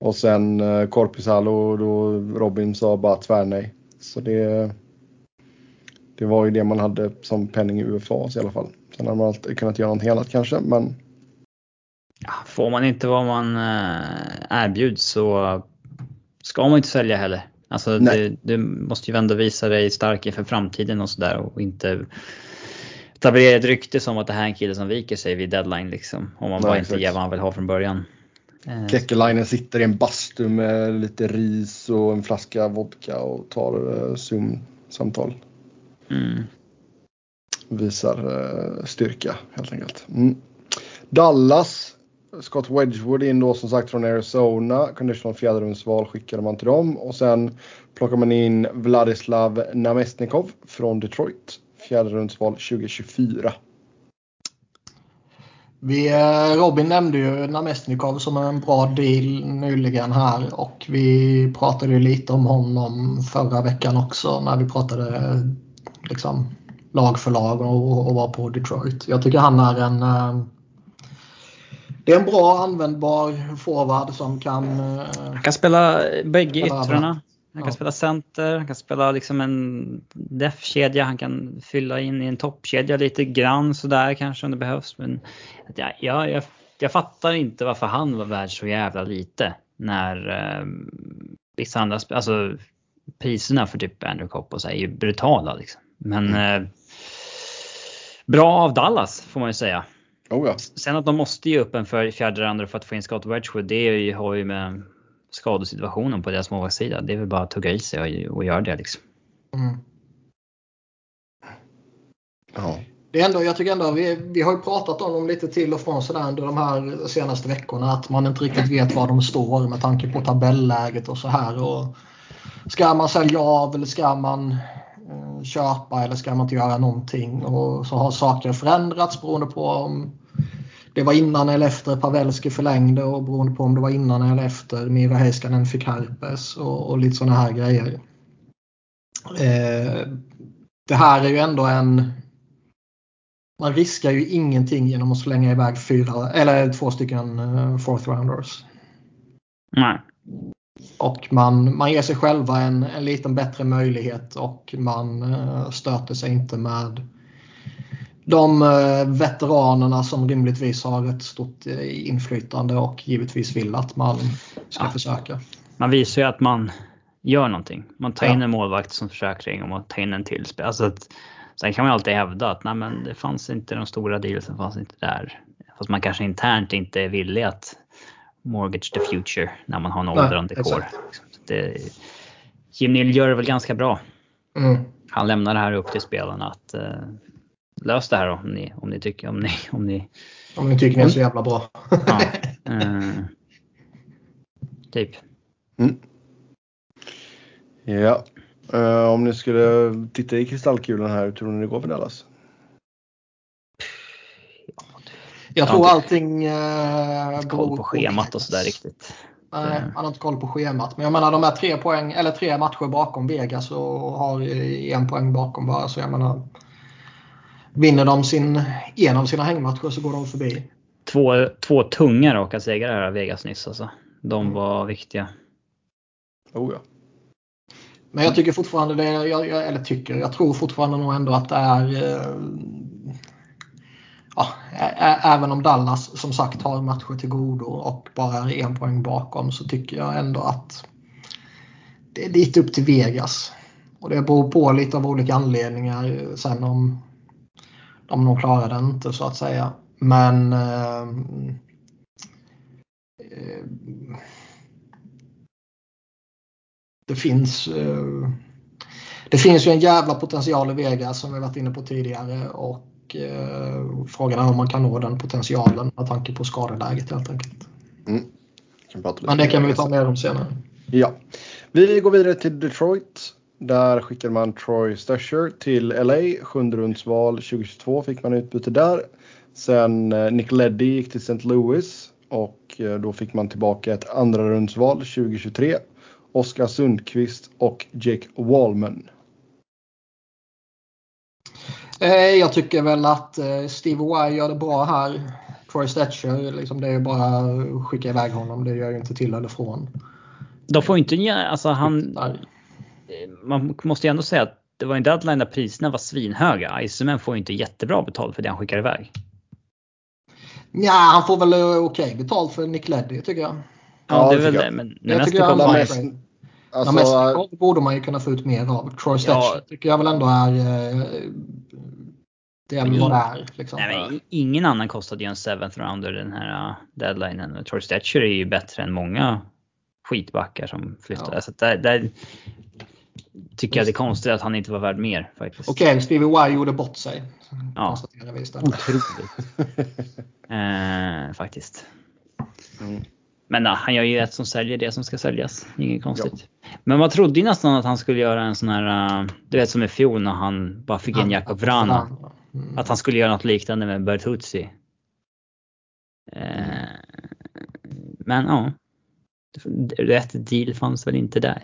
och sen eh, Korpisalo och då Robin sa bara tvärnej. Så det, Det var ju det man hade som penning i UFA i alla fall. Sen hade man alltid kunnat göra något annat kanske, men Ja, får man inte vad man eh, erbjuds så ska man inte sälja heller. Alltså du, du måste ju ändå visa dig stark inför framtiden och sådär och inte etablera ett rykte som att det här är en kille som viker sig vid deadline liksom. Om man Nej, bara exakt. inte ger vad han vill ha från början. Eh, Kekkelainen sitter i en bastu med lite ris och en flaska vodka och tar eh, Zoom-samtal. Mm. Visar eh, styrka helt enkelt. Mm. Dallas. Scott Wedgwood in då som sagt från Arizona. Conditional fjärdedelsval skickade man till dem. Och sen plockar man in Vladislav Namestnikov från Detroit. fjärdedelsval 2024. Vi, eh, Robin nämnde ju Namestnikov som en bra deal nyligen här och vi pratade ju lite om honom förra veckan också när vi pratade liksom, lag för lag och, och var på Detroit. Jag tycker han är en eh, det är en bra användbar forward som kan eh, Han kan spela bägge yttrarna. Han kan Ja. spela center, han kan spela liksom en def-kedja, han kan fylla in i en toppkedja lite grann sådär kanske om det behövs. Men jag, jag, jag, jag fattar inte varför han var värd så jävla lite när eh, vissa andra, alltså priserna för typ Andrew Copp och så är ju brutala liksom. Men eh, bra av Dallas får man ju säga. Oh ja. Sen att de måste ge upp en för fjärde andra för att få in Scott Wedgwood, det är ju, har ju med skadesituationen på deras målvaktssida. Det är väl bara att tugga i sig och, och göra det liksom. mm. ja. Det är ändå, jag tycker ändå, vi, vi har ju pratat om dem lite till och från sådär under de här senaste veckorna. Att man inte riktigt vet var de står med tanke på tabelläget och så här. Och ska man sälja av eller ska man Eh, köpa eller ska man inte göra någonting? Och så har saker förändrats beroende på om det var innan eller efter Pavelski förlängde och beroende på om det var innan eller efter Mira Heiskanen fick herpes och, och lite sådana här grejer. Eh, det här är ju ändå en man riskar ju ingenting genom att slänga iväg fyra eller två stycken eh, fourth rounders. Nej. Och man, man ger sig själva en, en liten bättre möjlighet och man eh, stöter sig inte med de eh, veteranerna som rimligtvis har ett stort eh, inflytande och givetvis vill att man ska Ja. försöka. Man visar ju att man gör någonting. Man tar in Ja. en målvakt som försäkring och man tar in en till. Alltså att, sen kan man alltid hävda att nej, men det fanns inte de stora dealsen fanns inte där. Fast man kanske internt inte är villig att mortgage the future när man har en åldrande kår. Det, Jim Neal gör det väl ganska bra. Mm. Han lämnar det här upp till spelarna att eh, lös det här om ni, om ni tycker om ni, om ni Om ni tycker ni är så jävla bra. ja, eh, typ. Ja. Eh, om ni skulle titta i kristallkulan här, hur tror ni det går för Dallas? Jag har tror inte allting eh, Koll beror på schemat och sådär riktigt. Nej, man har inte koll på schemat. Men jag menar de är tre poäng eller tre matcher bakom Vegas och har en poäng bakom bara. Så jag menar. Vinner de sin, en av sina hängmatcher så går de förbi. Två, två tunga raka segrar här av Vegas nyss alltså. De var viktiga. Oh ja. Men jag tycker fortfarande det, jag, jag, eller tycker, jag tror fortfarande nog ändå att det är eh, ja, även om Dallas som sagt har matcher till godo och bara är en poäng bakom så tycker jag ändå att det är lite upp till Vegas. Och det beror på lite av olika anledningar sen om de nog klarar det inte så att säga. Men eh, det finns eh, det finns ju en jävla potential i Vegas som vi varit inne på tidigare och eh, frågan är om man kan nå den potentialen med tanke på skadeläget helt enkelt. Lite Men det kan vi ta mer om senare. Ja. Vi går vidare till Detroit. Där skickade man Troy Stusher till LA. Sjunde rundsval 2022 fick man utbyte där. Sen eh, Nick Leddy gick till St. Louis och eh, då fick man tillbaka ett andra rundsval 2023. Oskar Sundqvist och Jake Wallman. Eh, jag tycker väl att eh, Steve Y gör det bra här. Troy Stetcher, liksom, det är bara att skicka iväg honom. Det gör ju inte till eller från. De får ju inte alltså han, man måste ju ändå säga att det var en deadline där priserna var svinhöga. Iceman får ju inte jättebra betalt för det han skickar iväg. Ja, han får väl eh, okej betalt för Nick Leddy tycker jag. Ja, det är väl det. Men Jag när tycker han mest, Alltså, Mestikov borde man ju kunna få ut mer av. Troy Stetcher Ja. tycker jag väl ändå är... eh, Det är vad det är. Liksom. Nej, ingen annan kostade ju en seventh rounder den här uh, deadlinen. Troy Stetcher är ju bättre än många skitbackar som flyttade. Ja. Så där, där tycker jag det är konstigt att han inte var värd mer faktiskt. Okej, Stevie Y gjorde bort sig. Ja. Otroligt. eh, faktiskt. Mm. Men nej, han gör ju ett som säljer det som ska säljas. Inget konstigt. Men man trodde ju nästan att han skulle göra en sån här, uh, du vet som i fjol när han bara fick in Jakob Vrana. Mm. Att han skulle göra något liknande med Bertuzzi. Eh, men ja. Rätt deal fanns väl inte där.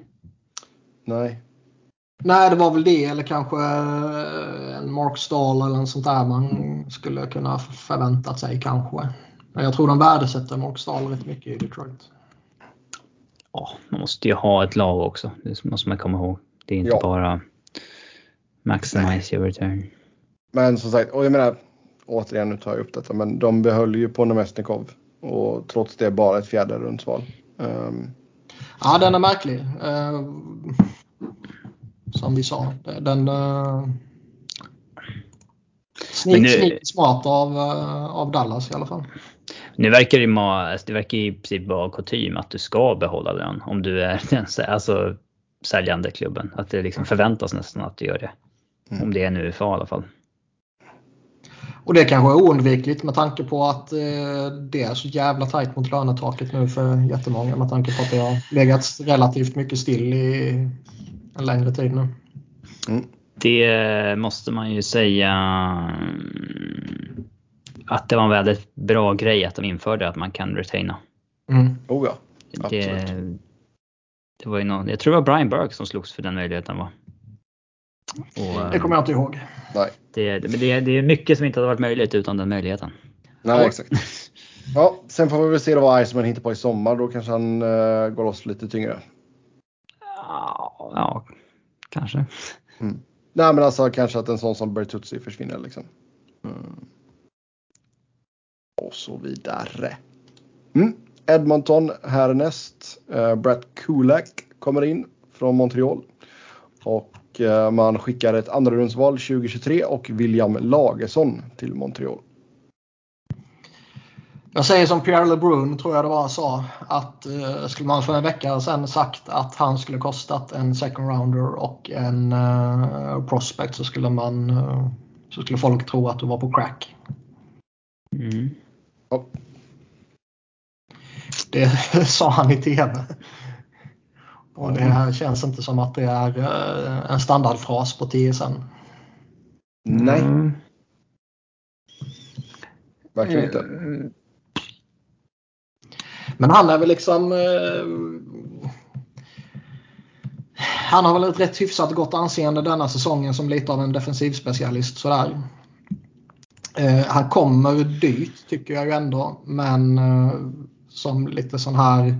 nej. Nej, det var väl det eller kanske eh, en Mark Stahl eller något sånt där man skulle kunna förväntat sig kanske. Men jag tror de värdesätter Mark Stahl rätt mycket i Detroit. Ja, man måste ju ha ett lag också. Det måste man komma ihåg. Det är inte Ja. bara maximize your return. Men som sagt, och jag menar, återigen nu tar jag upp detta, men de behöll ju på Nemesnikov och trots det bara ett fjärde rundsval. Um, Ja, den är märklig. Eh, som vi sa. Den... Uh, Men sneak, nu- sneak smart av, eh, av Dallas i alla fall. Nu verkar det, ma- alltså, det verkar i princip vara kutym att du ska behålla lön om du är den alltså, säljande klubben. Att det liksom förväntas nästan att du gör det. Mm. Om det är en UFA i alla fall. Och det kanske är oundvikligt med tanke på att eh, det är så jävla tajt mot lönetaket nu för jättemånga med tanke på att det har legat relativt mycket still i en längre tid nu. Det måste man ju säga mm, att det var en väldigt bra grej att de införde att man kan retaina. Mm. oh ja, Det, absolut. det var ju någon, jag tror det var Brian Burke som slogs för den möjligheten va? Och, Det kommer jag inte ihåg. Nej, det, det, det, det är mycket som inte hade varit möjligt utan den möjligheten. nej exakt. Ja, sen får vi väl se då vad Iceman hittar på i sommar. Då kanske han uh, går loss lite tyngre. Ja, ja kanske. Nej, men alltså kanske att en sån som Bertuzzi försvinner liksom. Mm. Och så vidare. Mm. Edmonton härnäst. Uh, Brett Kulak kommer in från Montreal. Och eh, man skickar ett andra rundsval 2023 och William Lagesson till Montreal. Jag säger som Pierre LeBrun tror jag det var sa att eh, skulle man för en vecka sedan sagt att han skulle kostat en second rounder och en eh, prospect så skulle man eh, så skulle folk tro att du var på crack. Mm. Ja. Det sa han i TV. Och det här känns inte som att det är eh, en standardfras på TSN. Nej, Mm. verkligen inte. Men han är väl liksom... Eh, han har väl ett rätt hyfsat gott anseende denna säsongen som lite av en defensivspecialist sådär. Eh, han kommer dyrt tycker jag ju ändå. Men eh, som lite sån här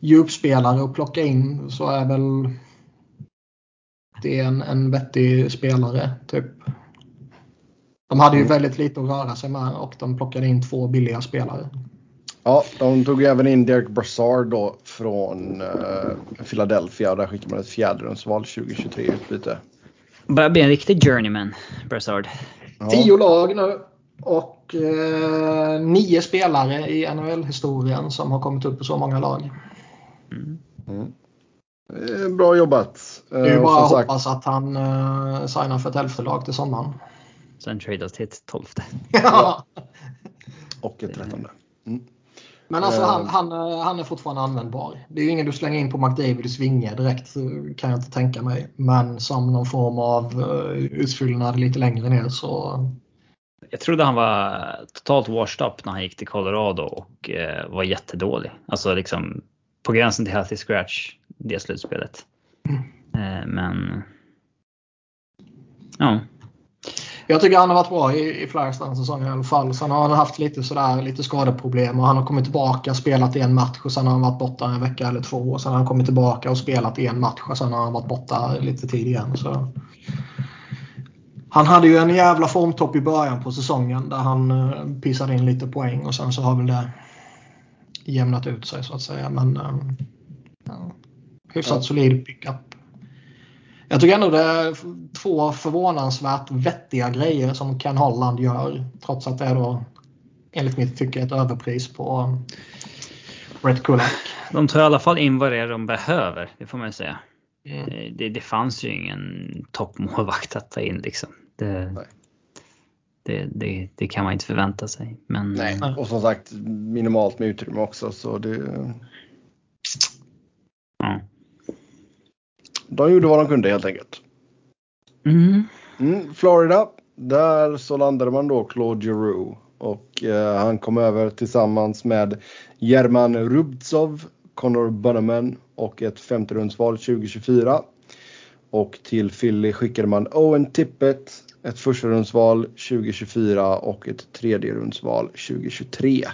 djupspelare att plocka in så är väl det en, en vettig spelare. typ. De hade ju Mm. väldigt lite att röra sig med och de plockade in två billiga spelare. Ja, de tog ju även in Derek Brassard då från uh, Philadelphia. Där skickade man ett fjärderumsval 2023 i utbyte. Börjar bli en riktig journeyman, Brassard. Ja. Tio lag nu och eh, nio spelare i NHL-historien som har kommit upp i så många lag. Eh, Bra jobbat. Det är ju Eh, bara att som sagt, hoppas att han eh, signar för ett elfte lag till sommaren. Sen tradas till ett tolfte. Ja. och ett trettonde. Men alltså Eh. han, han, eh, han är fortfarande användbar. Det är ju ingen du slänger in på McDavids vinge direkt eh, kan jag inte tänka mig. Men som någon form av uh, utfyllnad lite längre ner så Jag trodde han var totalt washed up när han gick till Colorado och eh, var jättedålig. Alltså liksom på gränsen till healthy scratch det slutspelet. Eh, men ja. Jag tycker han har varit bra i, i Flyers den säsongen i alla fall. Sen har han haft lite, sådär, lite skadeproblem och han har kommit tillbaka, spelat en match och sen har han varit borta en vecka eller två. Och sen har han kommit tillbaka och spelat en match och sen har han varit borta lite tid igen. Så. Han hade ju en jävla formtopp i början på säsongen där han uh, pissade in lite poäng och sen så har väl det jämnat ut sig så att säga. Men uh, ja, hyfsat ja. solid pickup. Jag tycker ändå det är två förvånansvärt vettiga grejer som Ken Holland gör. Trots att det är då enligt mitt tycke ett överpris på Brett Kulak. De tar i alla fall in vad det är de behöver, det får man säga. Mm. Det, det fanns ju ingen toppmålvakt att ta in liksom. Det, det, det, det, kan man inte förvänta sig. Men, Nej, och som sagt minimalt med utrymme också. Så det... Ja. De gjorde vad de kunde helt enkelt. Mm. Mm, Florida, där så landade man då Claude Giroux. Och eh, han kom över tillsammans med German Rubtsov, Connor Bunneman och ett femte rundsval 2024. Och till Philly skickade man Owen Tippett, ett första rundsval 2024 och ett tredje rundsval 2023.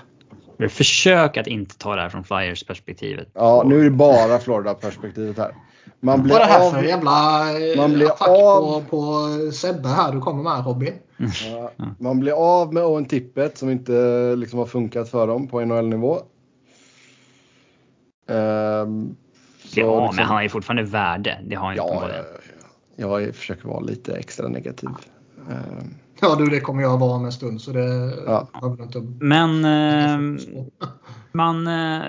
Försök att inte ta det här från Flyers perspektivet. Ja, nu är det bara Florida perspektivet här. Man blir Vad är det här av, för jävla man blir attack av, på, på Sebbe här du kommer med Robin? Ja, man blir av med Owen Tippet som inte liksom har funkat för dem på NHL-nivå. Um, ja, liksom, men han ju fortfarande värde. Det har han ja, jag, jag försöker vara lite extra negativ. Um, ja du, det kommer jag vara om en stund så det ja. Men eh, man... Eh,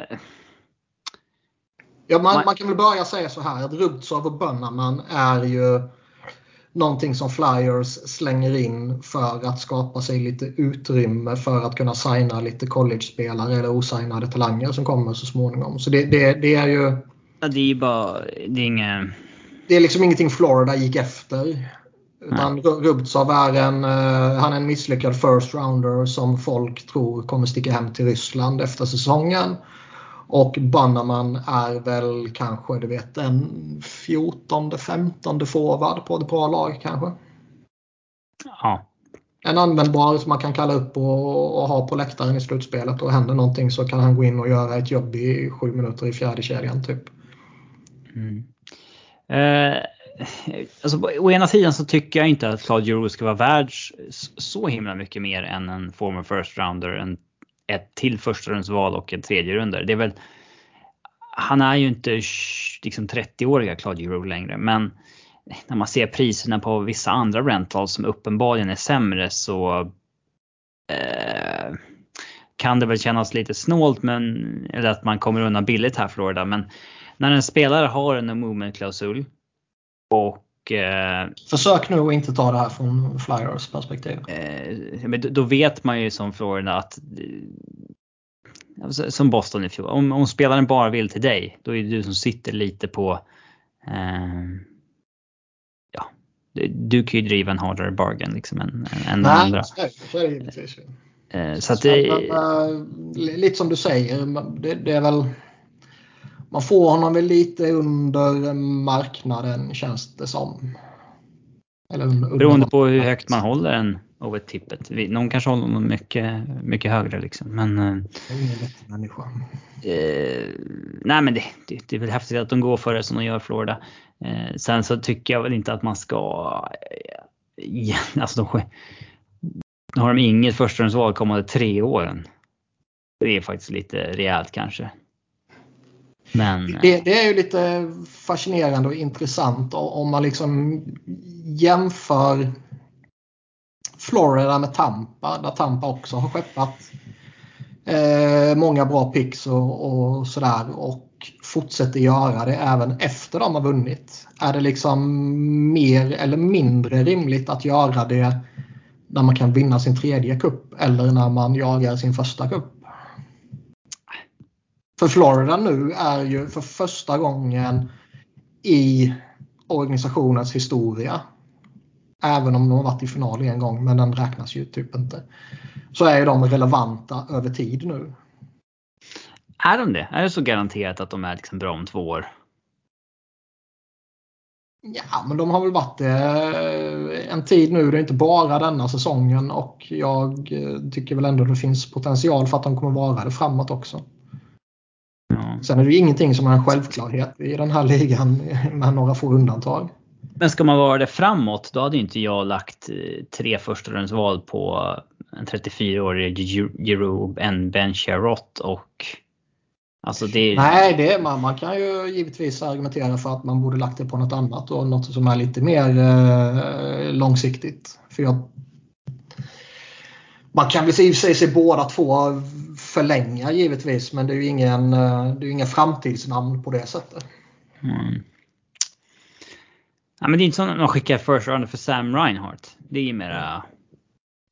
ja, man, man, kan väl börja säga så här att Rubtsov och Bönnaman är ju någonting som Flyers slänger in för att skapa sig lite utrymme för att kunna signa lite college-spelare eller osignade talanger som kommer så småningom. Så det, det, det är ju... Ja, det är ju bara... Det är inget... Det är liksom ingenting Florida gick efter. Utan Rubtsov är en, uh, han är en misslyckad first rounder som folk tror kommer sticka hem till Ryssland efter säsongen. Och Bannerman är väl kanske du vet en 14 15 forward på ett bra lag kanske. Ja. En användbar som man kan kalla upp och, och, ha på läktaren i slutspelet och händer någonting så kan han gå in och göra ett jobb i sju minuter i fjärde kedjan typ. Mm. Eh, alltså, å ena sidan så tycker jag inte att Claude Giroux ska vara värd så himla mycket mer än en former first rounder, en ett till första rundsval och en tredje runder. Det är väl, han är ju inte liksom 30-åriga Claude Giroux längre men när man ser priserna på vissa andra rentals som uppenbarligen är sämre så eh, kan det väl kännas lite snålt men, eller att man kommer undan billigt här Florida. Men när en spelare har en movement klausul och Försök nu att inte ta det här från Flyers perspektiv. Eh, då vet man ju som Florida att eh, som Boston i fjol. Om, om spelaren bara vill till dig, då är det du som sitter lite på eh, ja, du kan ju driva en hårdare bargain liksom än, än Nej, andra. Nej, så är det givetvis. Eh, så att det, men, lite som du säger, det, det är väl man får honom väl lite under marknaden känns det som. Eller under, Beroende på hur högt man håller en over tippet. Någon kanske håller honom mycket, mycket högre liksom. Men, eh, det är ingen lätt människa. Eh, nej men det, det, det, är väl häftigt att de går för det som de gör i Florida. Eh, sen så tycker jag väl inte att man ska... Eh, alltså de, har de inget förstahundsval kommande tre åren. Det är faktiskt lite rejält kanske. Men... Det, det, är ju lite fascinerande och intressant om man liksom jämför Florida med Tampa där Tampa också har skeppat eh, många bra picks och, och sådär och fortsätter göra det även efter de har vunnit. Är det liksom mer eller mindre rimligt att göra det när man kan vinna sin tredje kupp eller när man jagar sin första kupp? För Florida nu är ju för första gången i organisationens historia Även om de har varit i final en gång, men den räknas ju typ inte. Så är de relevanta över tid nu. Är de det? Är det så garanterat att de är liksom bra om två år? Ja, men de har väl varit det eh, en tid nu. Det är inte bara denna säsongen och jag eh, tycker väl ändå det finns potential för att de kommer vara det framåt också. Ja. Sen är det ju ingenting som är en självklarhet i den här ligan med några få undantag. Men ska man vara det framåt, då hade inte jag lagt eh, tre första val på en 34-årig Giroud, en Ben Sherrott och Alltså det... Nej, det, man, man kan ju givetvis argumentera för att man borde lagt det på något annat och något som är lite mer eh, långsiktigt. För jag, man kan väl i och för sig se båda två förlänga givetvis men det är ju ingen, eh, det är ingen framtidsnamn på det sättet. Mm. Ja, men det är inte som att man skickar first rounder för Sam Reinhardt. Det är ju mera...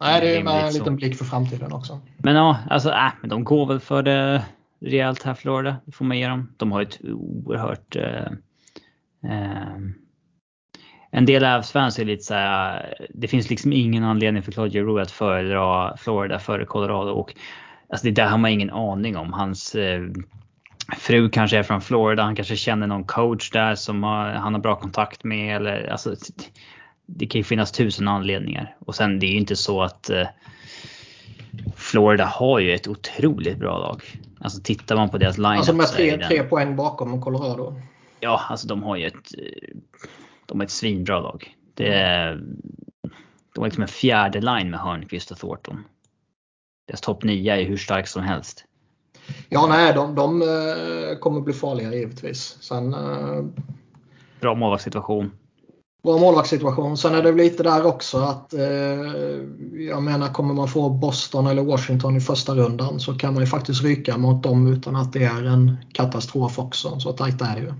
Nej, det är med en liten blick för framtiden också. Men ja, alltså äh, men de går väl för det rejält här Florida. Det får man ge dem. De har ett oerhört eh, eh, en del Avs-fans är lite så här, det finns liksom ingen anledning för Claude Giroux att föredra Florida före Colorado och alltså det där har man ingen aning om. Hans eh, fru kanske är från Florida, han kanske känner någon coach där som har, han har bra kontakt med eller alltså det kan ju finnas tusen anledningar och sen det är ju inte så att eh, Florida har ju ett otroligt bra lag. Alltså tittar man på deras line Alltså med tre, tre poäng bakom Colorado. Ja, alltså de har ju ett, de har ett svinbra lag. Det är, de har liksom en fjärde line med Hörnqvist och Thornton. Deras topp 9 är hur stark som helst. Ja, nej, de, de eh, kommer bli farliga givetvis. Sen, uh... Bra målvaktssituation. Bra målvaktssituation. Sen är det lite där också att eh, jag menar kommer man få Boston eller Washington i första rundan så kan man ju faktiskt ryka mot dem utan att det är en katastrof också. Så tajt är det ju.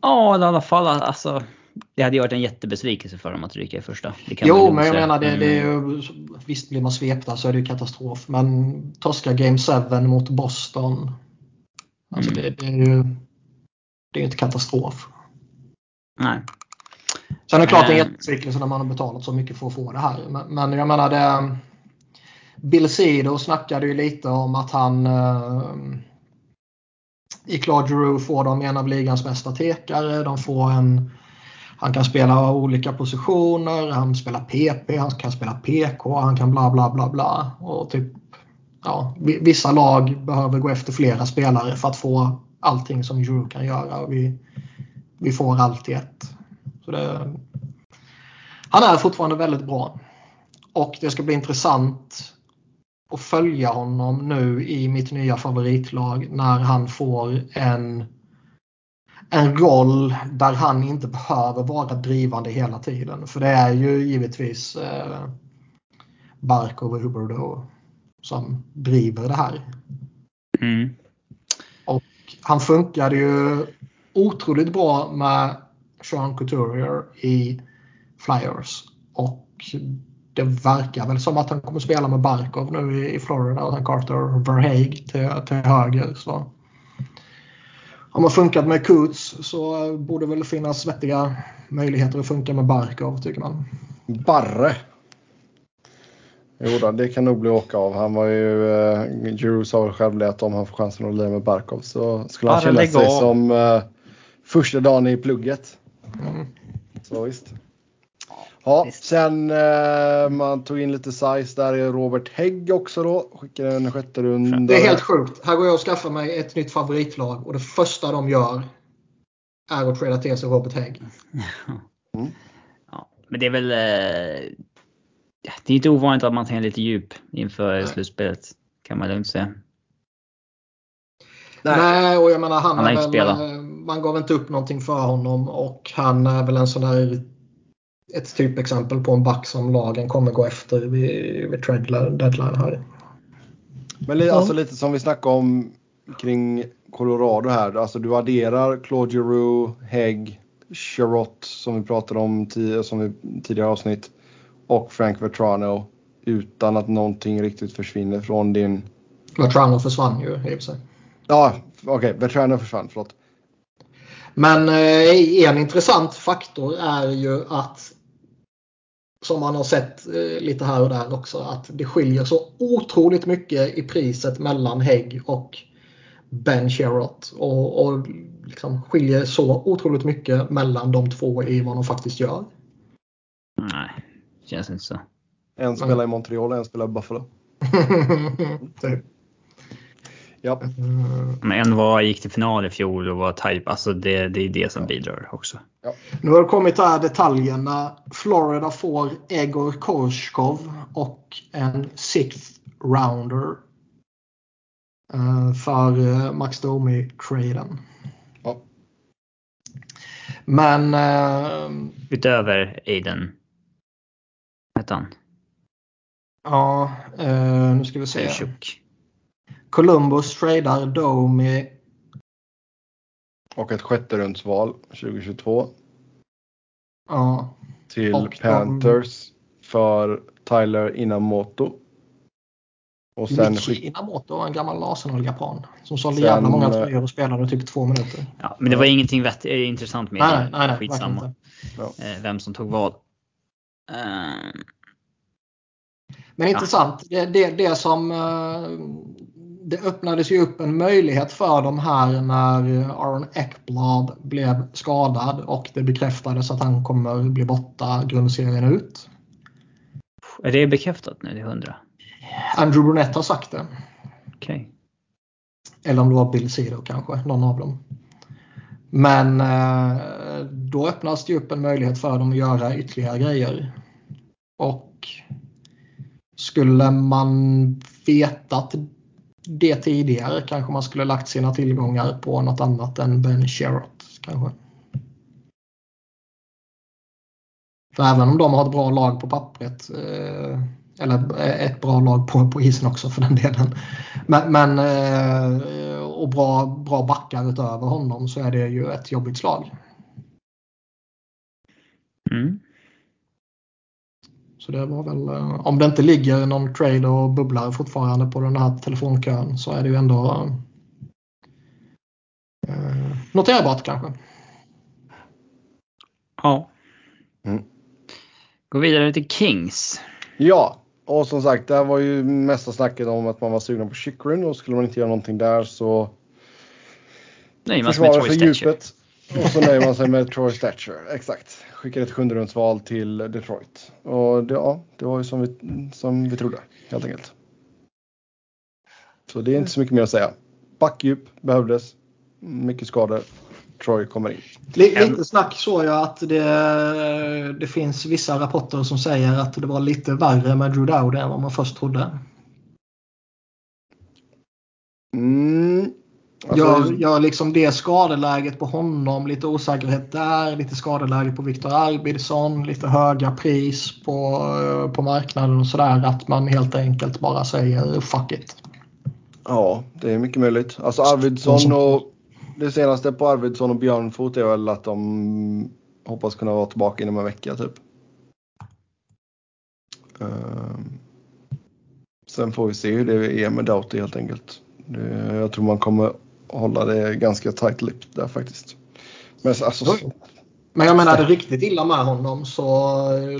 Ja, i alla fall alltså. Det hade ju varit en jättebesvikelse för dem att ryka i första. jo, men jag menar det, det är ju, visst blir man svepta så är det ju katastrof. Men torska Game 7 mot Boston. Alltså mm. det, det, är ju det är inte katastrof. Nej. Sen är det klart det är en jättebesvikelse när man har betalat så mycket för att få det här. Men, men jag menar det. Bill Cedar snackade ju lite om att han eh, i Claude Giroux får de en av ligans bästa tekare. De får en, han kan spela olika positioner, han spelar PP, han kan spela PK, han kan bla bla bla bla. Och typ, ja, vissa lag behöver gå efter flera spelare för att få allting som Giroux kan göra. Och vi, vi får allt i ett. Så det, han är fortfarande väldigt bra. Och det ska bli intressant att följa honom nu i mitt nya favoritlag när han får en, en roll där han inte behöver vara drivande hela tiden. För det är ju givetvis eh, Barkov och Huberdo som driver det här. Mm. Och han funkade ju otroligt bra med Sean Couturier i Flyers. Och det verkar väl som att han kommer spela med Barkov nu i Florida och sen Carter Verhaeg till, till höger. Så. Om man funkat med Coots så borde väl finnas vettiga möjligheter att funka med Barkov tycker man. Barre. Jo då, det kan nog bli åka av. Han var ju, eh, Drew sa väl själv att om han får chansen att lira med Barkov så skulle han känna sig som eh, första dagen i plugget. Mm. Så visst. Ja, visst. sen eh, man tog in lite size där är Robert Hägg också då. Skickade en sjätte runda. Det är helt sjukt. Här går jag och skaffar mig ett nytt favoritlag och det första de gör är att trada till sig Robert Hägg. Mm. Ja, men det är väl eh, det är inte ovanligt att man tar lite djup inför Nej. slutspelet. Kan man lugnt säga. Nej. Nej, och jag menar han, han är väl, eh, man gav inte upp någonting för honom och han är väl en sån där ett typexempel på en back som lagen kommer gå efter vid, vid deadline här. Men li, alltså lite som vi snackade om kring Colorado här. Alltså du adderar Claude Giroux, Hägg, Sherrott som vi pratade om som vi, tidigare avsnitt och Frank Vetrano utan att någonting riktigt försvinner från din... Vetrano försvann ju i och för sig. Ja, okej. Okay. Vetrano försvann, förlåt. Men eh, en intressant faktor är ju att som man har sett eh, lite här och där också att det skiljer så otroligt mycket i priset mellan Hägg och Ben Sherrott. Och, och liksom skiljer så otroligt mycket mellan de två i vad de faktiskt gör. Nej, känns inte så. En spelar i Montreal och en spelar i Buffalo. typ. Ja. Men en var, gick till final i fjol och var type. Alltså det, det är det som bidrar också. Nu har det kommit här detaljerna. Florida får Egor Korskov och en sixth rounder eh, för eh, Max Domi-traden. Ja. Men eh, Utöver Aiden. Hette han? ja, nu ska vi se. Sechuk. Columbus tradar Domi Och ett sjätte rundsval 2022 ja, till Och de- Panthers för Tyler Inamoto. Och sen Miki skick, Inamoto, en gammal Arsenal-japan. Som sålde Sen, jävla många eh, tröjor och spelade typ två minuter. Ja, men det var ingenting vett, eh, intressant med Nej, nej, nej, Skitsamma. inte. Eh, Vem som tog vad. Men intressant. Det, det, det som... Det öppnades ju upp en möjlighet för dem här när Aaron Ekblad blev skadad och det bekräftades att han kommer bli borta grundserien ut. är det bekräftat nu? Det är 100? Andrew Brunette har sagt det. Okej. Eller om det var Bill Cedar kanske, någon av dem. Men eh, då öppnas det upp en möjlighet för dem att göra ytterligare grejer. Och skulle man vetat det tidigare kanske man skulle lagt sina tillgångar på något annat än Ben Sherrott. kanske. För även om de har ett bra lag på pappret, eh, eller eh, ett bra lag på, på isen också för den delen, men, men eh, och bra, bra backar utöver honom så är det ju ett jobbigt slag. Mm. Så det var väl, eh, om det inte ligger någon trade och bubblar fortfarande på den här telefonkön så är det ju ändå eh, noterbart kanske. Ja. Mm. Gå vidare till Kings. Ja, och som sagt, det här var ju mesta snacket om att man var sugna på Chychrun och skulle man inte göra någonting där så Nej, man är försvara Troy sig djupet. Och så nöjer man sig med Troy Stature. Exakt. Skickar ett sjunderumsval till Detroit. Och det, ja, det var ju som vi, som vi trodde helt enkelt. Så det är inte så mycket mer att säga. Backdjup behövdes. Mycket skador. Troy kommer in. Li- Lite snack såg jag att det, det finns vissa rapporter som säger att det var lite värre med Drew Dowdy än vad man först trodde. Mm. Alltså, Gör, gör liksom det skadeläget på honom, lite osäkerhet där, lite skadeläge på Viktor Arvidsson, lite höga pris på, på marknaden och sådär. Att man helt enkelt bara säger fuck it. Ja, det är mycket möjligt. Alltså Arvidsson och det senaste på Arvidsson och Björnfot är väl att de hoppas kunna vara tillbaka inom en vecka typ. Ehm, sen får vi se hur det är med Doughty helt enkelt. Jag tror man kommer hålla det ganska tight lip där faktiskt. Men alltså, Men jag menar, är det riktigt illa med honom så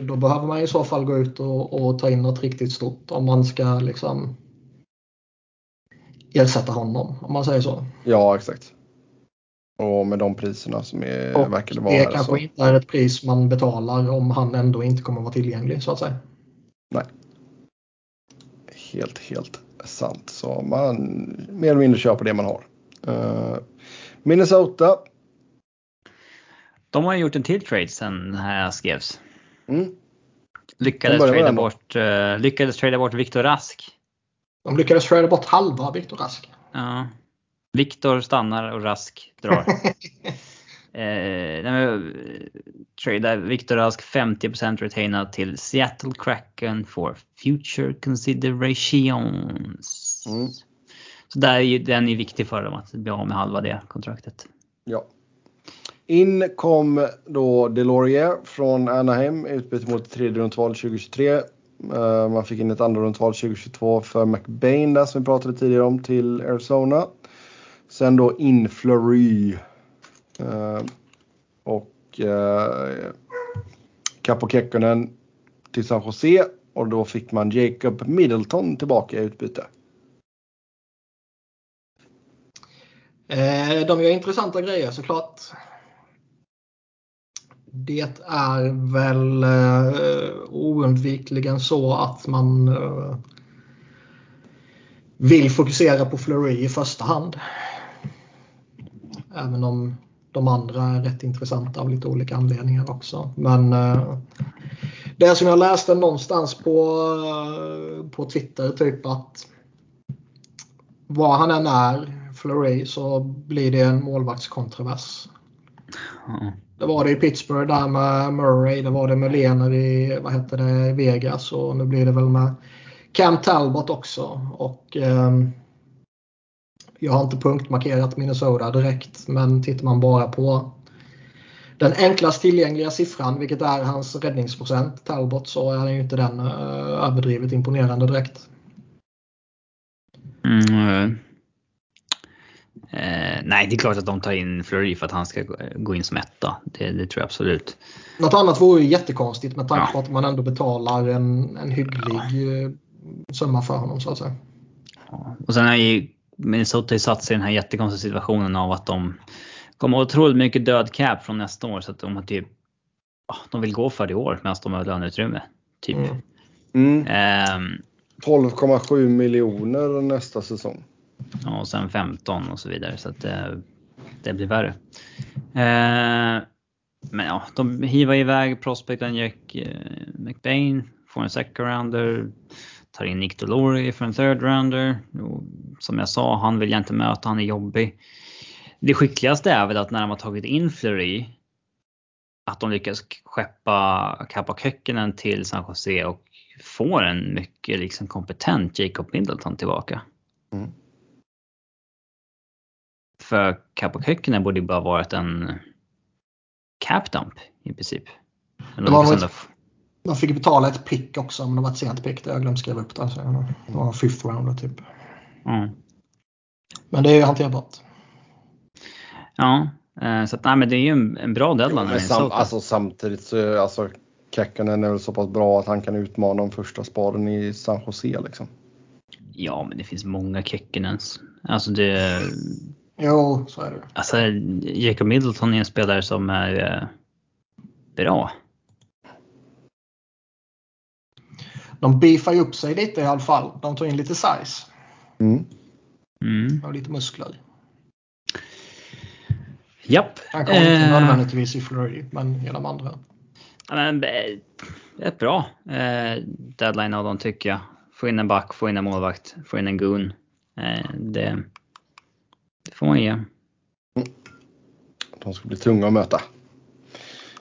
då behöver man i så fall gå ut och, och ta in något riktigt stort om man ska liksom ersätta honom, om man säger så. ja exakt. Och med de priserna som är, Och verkade vara det kanske så. inte är ett pris man betalar om han ändå inte kommer vara tillgänglig så att säga. Helt, helt sant. Så man mer eller mindre kör på det man har. Eh, Minnesota. De har gjort en till trade sen det här skrevs. Mm. Lyckades trada bort, uh, lyckades trada bort Viktor Rask. De lyckades trada bort halva Viktor Rask. Ja. Viktor stannar och Rask drar. eh, eh, trada Viktor Rask 50% retainad till Seattle Kraken for future considerations. Mm. Så där är ju, den är viktig för dem att bli av med halva det kontraktet. Ja. In kom då Delorier från Anaheim i utbyte mot ett tredje rundval 2023. Eh, man fick in ett andra rundval 2022 för McBain där som vi pratade tidigare om till Arizona. Sen då in Fleury. Eh, och eh, Capo Kekkonen till San Jose och då fick man Jacob Middleton tillbaka i utbyte. Eh, de gör intressanta grejer såklart. Det är väl eh, oundvikligen så att man eh, vill fokusera på Fleury i första hand. Även om de andra är rätt intressanta av lite olika anledningar också. Men det som jag läste någonstans på, på Twitter typ att vad han än är, Fleury, så blir det en målvaktskontrovers. Ja. Det var det i Pittsburgh där med Murray, det var det med Lener i vad heter det, Vegas och nu blir det väl med Cam Talbot också. Och, eh, jag har inte punktmarkerat Minnesota direkt men tittar man bara på den enklast tillgängliga siffran vilket är hans räddningsprocent Talbot så är ju inte den eh, överdrivet imponerande direkt. Mm, eh, eh, nej, det är klart att de tar in Fleury för att han ska gå- in som etta. Det, det tror jag absolut. Något annat vore ju jättekonstigt med tanke Ja. på att man ändå betalar en, en hygglig eh, summa för honom så att säga. Ja. Och sen är ju Minnesota satt sig i den här jättekonstiga situationen av att de kommer ha otroligt mycket död cap från nästa år så att de har typ ja, de vill gå för det i år medan de har löneutrymme. Typ. Mm. Mm. Ehm, 12,7 miljoner nästa säsong. Och sen 15 och så vidare. Så att det, det blir värre. Eh, men ja, de hivar iväg prospekten Jack eh, McBain, får en second rounder, tar in Nick Dolori för en third rounder. Och som jag sa, han vill jag inte möta, han är jobbig. Det skickligaste är väl att när de har tagit in Fleury, att de lyckas skeppa Kappa Kökkinen till San Jose och får en mycket liksom kompetent Jacob Middleton tillbaka. Mm. För Capo Kökkinen borde ju bara varit en cap dump i princip. Det de var f- Man fick betala ett pick också men det var ett sent pick. Det jag glömt skriva upp där. Så det var en fifth rounder typ. ja. Men det är ju hanterbart. ja, eh, så att, nej, men det är ju en, en bra Jo, deadline. med sam, alltså, samtidigt så är alltså Kekkonen är väl så pass bra att han kan utmana om första spaden i San Jose liksom. Ja, men det finns många Kekkinens. Alltså det, Jo, så är det. alltså Jacob Middleton är en spelare som är eh, bra. De beefar ju upp sig lite i alla fall. De tar in lite size Mm. Mm. och lite muskler. Japp. Han kommer inte Eh, nödvändigtvis i Flurry, men i de andra. Ja, men, eh, ett bra eh, deadline av dem tycker jag. Få in en back, få in en målvakt, få in en goon. Eh, det, det får man ge. De ska bli tunga att möta.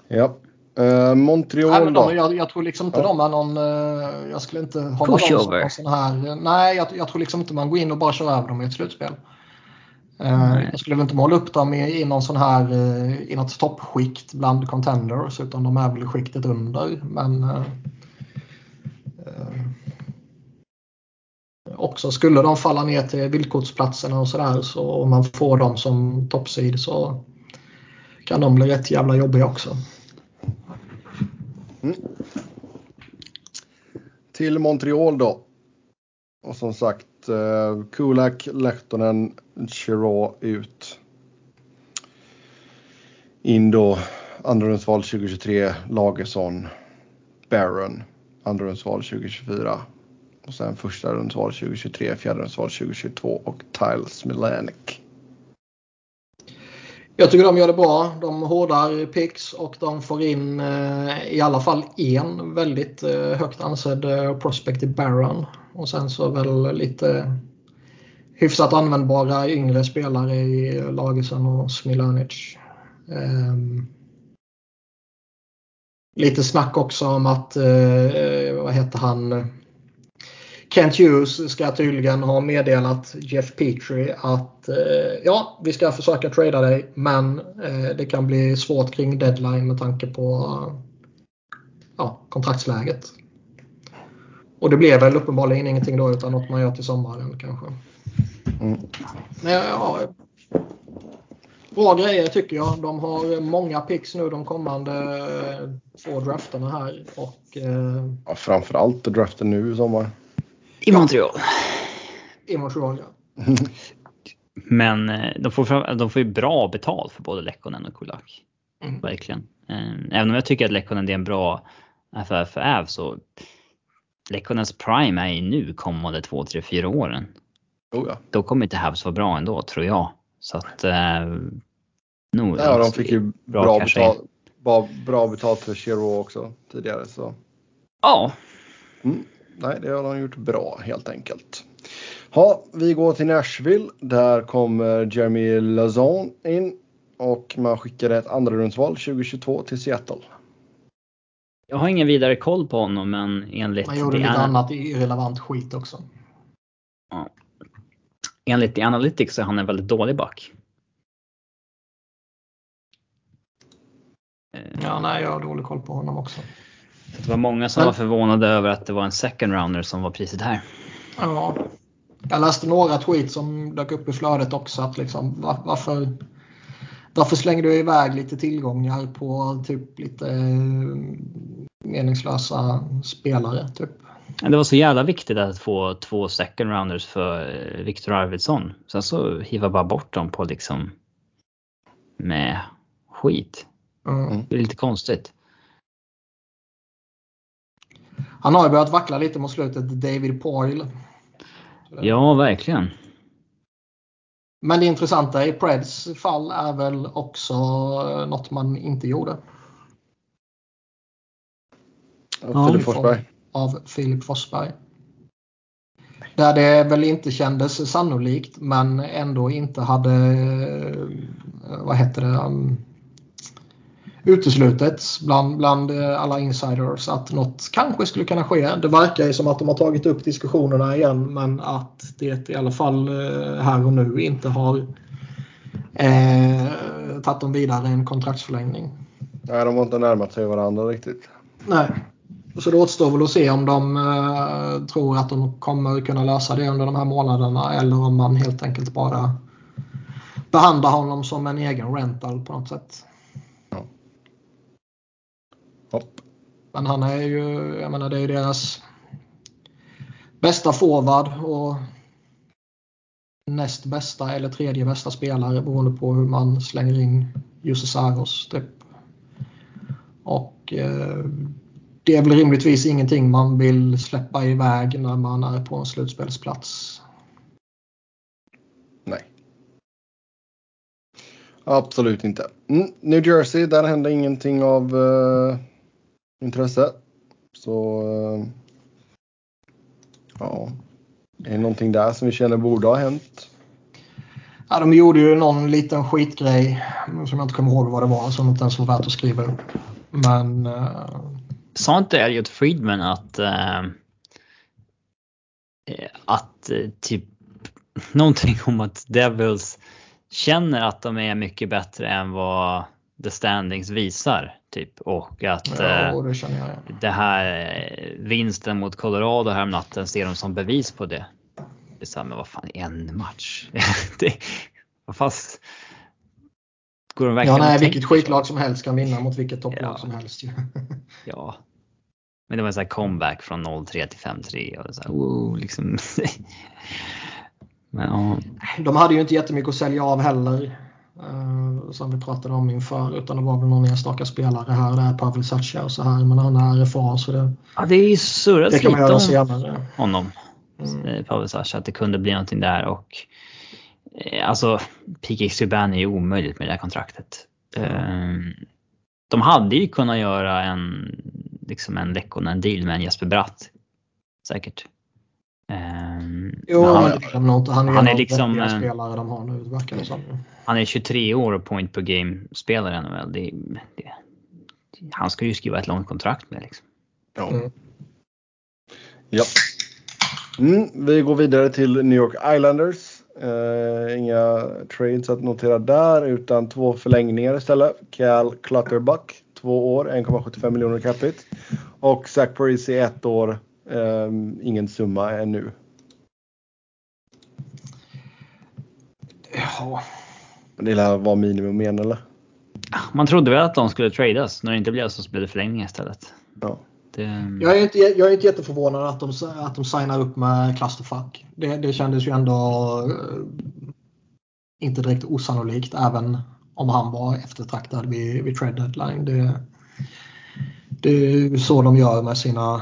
Ja. Eh, Montreal Nej, men då? de, jag, jag tror liksom inte Ja. de är någon... eh, Jag skulle inte hålla dem som Pushover. någon sån här... Nej, jag, jag tror liksom inte man går in och bara kör över dem i ett slutspel. Eh. Jag skulle väl inte måla upp dem i, i någon sån här... eh, I något toppskikt bland contenders. Utan de är väl i skiktet under. Men... eh, eh, också skulle de falla ner till villkortsplatserna och sådär så om man får dem som toppsid så kan de bli rätt jävla jobbiga också. Mm. Till Montreal då. Och som sagt, eh, Kulak, Lehtonen, Chirot ut. In då andrarumsval 2023, Lagersson, Barron, andrarumsval 2024. Och sen första rundsval 2023, fjärde rundsval 2022 och Tiles Milanic. Jag tycker de gör det bra. De hårdar picks och de får in eh, i alla fall en väldigt eh, högt ansedd eh, prospect i Barron. Och sen så väl lite hyfsat användbara yngre spelare i Lagesson och Smilanic. Ehm, lite snack också om att, eh, vad heter han, Kent Hughes ska tydligen ha meddelat Jeff Petrie att eh, ja, vi ska försöka trada dig men eh, det kan bli svårt kring deadline med tanke på ja, kontraktsläget. Och det blev väl uppenbarligen ingenting då utan något man gör till sommaren kanske. Mm. Men ja, bra grejer tycker jag. De har många picks nu de kommande eh, två drafterna här. Och eh, Ja, framförallt draften nu i sommar. I Montreal. i Montreal ja. Men eh, de får, de får ju bra betalt för både Lekkonen och Kulak. Mm. Verkligen. Eh, Även om jag tycker att Lekkonen är en bra affär för Äv så Lekkonens prime är ju nu kommande två, tre, fyra åren. Oh, ja. Då kommer inte Habs vara bra ändå tror jag. Så att eh, nog, ja, de fick ju bra bra, betalt, bra, bra betalt för Chiro också tidigare. Så. Ja, Mm. Nej, det har de gjort bra helt enkelt. Ja, vi går till Nashville. Där kommer Jeremy Lazon in och man skickade ett andra rundsval 2022 till Seattle. jag har ingen vidare koll på honom men enligt Man gjorde lite Ana- annat irrelevant skit också. enligt The Analytics så är han en väldigt dålig back. Ja, nej, jag har dålig koll på honom också. Det var många som var förvånade över att det var en second rounder som var priset här. Ja. Jag läste några tweets som dök upp i flödet också. Att liksom, var, varför, varför slänger du iväg lite tillgångar på typ lite eh, meningslösa spelare? Typ. Det var så jävla viktigt att få två second rounders för eh, Viktor Arvidsson. Sen så hivar bara bort dem på liksom med skit. Mm. Det är lite konstigt. Han har ju börjat vackla lite mot slutet, David Poyle. Ja, verkligen. Men det intressanta i Preds fall är väl också eh, något man inte gjorde Ja, Filip Forsberg. av Filip Forsberg. Där det väl inte kändes sannolikt men ändå inte hade, eh, vad heter det, uteslutits bland, bland eh, alla insiders att något kanske skulle kunna ske. Det verkar ju som att de har tagit upp diskussionerna igen men att det i alla fall eh, här och nu inte har eh, tagit dem vidare en kontraktsförlängning. Nej, de har inte närmat sig varandra riktigt. Nej. Så det återstår väl att se om de eh, tror att de kommer kunna lösa det under de här månaderna eller om man helt enkelt bara behandlar honom som en egen rental på något sätt. Hopp. Men han är ju, jag menar det är ju deras bästa forward och näst bästa eller tredje bästa spelare beroende på hur man slänger in Jussi Saros. Typ. Och eh, det är väl rimligtvis ingenting man vill släppa iväg när man är på en slutspelsplats. Nej. Absolut inte. New Jersey, där hände ingenting av eh, intresse. Så eh, ja, är det någonting där som vi känner borde ha hänt? Ja, de gjorde ju någon liten skitgrej som jag inte kommer ihåg vad det var som inte ens var värt att skriva upp. Men eh, Sa inte Elliot Friedman att eh, att eh, typ någonting om att Devils känner att de är mycket bättre än vad the standings visar typ och att eh, ja, det känner jag. igen. det här eh, vinsten mot Colorado här om natten ser de som bevis på det. Det är så här, men vad fan en match? det, vad fast Går de Ja, verkligen nej, och vilket skitlag som helst kan vinna mot vilket topplag Ja. som helst. Ja. Men det var en sån här comeback från 0-3 till 5-3 och det så här, wow, liksom. Men ja, De hade ju inte jättemycket att sälja av heller. Eh, som vi pratade om inför. Utan det var väl någon enstaka spelare här och där. Pavel Sacha och så här. Men han är RFA så det, ja det är ju surrat man lite göra om senare. honom. Mm. eh, Pavel Sacha, att det kunde bli någonting där och eh, alltså PK Subban är ju omöjligt med det här kontraktet. Ehm, De hade ju kunnat göra en liksom en Lekkonen deal med en Jesper Bratt. Säkert. Ehm, Jo, han. Han är, han en är liksom, spelare de har nu, verkar det som. Han är 23 år och point per game spelare i NHL. Det, det, han ska ju skriva ett långt kontrakt med liksom. Ja. Mm. Ja. Mm, vi går vidare till New York Islanders. Eh, inga trades att notera där utan två förlängningar istället. Cal Clutterbuck, två år, 1,75 miljoner capita. Och Zach Parisi, ett år, eh, ingen summa ännu. Ja, Men Det lär vara minimum igen eller? Man trodde väl att de skulle tradas. När det inte blev så blev det förlängning istället. Ja. Det, jag, är inte, jag är inte jätteförvånad att de, att de signar upp med Clusterfuck. Det, det kändes ju ändå eh, inte direkt osannolikt även om han var eftertraktad vid, vid trade deadline. Det, det är så de gör med sina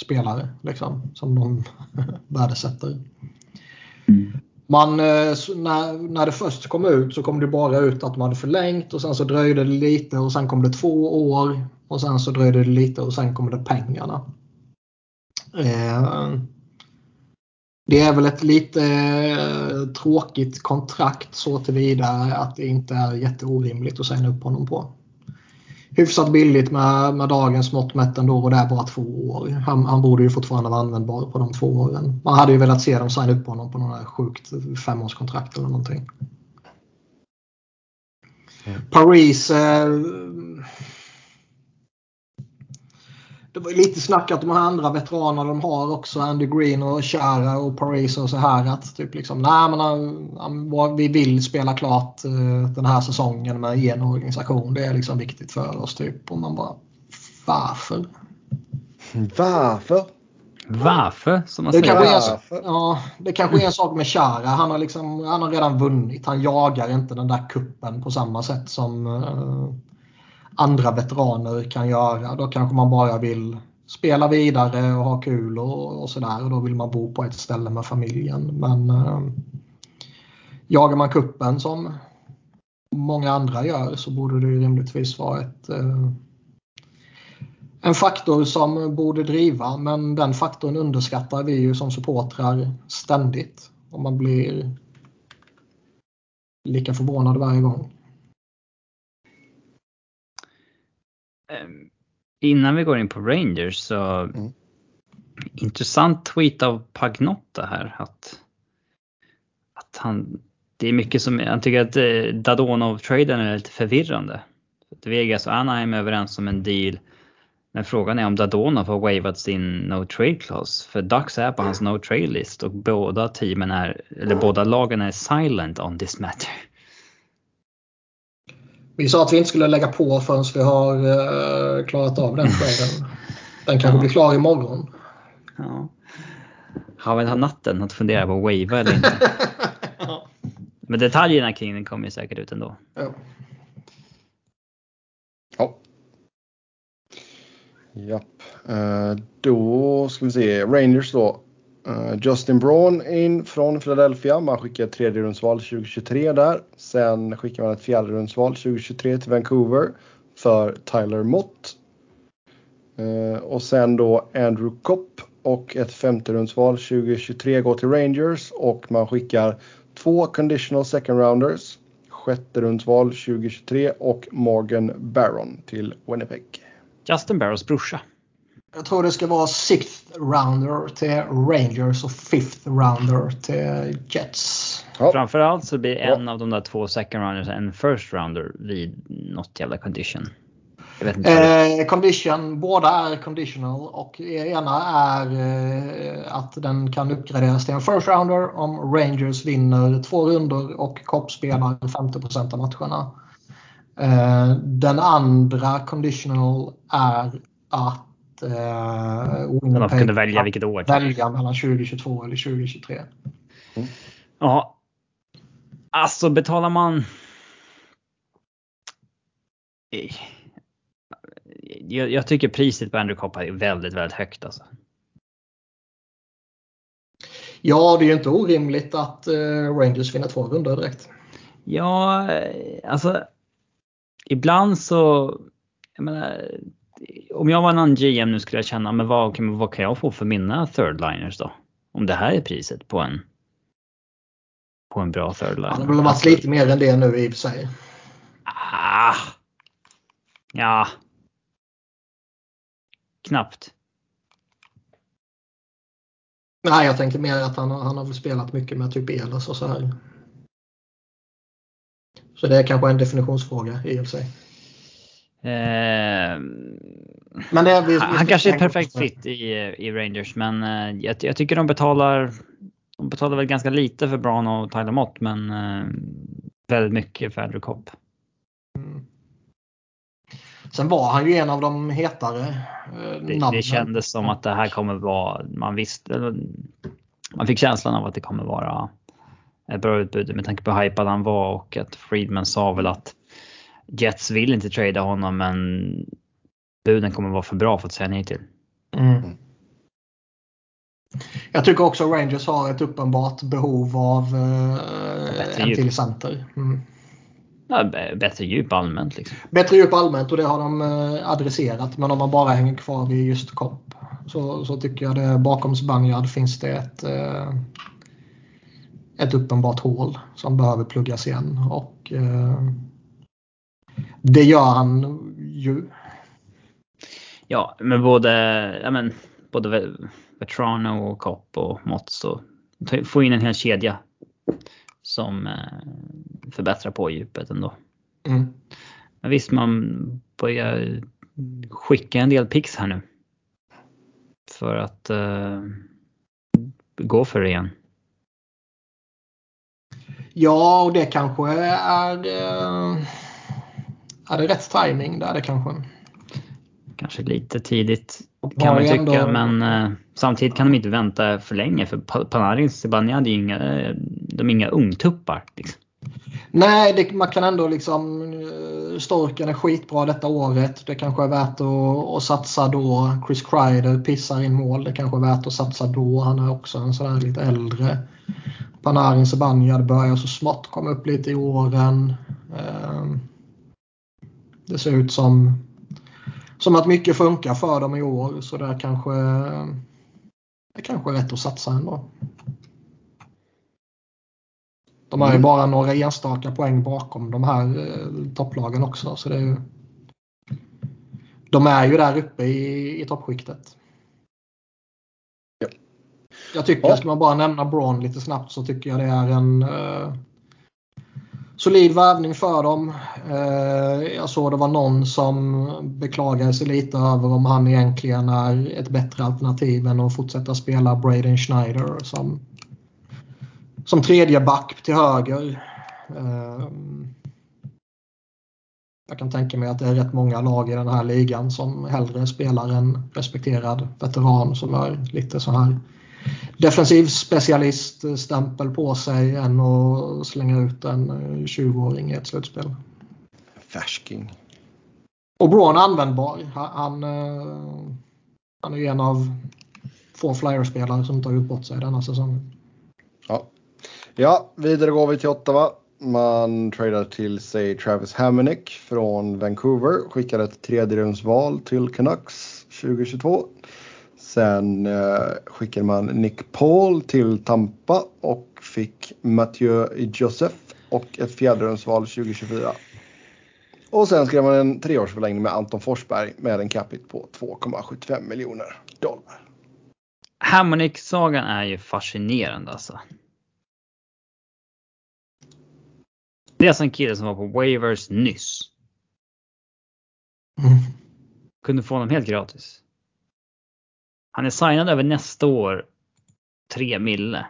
spelare liksom, som de värdesätter. Man, eh, när, när det först kom ut så kom det bara ut att man hade förlängt och sen så dröjde det lite och sen kom det två år och sen så dröjde det lite och sen kom det pengarna. Eh, det är väl ett lite eh, tråkigt kontrakt så tillvida att det inte är jätteorimligt att signa upp honom på. Hyfsat billigt med, med dagens mått mätt ändå och det är bara två år. Han, han borde ju fortfarande vara användbar på de två åren. Man hade ju velat se dem signa upp honom på något sjukt femårskontrakt eller någonting. Mm. Paris eh, det var lite snack att de här andra veteranerna de har också, Andy Green och Chara och Paris och så här att typ liksom, nej men vi vill spela klart eh, den här säsongen med en organisation. Det är liksom viktigt för oss typ. Och man bara, varför? Varför? Varför? Som man det, säger. Kanske är, ja, det kanske är en sak med Chara. Han har, liksom, han har redan vunnit. Han jagar inte den där kuppen på samma sätt som uh, andra veteraner kan göra. Då kanske man bara vill spela vidare och ha kul och, och sådär. Och då vill man bo på ett ställe med familjen. Men eh, jagar man kuppen som många andra gör så borde det rimligtvis vara ett, eh, en faktor som borde driva. Men den faktorn underskattar vi ju som supportrar ständigt. Och man blir lika förvånad varje gång. Innan vi går in på Rangers så mm. intressant tweet av Pagnotta här att, att han, det är mycket som, han tycker att eh, Dadonov-traden är lite förvirrande. Vegas och Anaheim är överens om en deal. Men frågan är om Dadonov har wavat sin no trade clause. För Ducks är på hans no trade list och båda teamen är, eller båda lagen är silent on this matter. Vi sa att vi inte skulle lägga på förrän vi har uh, klarat av den traden. Den kanske ja. blir klar imorgon. Ja. Har vi natten att fundera på att wava eller inte. ja. Men detaljerna kring den kommer ju säkert ut ändå. Ja. Ja. Japp. Uh, då ska vi se. Rangers då. Eh, Justin Braun in från Philadelphia. Man skickar ett tredjerumsval 2023 där. Sen skickar man ett fjärderumsval 2023 till Vancouver för Tyler Mott. Eh, och sen då Andrew Kopp och ett femterumsval 2023 går till Rangers och man skickar två conditional second rounders. Sjätterumsval 2023 och Morgan Barron till Winnipeg. Justin Barrons brorsa. Jag tror det ska vara sixth rounder till Rangers och fifth rounder till Jets. Ja. Framförallt så blir en ja. av de där två second rounders en first rounder vid något jävla condition. Eh, condition, båda är conditional och ena är eh, att den kan uppgraderas till en first rounder om Rangers vinner två runder och Copp spelar 50% av matcherna. Eh, den andra conditional är att eh, Man kunde välja vilket år. Välja mellan 2022 eller 2023. Mm. Ja. Alltså betalar man... Jag, jag tycker priset på Andrew Copp är väldigt, väldigt högt alltså. Ja, det är ju inte orimligt att uh, Rangers vinner två rundor direkt. Ja, alltså ibland så, jag menar, om jag var en annan GM nu skulle jag känna, men vad, vad kan jag få för mina third liners då? Om det här är priset på en på en bra third liner. Han har väl varit lite mer än det nu i och för sig. Ah, ja. Knappt. Nej, jag tänkte mer att han, han har spelat mycket med typ Elas och så här. Så det är kanske en definitionsfråga i och för sig. Eh, men det, vi, han kanske är perfekt fit i, i Rangers men eh, jag, jag, tycker de betalar de betalar väl ganska lite för Brown och Tyler Mott men eh, väldigt mycket för Andrew Cobb. Mm. Sen var han ju en av de hetare eh, det, det kändes som att det här kommer vara, man visste, man fick känslan av att det kommer vara ett bra utbud med tanke på hur hypad han var och att Friedman sa väl att Jets vill inte trada honom men buden kommer vara för bra för att säga nej till. Mm. Jag tycker också Rangers har ett uppenbart behov av eh, en till center. Mm. Ja, bättre djup allmänt. Liksom. Bättre djup allmänt och det har de eh, adresserat. Men om man bara hänger kvar vid just kopp så, så tycker jag det bakom Spanjard finns det ett, eh, ett uppenbart hål som behöver pluggas igen. Och eh, det gör han ju. Ja, men både, ja, men, både Vetrano och Kopp och Motts och få in en hel kedja som eh, förbättrar på djupet ändå. Mm. Men visst, man börjar skicka en del pix här nu. För att uh, gå för det igen. Ja, och det kanske är, uh, är det rätt timing där det kanske. Kanske lite tidigt kan man tycka, ändå... men uh, samtidigt kan de inte vänta för länge för Panarin och Zibanejad är inga, de är inga ungtuppar. Liksom. Nej, det, man kan ändå liksom... Eh, Storken är skitbra detta året. Det kanske är värt att, att satsa då. Chris Kreider pissar in mål. Det kanske är värt att satsa då. Han är också en sådär lite äldre. Panarin Zibanejad börjar så smått komma upp lite i åren. Ehm, det ser ut som, som att mycket funkar för dem i år. Så det kanske, det kanske är rätt att satsa ändå. De har ju mm. bara några enstaka poäng bakom de här eh, topplagen också. Så det är ju, de är ju där uppe i, i toppskiktet. Ja. Jag tycker, ja. ska man bara nämna Braun lite snabbt så tycker jag det är en eh, solid värvning för dem. Eh, jag såg det var någon som beklagade sig lite över om han egentligen är ett bättre alternativ än att fortsätta spela Braden Schneider som som tredje back till höger. Eh, jag kan tänka mig att det är rätt många lag i den här ligan som hellre spelar en respekterad veteran som är lite så här defensiv specialist-stämpel på sig än att slänga ut en 20-åring i ett slutspel. Färsking. Och Braun är användbar. Han, eh, han är en av få Flyers-spelare som inte har gjort bort sig denna säsongen. Ja, Ja, vidare går vi till Ottawa. Man tradar till sig Travis Hamonic från Vancouver. Skickar ett tredjerumsval till Canucks 2022. Sen eh, skickade man Nick Paul till Tampa och fick Mathieu Joseph och ett fjärderumsval 2024. Och sen skrev man en treårsförlängning med Anton Forsberg med en capita på 2,75 miljoner dollar. Hamonic-sagan är ju fascinerande alltså. Det är alltså en kille som var på waivers nyss. Mm. Kunde få honom helt gratis. Han är signad över nästa år. 3 mille.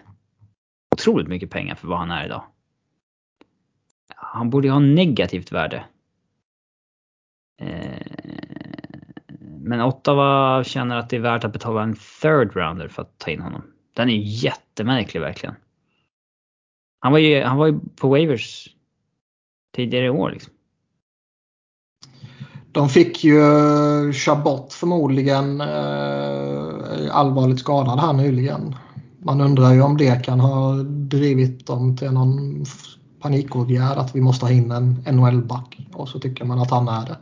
Otroligt mycket pengar för vad han är idag. Han borde ju ha negativt värde. Eh, men Ottawa känner att det är värt att betala en third rounder för att ta in honom. Den är jättemärklig verkligen. Han var ju, han var ju på waivers tidigare i år. Liksom. De fick ju Chabot förmodligen eh, allvarligt skadad här nyligen. Man undrar ju om det kan ha drivit dem till någon panikåtgärd att vi måste ha in en NHL-back och så tycker man att han är det.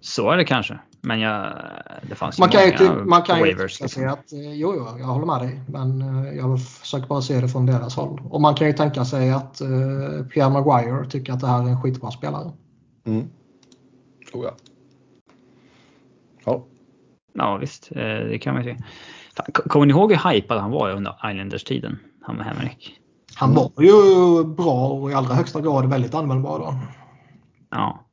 Så är det kanske. Men jag, det fanns ju man kan många ju, man kan ju liksom. att, eh, jo, jo, jag håller med dig. Men eh, jag försöker bara se det från deras håll. Och man kan ju tänka sig att uh, Pierre Maguire tycker att det här är en skitbra spelare. Mm. Oh, ja. Ja. Ja visst, det kan man ju se. Kommer ni ihåg hur hypad han var under Islanders-tiden? Han med Henrik. Han var ju bra och i allra högsta grad väldigt användbar då. Ja.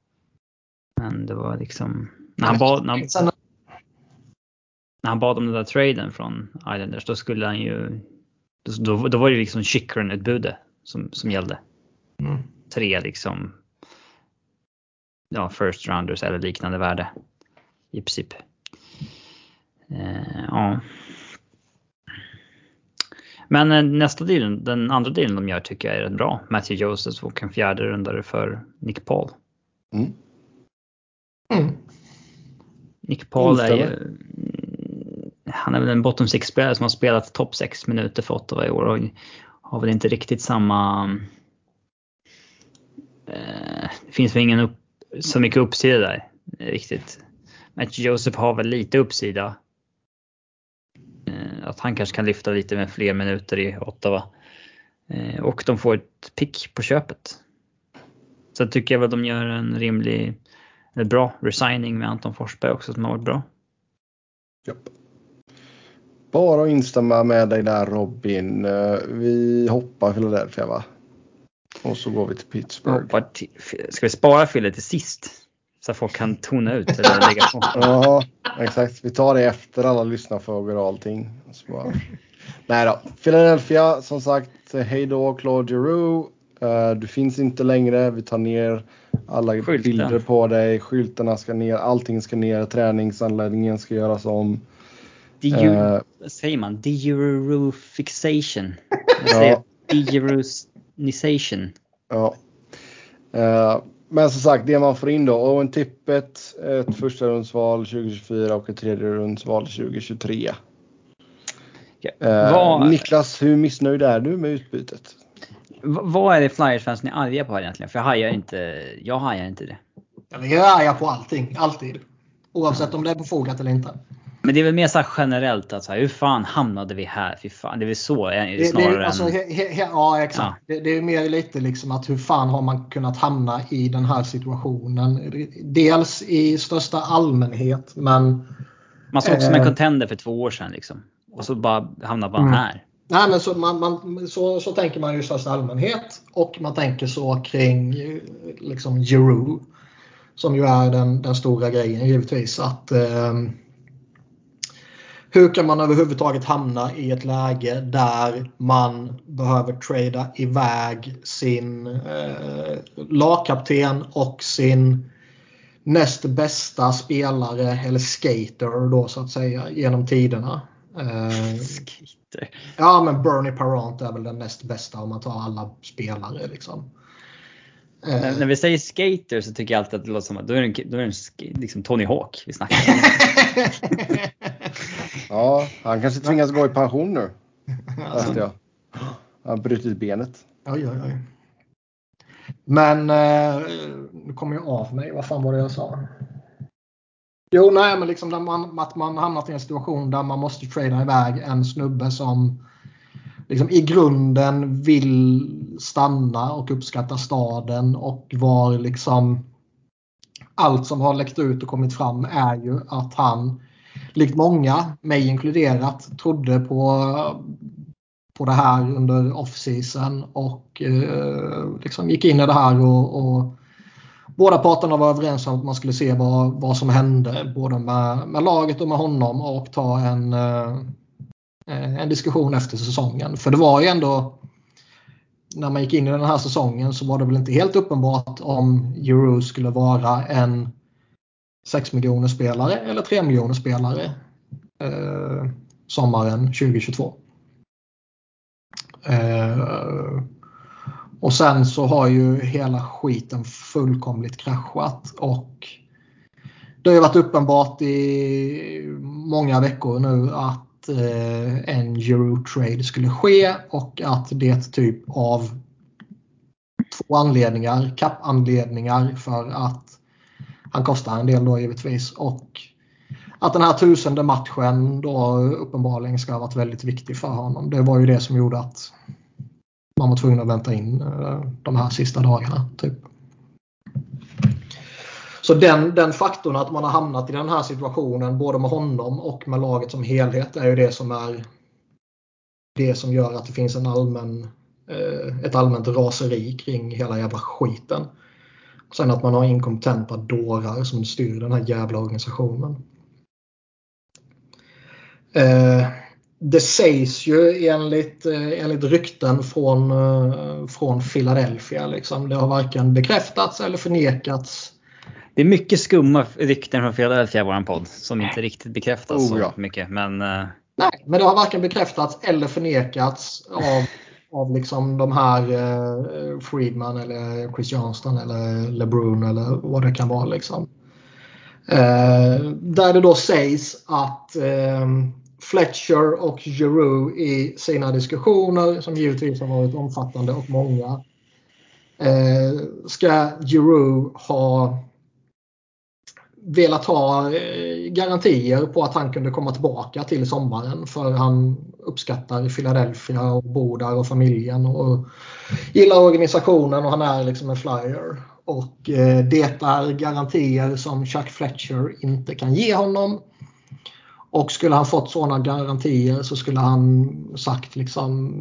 Men det var liksom när han, bad, när, han, när han bad om den där traden från Islanders då skulle han ju då, då var det liksom Chychrun-utbudet som, som gällde. Mm. Tre liksom ja, first rounders eller liknande värde i princip. Eh, ja. Men eh, nästa dealen, den andra dealen de gör tycker jag är rätt bra. Matthew Joseph och en fjärde rundare för Nick Paul. Mm. Mm. Nick Paul är ju, han är väl en bottom six spelare som har spelat topp 6 minuter för Ottawa i år och har väl inte riktigt samma... Eh, det finns väl ingen upp, så mycket uppsida där eh, riktigt. Matthew Joseph har väl lite uppsida. Eh, att han kanske kan lyfta lite med fler minuter i Ottawa. Eh, och de får ett pick på köpet. Så tycker jag väl de gör en rimlig, eller bra resigning med Anton Forsberg också som har varit bra. Japp. Bara att instämma med dig där Robin. Vi hoppar Philadelphia va? Och så går vi till Pittsburgh. Till, ska vi spara Fille till sist? Så att folk kan tona ut eller lägga på. Ja, exakt. Vi tar det efter alla lyssnarfrågor och allting. Så bara... Nej då. Philadelphia, som sagt, hej då Claude Giroux. Eh, Du finns inte längre. Vi tar ner alla Skylten. bilder på dig. Skyltarna ska ner. Allting ska ner. Träningsanläggningen ska göras om. Deeru, Eh, vad säger man? Deurufixation. Jag säger Deurusnisation. Ja. Eh, Men som sagt, det man får in då. Owen Tippett, ett första rundsval 2024 och ett tredje rundsval 2023. Eh, Vad- Niklas, hur missnöjd är du med utbytet? V- vad är det Flyers-fansen är arga på egentligen? För jag hajar inte, jag hajar inte det. Jag är arga på allting, alltid. Oavsett om det är befogat eller inte. Men det är väl mer så generellt att så här, hur fan hamnade vi här? Fy fan. Det är väl så eh, Det, snarare det, alltså, än... he, he, ja, exakt. Det, det är mer lite liksom att hur fan har man kunnat hamna i den här situationen? Dels i största allmänhet, men Man såg som en eh. contender för två år sedan liksom. Och så bara hamnar man Mm. här. Nej, men så, man, man, så, så tänker man ju i största allmänhet och man tänker så kring eh, liksom Giroud. Som ju är den, den stora grejen givetvis. Att, eh, hur kan man överhuvudtaget hamna i ett läge där man behöver trada iväg sin eh, lagkapten och sin näst bästa spelare eller skater då så att säga genom tiderna. Eh, Skater. Ja, men Bernie Parent är väl den näst bästa om man tar alla spelare. Liksom. Eh, När, när vi säger skater så tycker jag alltid att det låter som att då är det, en, då är det en, liksom Tony Hawk vi snackar om. Ja, han kanske tvingas gå i pension nu. alltså, jag. Han har brutit benet. oj, oj, oj. Men eh, nu kommer jag av mig. Vad fan var det jag sa? Jo, nej, men liksom man, att man hamnat i en situation där man måste trada iväg en snubbe som liksom i grunden vill stanna och uppskatta staden och var liksom allt som har läckt ut och kommit fram är ju att han likt många, mig inkluderat, trodde på, på det här under off-season och eh, liksom gick in i det här och, och båda parterna var överens om att man skulle se vad, vad som hände både med, med laget och med honom och ta en, eh, en diskussion efter säsongen. För det var ju ändå när man gick in i den här säsongen så var det väl inte helt uppenbart om Euro skulle vara en 6 miljoner spelare eller 3 miljoner spelare eh, sommaren 2022. Eh, och sen så har ju hela skiten fullkomligt kraschat och det har ju varit uppenbart i många veckor nu att eh, en Eurotrade skulle ske och att det typ av två anledningar, kappanledningar för att han kostar en del då givetvis och att den här tusende matchen då uppenbarligen ska ha varit väldigt viktig för honom. Det var ju det som gjorde att man var tvungen att vänta in eh, de här sista dagarna. Typ. Så den, den faktorn att man har hamnat i den här situationen både med honom och med laget som helhet är ju det som är det som gör att det finns en allmän, eh, ett allmänt raseri kring hela jävla skiten. Sen att man har inkompetenta dårar som styr den här jävla organisationen. Eh, det sägs ju enligt, eh, enligt rykten från, eh, från Philadelphia. Liksom. Det har varken bekräftats eller förnekats. Det är mycket skumma rykten från Philadelphia i våran podd som inte riktigt bekräftas Oh, så mycket. Men eh, Nej, men det har varken bekräftats eller förnekats av, av liksom de här eh, Friedman eller Chris Johnston eller LeBrun eller vad det kan vara. Liksom. Eh, där det då sägs att eh, Fletcher och Giroux i sina diskussioner, som givetvis har varit omfattande och många, eh, ska Giroux ha velat ha eh, garantier på att han kunde komma tillbaka till sommaren för han uppskattar Philadelphia och bor där och familjen och gillar organisationen och han är liksom en flyer. Och eh, det är garantier som Chuck Fletcher inte kan ge honom. Och skulle han fått sådana garantier så skulle han sagt liksom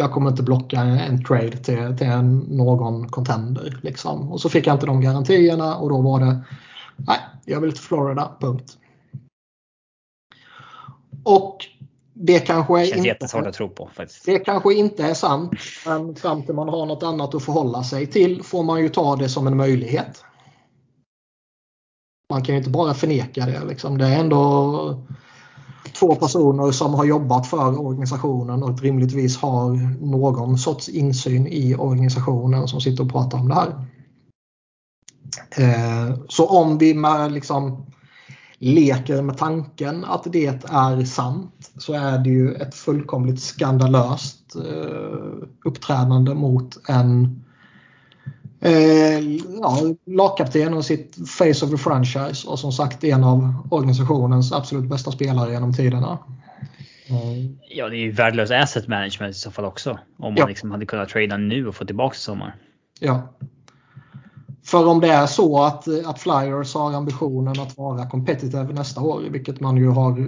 jag kommer inte blocka en trade till, till någon contender. Liksom. Och så fick jag inte de garantierna och då var det nej, jag vill till Florida, punkt. Och det kanske Det inte, att tro på faktiskt. det kanske inte är sant. Men fram till man har något annat att förhålla sig till får man ju ta det som en möjlighet. Man kan ju inte bara förneka det. Liksom. Det är ändå två personer som har jobbat för organisationen och rimligtvis har någon sorts insyn i organisationen som sitter och pratar om det här. Eh, så om vi med, liksom, leker med tanken att det är sant så är det ju ett fullkomligt skandalöst eh, uppträdande mot en eh, ja, lagkapten och sitt face of the franchise och som sagt en av organisationens absolut bästa spelare genom tiderna. Mm. Ja, det är ju värdelös asset management i så fall också. Om man Ja. liksom hade kunnat trada nu och få tillbaka i sommar. Ja. För om det är så att, att Flyers har ambitionen att vara competitive nästa år, vilket man ju har eh,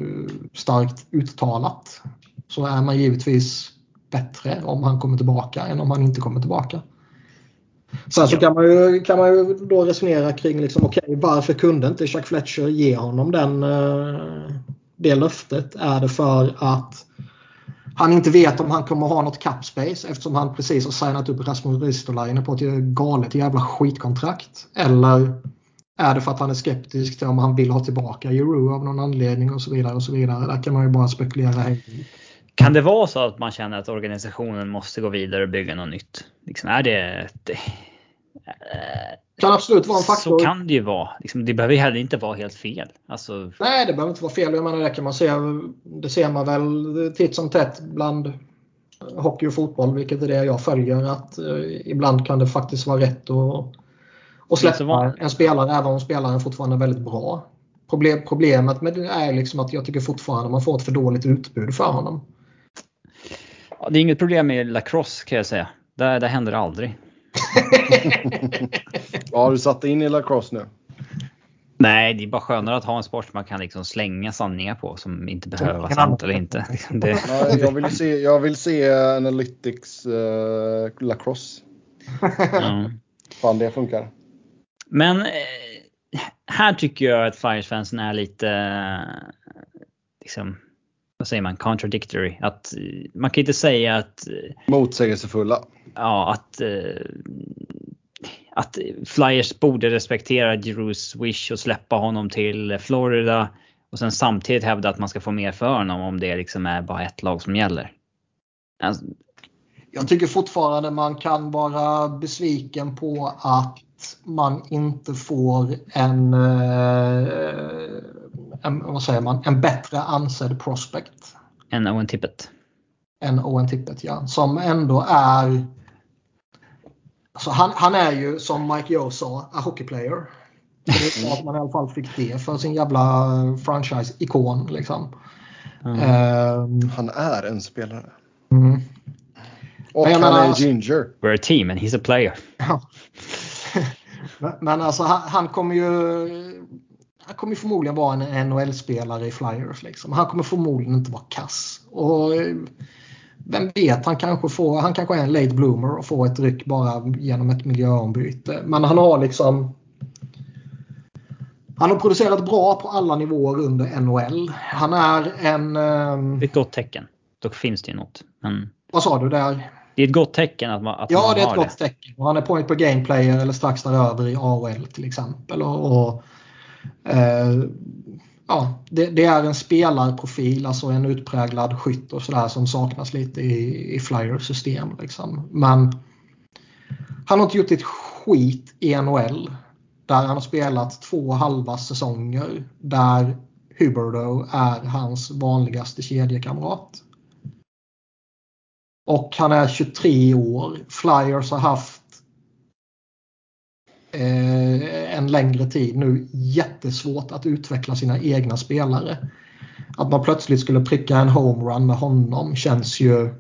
starkt uttalat, så är man givetvis bättre om han kommer tillbaka än om han inte kommer tillbaka. Sen så Ja. kan man ju, kan man ju då resonera kring liksom, okej, varför kunde inte Chuck Fletcher ge honom den, eh, det löftet? Är det för att han inte vet om han kommer ha något cap space eftersom han precis har signat upp Rasmus Ristolainen på ett galet jävla skitkontrakt? Eller är det för att han är skeptisk till om han vill ha tillbaka Euro av någon anledning och så vidare och så vidare. Där kan man ju bara spekulera hej. Kan det vara så att man känner att organisationen måste gå vidare och bygga något nytt? Liksom, är det, det Kan absolut vara en faktor. Så kan det ju vara. Liksom, det behöver ju heller inte vara helt fel. Alltså, Nej, det behöver inte vara fel. Jag menar, det kan man se. Det ser man väl titt som tätt bland hockey och fotboll, vilket är det jag följer. Att eh, ibland kan det faktiskt vara rätt att, att släppa en spelare även om spelaren fortfarande är väldigt bra. Problem, problemet med det är liksom att jag tycker fortfarande man får ett för dåligt utbud för honom. Ja, det är inget problem med lacrosse kan jag säga. Där, där händer det aldrig. Ja, du satte in i lacrosse nu. Nej, det är bara skönare att ha en sport man kan liksom slänga sanningar på som inte behöver vara sant eller inte. Det, Ja, jag, vill se, jag vill se Analytics eh, lacrosse. ja. Fan, det funkar. Men eh, här tycker jag att Flyers-fansen är lite, eh, liksom, vad säger man, contradictory. Att eh, man kan inte säga att, eh, Motsägelsefulla. ja, att, eh, att Flyers borde respektera Giroux wish och släppa honom till Florida och sen samtidigt hävda att man ska få mer för honom om det liksom är bara ett lag som gäller. Alltså, Jag tycker fortfarande man kan vara besviken på att man inte får en, eh, en, vad säger man, en bättre ansedd prospect en Owen Tippett. än Owen Tippett. Ja, som ändå är... Alltså han, han är ju som Mike Joe sa, a hockey player. Så det är att man i alla fall fick det för sin jävla franchise-ikon. Liksom. Mm. Ehm, Han är en spelare. mm. Och Men han är alltså- ginger. We're a team and he's a player. Men alltså han, han kommer ju han kommer förmodligen vara en NHL-spelare i Flyers. Liksom. Han kommer förmodligen inte vara kass. Och eh, vem vet, han kanske, får, han kanske är en late bloomer och får ett ryck bara genom ett miljöombyte. Men han har liksom han har producerat bra på alla nivåer under NHL. Han är en... Det är ett gott tecken. Dock finns det ju något. Men vad sa du där? det är ett gott tecken att man, att Ja, man det är ett gott tecken. Och han är point per game player eller strax däröver i AHL till exempel. Och, och, eh, Eh, ja, det, det, är en spelarprofil, alltså en utpräglad skytt och sådär som saknas lite i, i Flyers system. Liksom. Men han har inte gjort ett skit i NHL. Där han har spelat två halva säsonger. Där Huberdo är hans vanligaste kedjekamrat. Och han är 23 år. Flyers har haft eh, en längre tid nu jättesvårt att utveckla sina egna spelare. Att man plötsligt skulle pricka en homerun med honom känns ju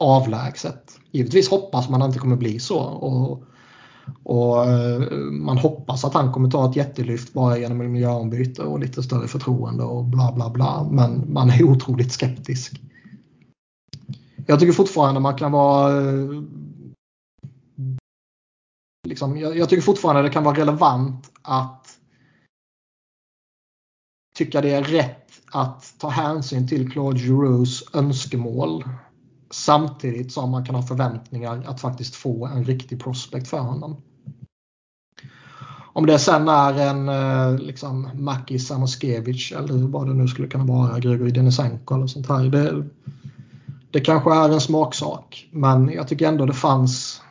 avlägset. Givetvis hoppas man att det inte kommer bli så. Och, och eh, Man hoppas att han kommer ta ett jättelyft bara genom miljöombyte och lite större förtroende och bla bla bla. Men man är otroligt skeptisk. Jag tycker fortfarande man kan vara eh, liksom, jag, jag, tycker fortfarande det kan vara relevant att tycka det är rätt att ta hänsyn till Claude Giroux önskemål samtidigt som man kan ha förväntningar att faktiskt få en riktig prospect för honom. Om det sen är en eh, liksom, Maki Samoskevich eller vad det nu skulle kunna vara, Grigorij Denisenko eller sånt här. Det, det kanske är en smaksak men jag tycker ändå det fanns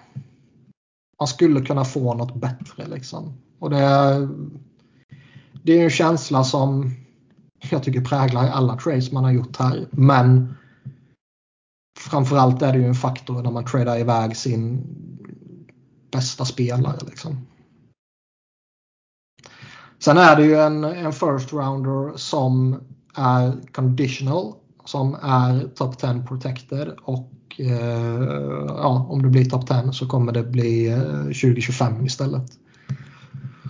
man skulle kunna få något bättre. Liksom. Och det, är, det är en känsla som jag tycker präglar alla trades man har gjort här. Men framförallt är det ju en faktor när man tradar iväg sin bästa spelare. Liksom. Sen är det ju en, en first rounder som är conditional, som är top 10 protected och ja, om det blir topp 10 så kommer det bli 2025 eh, istället.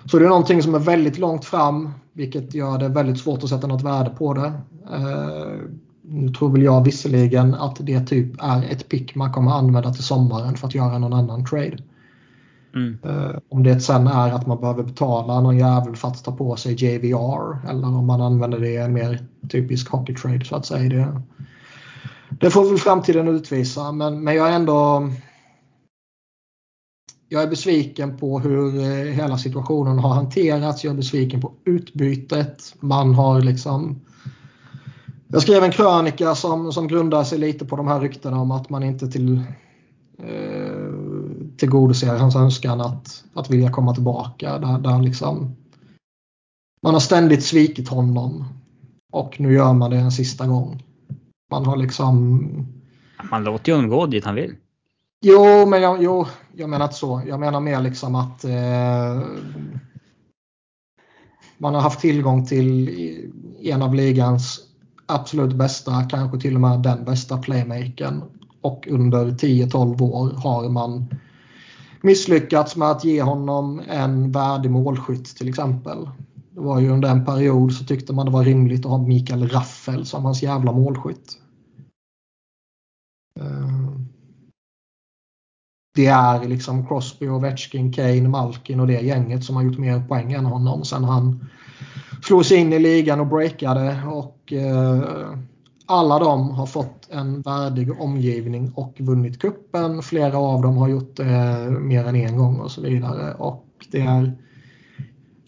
Så det är någonting som är väldigt långt fram vilket gör det väldigt svårt att sätta något värde på det. Eh, nu tror väl jag visserligen att det typ är ett pick man kommer använda till sommaren för att göra någon annan trade. Mm. Om det sen är att man behöver betala någon jävel för att ta på sig JVR eller om man använder det i en mer typisk hockey trade så att säga. Det, det får väl framtiden utvisa men, men jag är ändå jag är besviken på hur eh, hela situationen har hanterats. Jag är besviken på utbytet. Man har liksom jag skrev en krönika som, som grundar sig lite på de här ryktena om att man inte till, eh, tillgodoser hans önskan att, att vilja komma tillbaka. Där, där liksom, man har ständigt svikit honom och nu gör man det en sista gång. Man har liksom... Man låter ju honom gå dit han vill. Jo, men jag, jo, jag menar inte så. Jag menar mer liksom att eh, man har haft tillgång till en av ligans absolut bästa, kanske till och med den bästa playmakern. Och under 10-12 år har man misslyckats med att ge honom en värdig målskytt till exempel. Det var ju under en period så tyckte man det var rimligt att ha Mikael Raffel som hans jävla målskytt. Det är liksom Crosby, Ovechkin, Kane, Malkin och det gänget som har gjort mer poäng än honom sen han slog sig in i ligan och breakade. Och, eh, alla de har fått en värdig omgivning och vunnit kuppen. Flera av dem har gjort det mer än en gång och så vidare. Och det är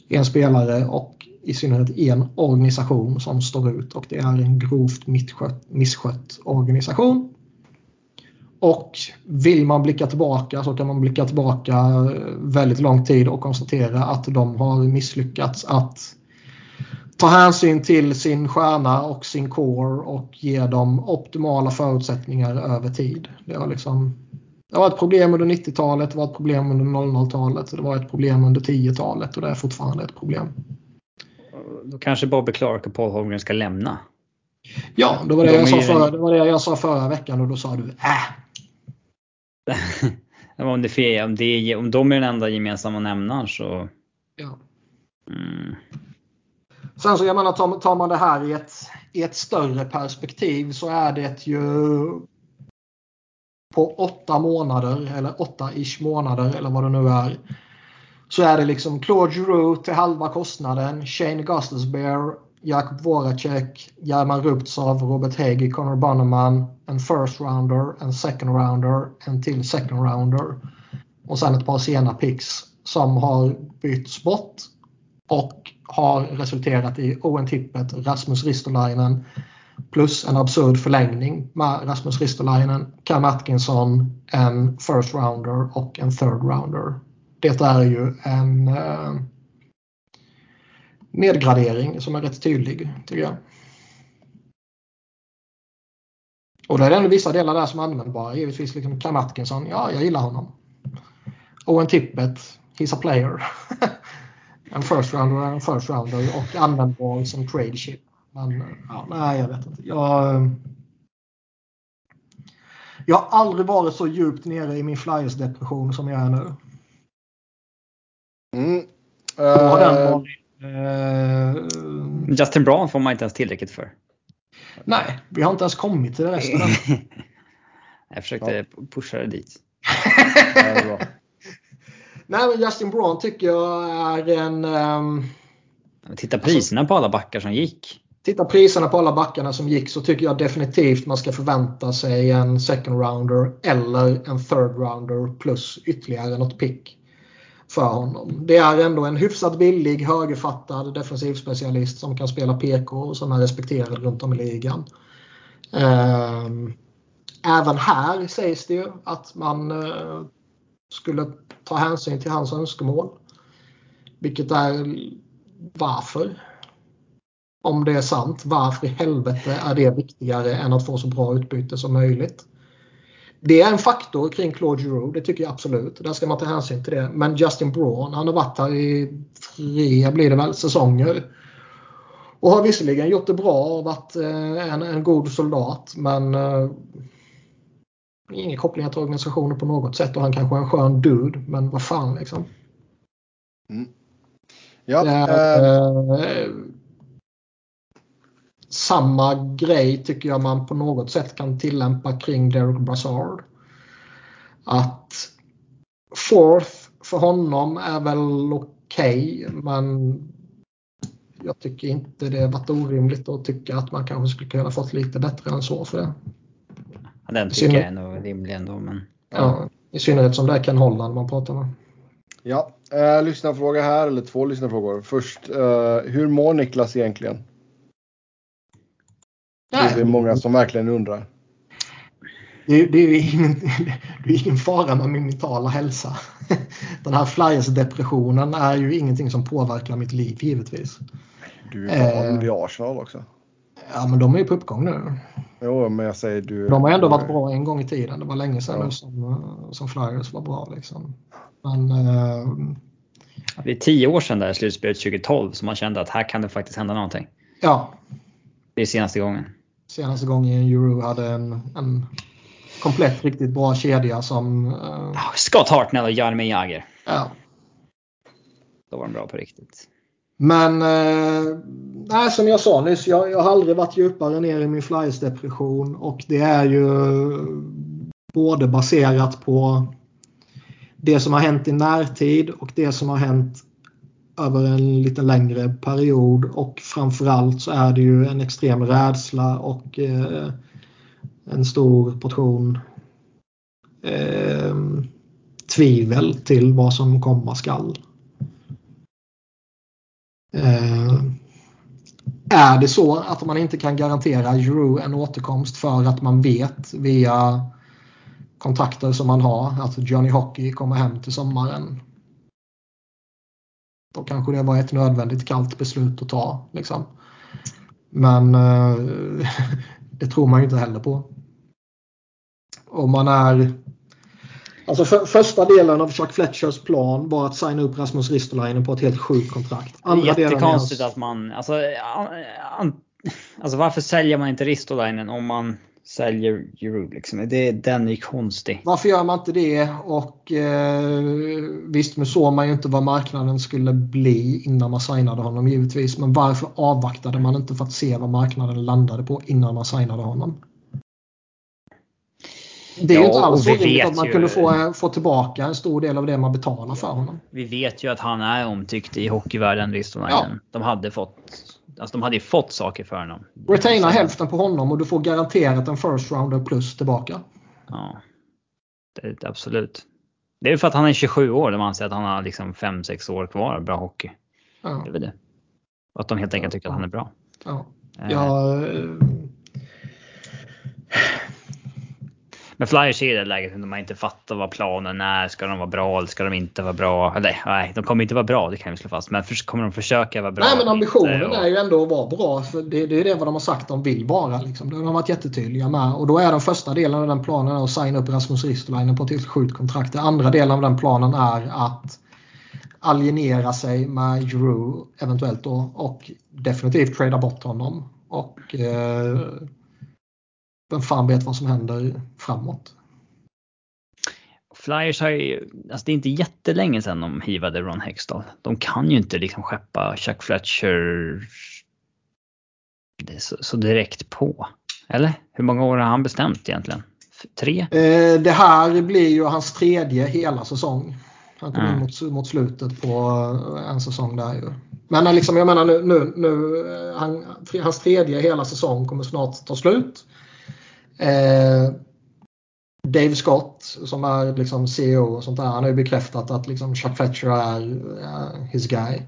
en spelare och i synnerhet en organisation som står ut och det är en grovt misskött, misskött organisation. Och vill man blicka tillbaka så kan man blicka tillbaka väldigt lång tid och konstatera att de har misslyckats att ta hänsyn till sin stjärna och sin core och ge dem optimala förutsättningar över tid. Det har, liksom, det var ett problem under 90-talet, det var ett problem under 00-talet, det var ett problem under 10-talet och det är fortfarande ett problem. Då kanske Bobby Clark och Paul Holmgren ska lämna? Ja, det var det, de jag sa förra, det var det jag sa förra veckan och då sa du äh, om, det, om, det, om de är den enda gemensamma nämnaren så... Ja. Mm. Sen så jag menar tar, tar man det här i ett, i ett större perspektiv så är det ju på åtta månader eller åtta-ish månader eller vad det nu är. Så är det liksom Claude Giroux till halva kostnaden, Shane Gustafsberg Jakub Voracek, German Rubtsov, Robert Hegi, Connor Bannerman, en first rounder, en second rounder, en till second rounder och sen ett par sena picks som har bytts bort och har resulterat i Owen Tippet, Rasmus Ristolainen plus en absurd förlängning med Rasmus Ristolainen, Cam Atkinson, en first rounder och en third rounder. Det är ju en eh, nedgradering som är rätt tydlig tycker jag. Och då är det ändå vissa delar där som är användbara. Givetvis liksom Cam Atkinson, ja jag gillar honom. Owen Tippet, he's a player. en first rounder en first rounder och användbar som trade chip. Men ja, nej, jag vet inte. Jag, jag har aldrig varit så djupt nere i min Flyers-depression som jag är nu. Mm. Då har den Eh, varit, eh, Justin Braun får man inte ens tillräckligt för. nej, vi har inte ens kommit till resten än. Jag försökte pusha det dit. ja, det. Nej, men Justin Braun tycker jag är en... Men Titta priserna på alla backar som gick. Titta priserna på alla backarna som gick så tycker jag definitivt man ska förvänta sig en second rounder eller en third rounder plus ytterligare något pick för honom. Det är ändå en hyfsat billig högerfattad defensivspecialist som kan spela PK och som är respekterad runt om i ligan. Ehm, även här sägs det ju att man eh, skulle ta hänsyn till hans önskemål. Vilket är varför? Om det är sant, varför i helvete är det viktigare än att få så bra utbyte som möjligt? Det är en faktor kring Claude Giroux, det tycker jag absolut. Där ska man ta hänsyn till det. Men Justin Braun, han har varit här i tre, blir det väl, säsonger. Och har visserligen gjort det bra och varit eh, en, en god soldat men eh, inga kopplingar till organisationen på något sätt och han kanske är en skön dude men vad fan liksom. Ja, Det eh, är, eh, samma grej tycker jag man på något sätt kan tillämpa kring Derek Brassard. Att fourth för honom är väl okej men jag tycker inte det varit orimligt att tycka att man kanske skulle kunna fått lite bättre än så för det. Ja, Den tycker jag är nog rimlig ändå. Men Ja, I synnerhet som det är Ken Holland man pratar med. ja. Eh, lyssnarfråga här, eller två lyssnarfrågor. Först, eh, hur mår Niklas egentligen? Det är Nej, många som verkligen undrar. Det, är- det, är ju ingen, det är ingen fara med min mentala hälsa. Den här Flyers-depressionen är ju ingenting som påverkar mitt liv givetvis. Du är van Eh. vid Arsenal också. Ja, men de är ju på uppgång nu. Jo, men jag säger du. De har ändå varit bra en gång i tiden. Det var länge sedan Ja. nu som, som Flyers var bra. Liksom. Men eh, det är tio år sedan där slutspelet 2012 som man kände att här kan det faktiskt hända någonting. ja, Det är senaste gången. Senaste gången Euro hade en, en komplett riktigt bra kedja som... Ja, Scott Hartnell och Jaromir Jagr. ja, Då var de bra på riktigt. Men eh, nej, som jag sa nyss, jag, jag har aldrig varit djupare ner i min Flyers-depression och det är ju både baserat på det som har hänt i närtid och det som har hänt över en lite längre period och framförallt så är det ju en extrem rädsla och eh, en stor portion eh, tvivel till vad som komma skall. Eh, är det så att man inte kan garantera Giroud en återkomst för att man vet via kontakter som man har att Johnny Hockey kommer hem till sommaren. Då kanske det var ett nödvändigt kallt beslut att ta. Liksom. Men eh, det tror man ju inte heller på. Om man är Alltså för, första delen av Chuck Fletchers plan var att signa upp Rasmus Ristolainen på ett helt sjukt kontrakt. Det är delen är jättekonstigt hans- att man, alltså, an, an, alltså varför säljer man inte Ristolainen om man säljer Giroud liksom? Det, den är konstig. Varför gör man inte det? Och eh, visst, nu såg man ju inte vad marknaden skulle bli innan man signade honom givetvis. Men varför avvaktade man inte för att se vad marknaden landade på innan man signade honom? Det är ju Ja, inte alls orimligt att man ju- kunde få, få tillbaka en stor del av det man betalar för honom. Vi vet ju att han är omtyckt i hockeyvärlden, Ristolainen. De hade fått, alltså de hade ju fått saker för honom. Retaina hälften på honom och du får garanterat en first rounder plus tillbaka. Ja. Det, absolut. Det är för att han är 27 år, de anser att han har liksom 5-6 år kvar bra hockey. Ja. Det är väl det. Och att de helt enkelt tycker att han är bra. Ja. Eh, Ja, eh, Men Flyers är i det läget när man inte fattar vad planen är. Ska de vara bra eller ska de inte vara bra? Eller nej, de kommer inte vara bra, det kan vi slå fast. Men för, kommer de försöka vara bra? Nej men ambitionen och- är ju ändå att vara bra. För det, det är det vad de har sagt de vill vara. Liksom. Det har de varit jättetydliga med. Och då är den första delen av den planen att signa upp Rasmus Ristolainen på ett helt sjukt kontrakt. Den andra delen av den planen är att alienera sig med Drew eventuellt då. Och definitivt trada bort honom. Och eh, vem fan vet vad som händer framåt. Flyers har ju, alltså det är inte jättelänge sedan de hivade Ron Hextall. De kan ju inte liksom skeppa Chuck Fletcher så, så direkt på. Eller? Hur många år har han bestämt egentligen? Tre? Eh, det här blir ju hans tredje hela säsong. Han kom Ja. in mot, mot slutet på eh, en säsong där ju. Men eh, liksom, jag menar nu, nu, nu han, hans tredje hela säsong kommer snart ta slut. Eh, Dave Scott som är liksom CEO och sånt där. Han har ju bekräftat att liksom Chuck Fletcher är uh, his guy.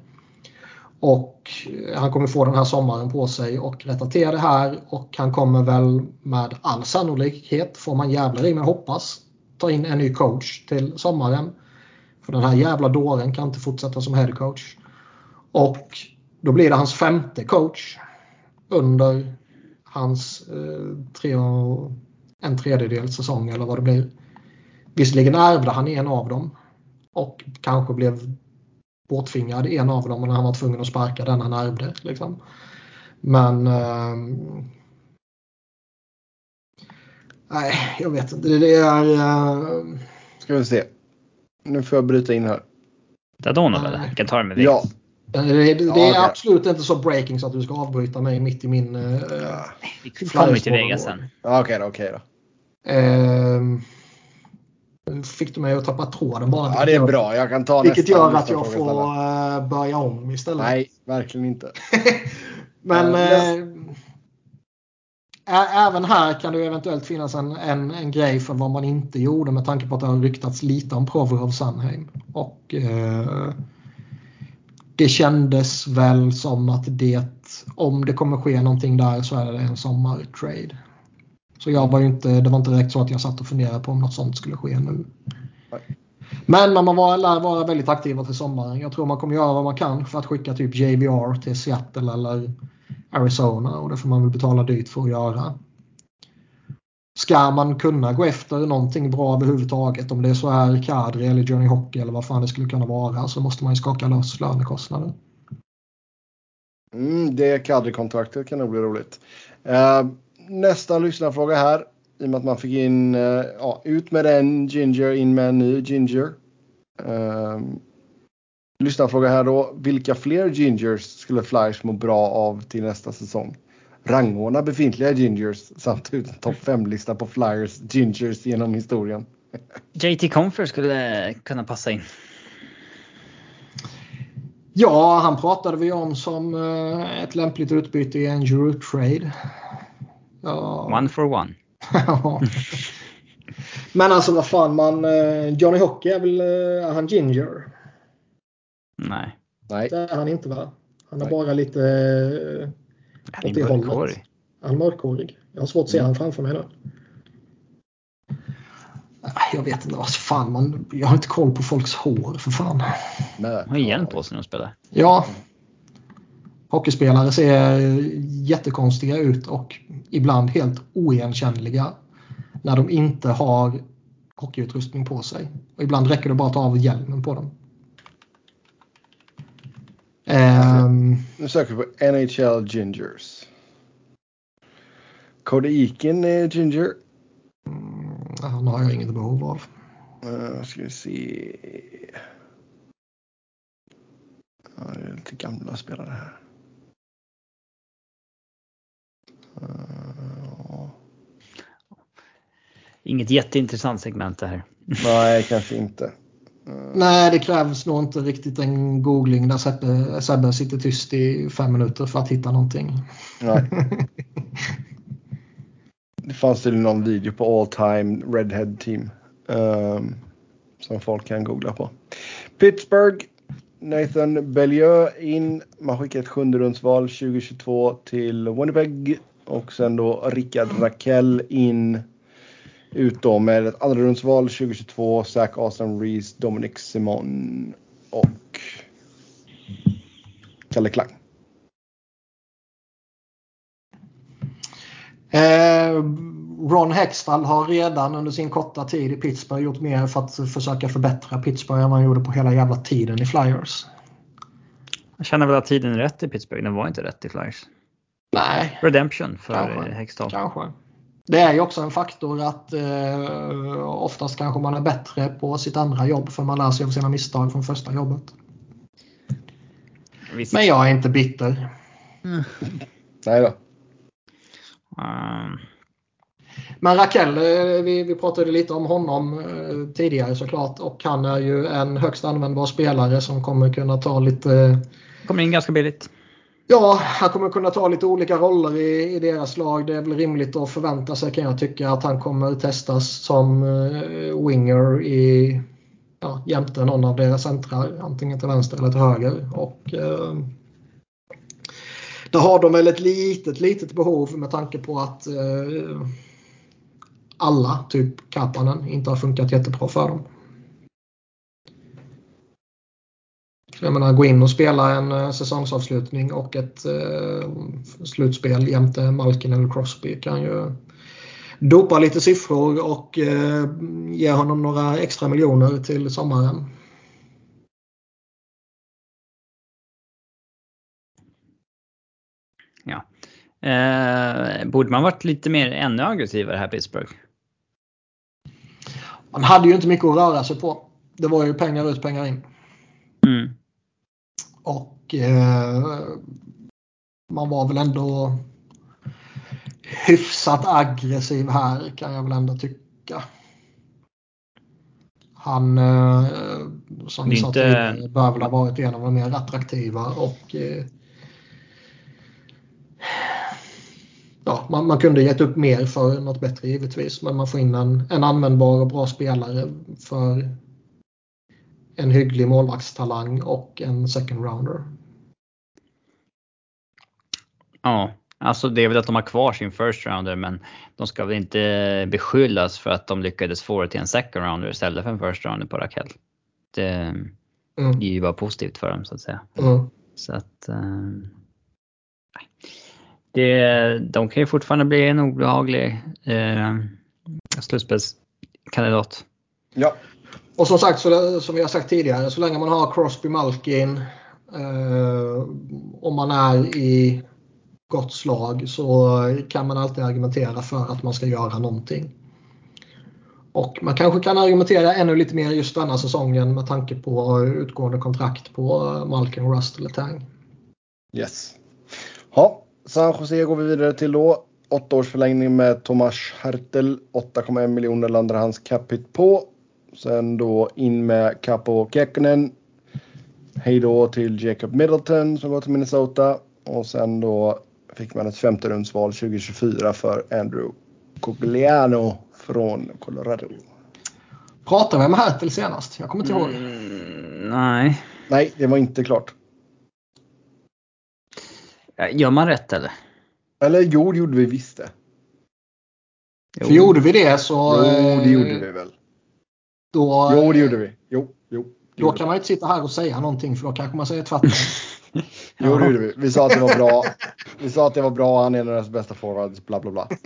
Och han kommer få den här sommaren på sig och rätta till det här och han kommer väl med all sannolikhet, får man jävlar i mig hoppas, ta in en ny coach till sommaren. För den här jävla dåren kan inte fortsätta som head coach. Och då blir det hans femte coach under hans eh, tre och en tredjedel säsong eller vad det blir. Visserligen ärvde han en av dem och kanske blev borttvingad i en av dem när han var tvungen att sparka den han ärvde. Liksom. Men ehm, Nej, jag vet inte. Det, är... eh, Ska vi se. Nu får jag bryta in här. Dadonov eller? Kan ta det med Ja. Det, det, det Ja, är okej. absolut inte så breaking så att du ska avbryta mig mitt i min... Ja. Vi kommer till Vegas sen. Ja, Okej då, okej då. nu fick du mig att tappa tråden bara. Ja, det är bra. Jag kan ta Vilket nästa gör att nästa jag får istället. eh, börja om istället. Nej, verkligen inte. Men Ja, eh, ä- även här kan det eventuellt finnas en, en, en grej för vad man inte gjorde med tanke på att det har ryktats lite om Provorov Sandheim. Och eh, det kändes väl som att det, om det kommer ske någonting där så är det en sommartrade. Så jag var inte, det var inte direkt så att jag satt och funderade på om något sånt skulle ske nu. Men man var, lär vara väldigt aktiva till sommaren. Jag tror man kommer göra vad man kan för att skicka typ JVR till Seattle eller Arizona och det får man väl betala dyrt för att göra. Ska man kunna gå efter någonting bra överhuvudtaget, om det så är Kadri eller Johnny Hockey eller vad fan det skulle kunna vara, så måste man ju skaka loss lönekostnader. Mm, det kadrikontraktet kan nog bli roligt. Eh, nästa lyssnarfråga här. I och med att man fick in, eh, ja, ut med en ginger, in med en ny ginger. Eh, lyssnarfråga här då. Vilka fler gingers skulle Flyers må bra av till nästa säsong? Rangordna befintliga gingers samt ut en topp 5-lista på Flyers gingers genom historien. JT Confer skulle kunna passa in. Ja, han pratade vi om som eh, ett lämpligt utbyte i en Euro-trade. Ja. One for one. Men alltså vad fan man, eh, Johnny Hockey är väl, eh, är han ginger? Nej. Nej, Det är han inte va? Han är Nej. bara lite, Han är mörkhårig. han är mörkhårig. Jag har svårt att se han framför mig nu. Nej, Jag vet inte vad fan man, jag har inte koll på folks hår för fan. nej. Han har hjälm på sig när de spelar. Ja. Hockeyspelare ser jättekonstiga ut och ibland helt oigenkännliga när de inte har hockeyutrustning på sig. Och ibland räcker det bara att ta av hjälmen på dem. Ehm, Nu söker vi på NHL Gingers. Cody Eakin är ginger. mm, han har jag inget behov av. Uh, ska vi se. Ja, det är lite gamla spelare här. Ja. Inget jätteintressant segment det här. nej, kanske inte. Eh, Nej, det krävs nog inte riktigt en googling där Sebbe, Sebbe sitter tyst i fem minuter för att hitta någonting. nej. Det fanns tydligen någon video på all time redhead team. ehm, som folk kan googla på. Pittsburgh. Nathan Bellieu in. Man skickar ett sjunde rundsval 2022 till Winnipeg. Och sen då Rickard Rakell in. Ut då med ett andra rundsval 2022. Zach Austin Reese, Dominic Simon och Kalle Klang. Eh, Ron Hextall har redan under sin korta tid i Pittsburgh gjort mer för att försöka förbättra Pittsburgh än vad han gjorde på hela jävla tiden i Flyers. Jag känner väl att tiden är rätt i Pittsburgh. Den var inte rätt i Flyers. Nej. Redemption för Kanske. Hextall. Kanske. Det är ju också en faktor att eh, oftast kanske man är bättre på sitt andra jobb för man lär sig av sina misstag från första jobbet. Visst. Men jag är inte bitter. Nej då. Um, Men Rakell, eh, vi, vi pratade lite om honom eh, tidigare såklart och han är ju en högst användbar spelare som kommer kunna ta lite kommer in ganska billigt. Ja, han kommer kunna ta lite olika roller i, i deras lag. Det är väl rimligt att förvänta sig kan jag tycka att han kommer testas som eh, winger i ja, jämte någon av deras centrar. Antingen till vänster eller till höger. Och, eh, där har de väl ett litet, litet behov med tanke på att eh, alla, typ Kapanen, inte har funkat jättebra för dem. Jag menar, gå in och spela en eh, säsongsavslutning och ett eh, slutspel jämte Malkin eller Crosby kan ju dopa lite siffror och eh, ge honom några extra miljoner till sommaren. Ja. Eh, borde man varit lite mer ännu aggressivare här Pittsburgh? Man hade ju inte mycket att röra sig på. Det var ju pengar ut, pengar in. Mm. Och eh, man var väl ändå hyfsat aggressiv här kan jag väl ändå tycka. Han, eh, som vi sa tidigare, bör väl ha varit en av de mer attraktiva och eh, ja, man, man kunde gett upp mer för något bättre givetvis. Men man får in en, en användbar och bra spelare för en hygglig målvaktstalang och en second rounder. Ja, alltså det är väl att de har kvar sin first rounder men de ska väl inte beskyllas för att de lyckades få det till en second rounder istället för en first rounder på Rakell. Det, Mm. det är ju bara positivt för dem så att säga. Mm. Så att, eh, nej. det, de kan ju fortfarande bli en obehaglig eh, slutspelskandidat. Ja. Och som sagt, så, som vi har sagt tidigare, så länge man har Crosby Malkin eh, om man är i gott slag så kan man alltid argumentera för att man ska göra någonting. Och man kanske kan argumentera ännu lite mer just denna säsongen med tanke på utgående kontrakt på Malkin, Rust eller Tang. Yes. Ja, San Jose går vi vidare till då. Åtta års förlängning med Tomas Hertel. 8,1 miljoner landar hans cap hit på. Sen då in med Capo Kekkonen. Hej då till Jacob Middleton som går till Minnesota. Och sen då fick man ett femte rundsval 2024 för Andrew Cogliano från Colorado. Pratade vi med Hertel senast? Jag kommer inte ihåg. Mm, nej. Nej, det var inte klart. Gör man rätt eller? Eller jo, det gjorde vi visst det. För gjorde vi det så... Jo, det eh, gjorde vi väl. Då, Jo, det gjorde vi. Jo, jo. det Då gjorde kan man inte sitta här och säga någonting för då kanske man säger tvärtom. Jo, det gjorde vi. Vi sa att det var bra. Vi sa att det var bra. Han är en av deras bästa forwards. Bla, bla, bla.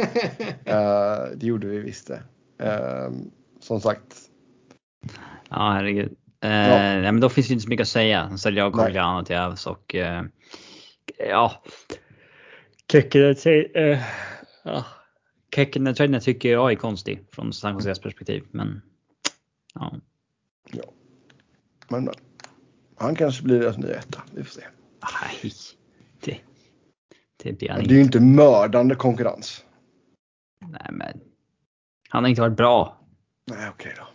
Eh, det gjorde vi visst det. Eh, som sagt. Ja, herregud. Eh, Ja. nej, men då finns det inte så mycket att säga. Så jag. Cogliano till Avs och eh, ja. Kekkonen uh, ja. Tycker jag är konstig från San Joses perspektiv. Men ja. Men, men. Han kanske blir deras nya etta. Vi får se. Nej. Det, det blir han Men det är inte. ju inte mördande konkurrens. Nej, men han har inte varit bra. Nej, okej då.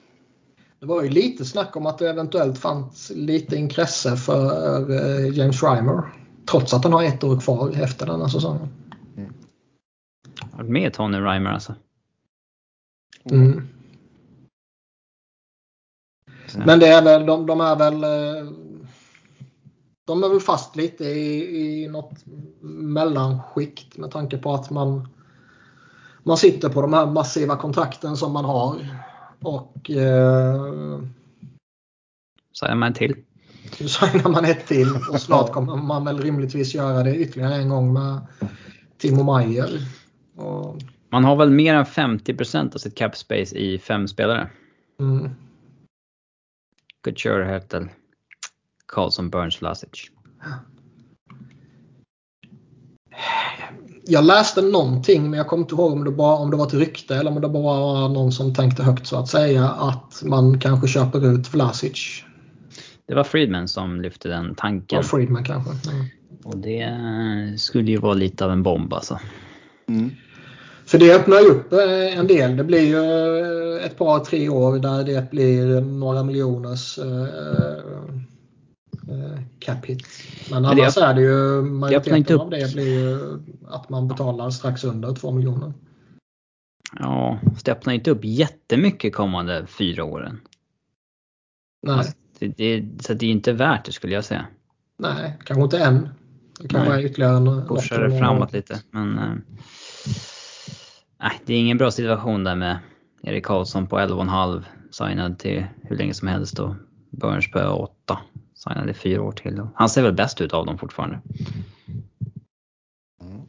Det var ju lite snack om att det eventuellt fanns lite intresse för eh, James Reimer. Trots att han har ett år kvar efter denna säsongen. Han har varit med Tony Reimer alltså. Mm. Så, Men det är väl, de, de är väl... eh, de är väl fast lite i, i något mellanskikt med tanke på att man, man sitter på de här massiva kontrakten som man har. Och eh, Säger man till. nu signar man ett till och snart kommer man väl rimligtvis göra det ytterligare en gång med Timo Meyer. Och, Man har väl mer än 50% av sitt cap space i fem spelare. mm, Couture, Hertel, Karlsson, Burns, Vlasic. jag läste någonting men jag kommer inte ihåg om det, bara, om det var ett rykte eller om det bara var någon som tänkte högt så att säga att man kanske köper ut Vlasic. Det var Friedman som lyfte den tanken. Och Friedman kanske. Mm. Och det skulle ju vara lite av en bomb alltså. Mm. För det öppnar ju upp eh, en del. Det blir ju eh, ett par, tre år där det blir några miljoners eh, cap hit. Men det annars är det ju majoriteten av det blir ju att man betalar strax under 2 miljoner. Ja, det öppnar inte upp jättemycket kommande fyra åren. Nej, Alltså, det, det, så det är inte värt det skulle jag säga. nej, kanske inte än. Det kanske Nej. är ytterligare en, Pushar det framåt lite. Men nej, det är ingen bra situation där med Erik Karlsson på 11,5 signad till hur länge som helst och Burns på 8 signad i fyra år till. Han ser väl bäst ut av dem fortfarande. Mm.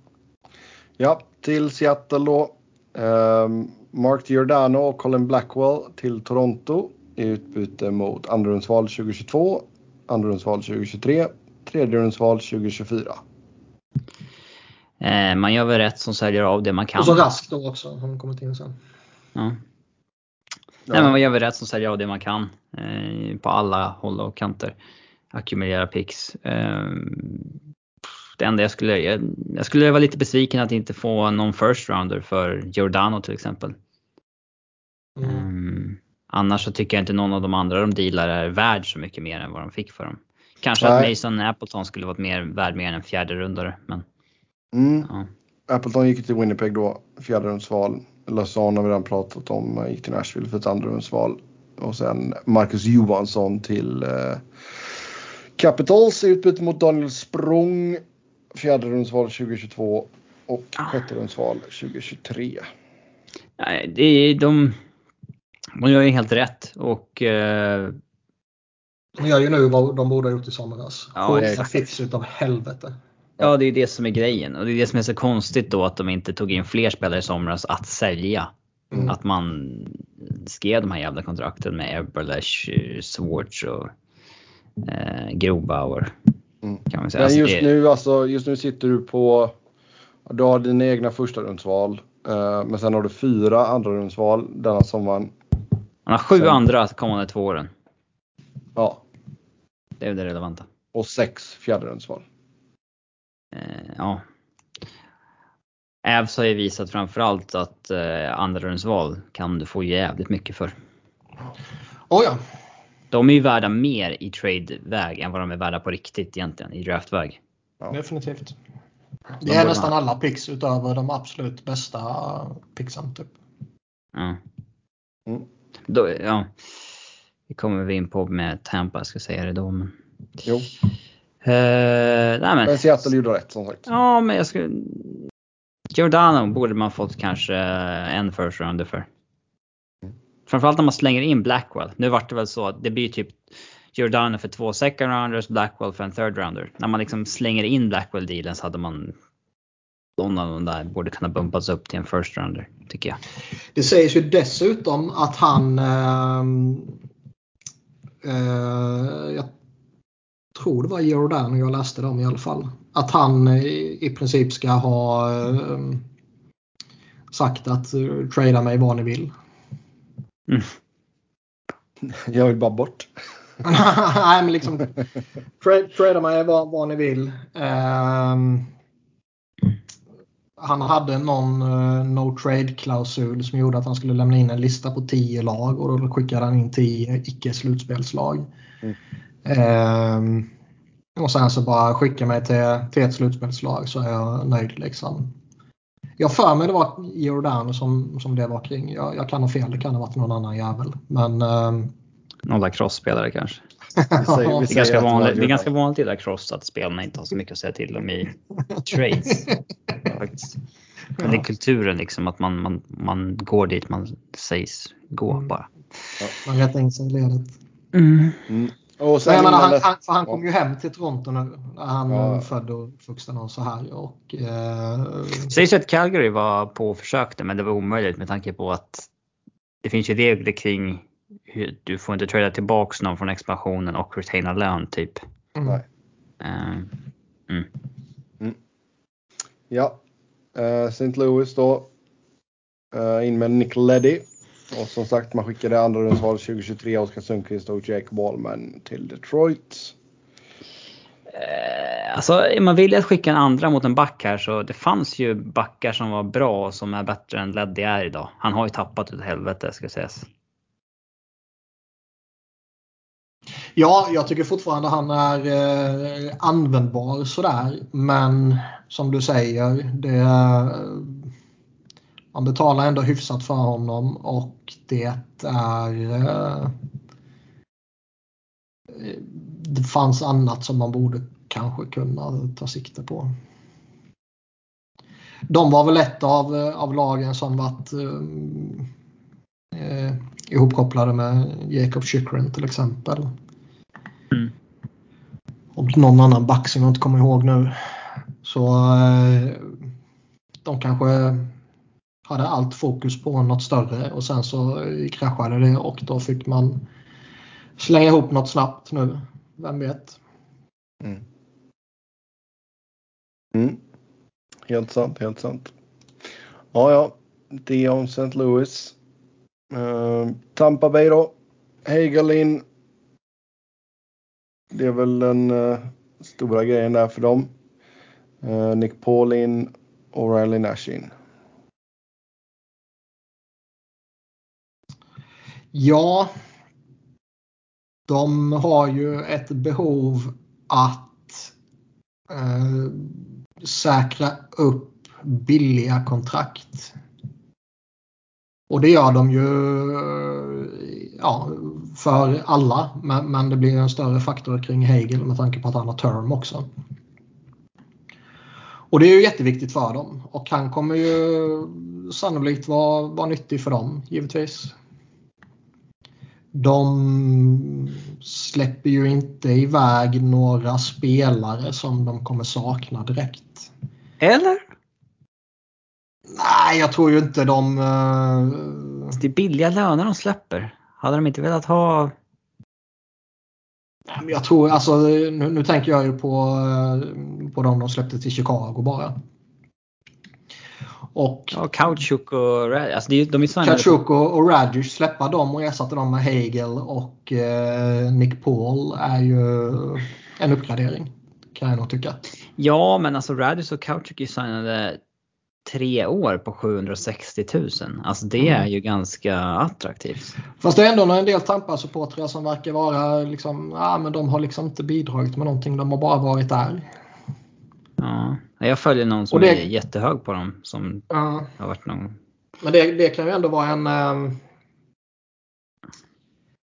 Ja, till Seattle då. Ehm, Mark Giordano och Colin Blackwell till Toronto i utbyte mot andrarumsval 2022, andrarumsval 2023, tredjerumsval 2024. Eh, man gör väl rätt som säljer av det man kan. Och så Rask då också. har Han kommit in sen. Ja. Nej, men man gör väl rätt som säljer av det man kan eh, på alla håll och kanter. Ackumulera pix. Eh, det enda jag skulle, jag, jag skulle vara lite besviken att inte få någon first rounder för Giordano till exempel. Mm. Mm. Annars så tycker jag inte någon av de andra de dealar är värd så mycket mer än vad de fick för dem. Kanske att Nej. Mason Appleton skulle varit mer, värd mer än en fjärde rundare men Mm. ja. Appleton gick till Winnipeg då, fjärderumsval. Lausanne har vi redan pratat om, eh, gick till Nashville för ett andrarumsval. Och sen Marcus Johansson till eh, Capitals i utbyte mot Daniel Språng. Fjärderumsval 2022 och sjätterumsval 2023. Nej, det är de, de gör ju helt rätt och eh, De gör ju nu vad de borde ha gjort i somras. Ja, exakt. fix utav helvete. Ja, det är det som är grejen. Och det är det som är så konstigt då att de inte tog in fler spelare i somras att sälja. Mm. Att man skrev de här jävla kontrakten med Eberlesch, Swartz och eh, Grobauer. Mm. Kan man säga. Men Alltså, just det, nu, alltså, just nu sitter du på, du har dina egna första rundsval. Eh, men sen har du fyra andra rundsval denna sommaren. man har sju sen- andra kommande två åren. Ja, Det är det relevanta. och sex fjärde rundsval. Eh, ja. Avs har ju visat framförallt att eh, andrarumsval kan du få jävligt mycket för. Oh ja. De är ju värda mer i trade-väg än vad de är värda på riktigt egentligen i draftväg. Ja. definitivt. De Det är nästan ha- alla picks utöver de absolut bästa picksen. Typ. Ja. Mm. Då, ja. Det kommer vi in på med Tampa, jag ska säga det då. Men, Jo, Eh, nej men, men Seattle gjorde rätt som sagt. ja men jag skulle... Giordano borde man fått kanske en first rounder för. Framförallt när man slänger in Blackwell. Nu vart det väl så att det blir typ Giordano för två second rounders, Blackwell för en third rounder. När man liksom slänger in Blackwell-dealen så hade man någon av de där borde kunna bumpas upp till en first rounder, tycker jag. Det sägs ju dessutom att han... ehm, eh, jag tror det var Giordano jag läste det om i alla fall. Att han i, i princip ska ha ehm, sagt att uh, trada mig vad ni vill. Jag vill bara bort. Nej men liksom tra- trada mig vad, vad ni vill. Ehm, han hade någon eh, no trade klausul som gjorde att han skulle lämna in en lista på 10 lag och då skickade han in 10 icke slutspelslag. Mm. Ehm, och sen så bara skicka mig till, till ett slutspelslag så är jag nöjd liksom. Jag för mig det var Giordano som, som det var kring. Jag, jag kan ha fel, det kan ha varit någon annan jävel. Men ehm, Någon lacrosse-spelare kanske. Vi säger, vi Det är, ganska vanligt, det är ganska vanligt i lacrosse att spelarna inte har så mycket att säga till om i trades. Men det är kulturen liksom att man, man, man går dit man sägs gå Mm. bara. Man rättar in sig i ledet. Mm. Mm. Och Men sen innan han, han, för han ja. kom ju hem till Toronto nu. när Han Ja. född och uppvuxen och så här. Och, eh, Sägs att Calgary var på och försökte men det var omöjligt med tanke på att det finns ju regler kring hur du får inte trada tillbaks någon från expansionen och retaina lön typ. mm. Nej. Eh, Ja. Uh, St. Louis då. Eh, in med Nick Leddy. Och som sagt man skickade andra rundsval 2023 Oskar Sundqvist och Jake Wallman till Detroit. Eh, Alltså är man villig att skicka en andra mot en back här så det fanns ju backar som var bra och som är bättre än Leddy är idag. Han har ju tappat ut helvete ska sägas. Ja, jag tycker fortfarande han är eh, användbar sådär. Men som du säger, det, är- man betalar ändå hyfsat för honom och det är... Eh, det fanns annat som man borde kanske kunna ta sikte på. De var väl ett av, eh, av lagen som varit eh, eh, ihopkopplade med Jacob Chychrun till exempel. Mm. Och någon annan back som jag inte kommer ihåg nu. Så eh, de kanske hade allt fokus på något större och sen så kraschade det och då fick man slänga ihop något snabbt nu. Vem vet? Mm. Mm. Helt sant, helt sant. Ja, ja. Det om St. Louis. Uh, Tampa Bay då. Hagelin. Det är väl den uh, stora grejen där för dem. Uh, Nick Paulin och Riley Nash in. Ja, de har ju ett behov att eh, säkra upp billiga kontrakt. Och det gör de ju eh, ja, för alla. Men, men det blir en större faktor kring Hegel med tanke på att han har term också. Och det är ju jätteviktigt för dem. Och han kommer ju sannolikt vara, vara nyttig för dem givetvis. De släpper ju inte iväg några spelare som de kommer sakna direkt. Eller? Nej, jag tror ju inte de... eh, Det är billiga löner de släpper. Hade de inte velat ha... Jag tror, alltså nu, nu tänker jag ju på, eh, på de de släppte till Chicago bara. Och Ja, Kautschuk och alltså det de är och, och Radish, släppa dem och ersätta dem med Hagel och eh, Nick Paul är ju en uppgradering. Kan jag nog tycka. Ja, men alltså Radius och Kautschuk är signade tre år på 760 000. Alltså det Mm. är ju ganska attraktivt. Fast det är ändå en del Tampa-supportrar som verkar vara liksom, ja men de har liksom inte bidragit med någonting, de har bara varit där. Ja. Jag följer någon som det- är jättehög på dem som Ja. har varit någon... Men det, det kan ju ändå vara en... ehm,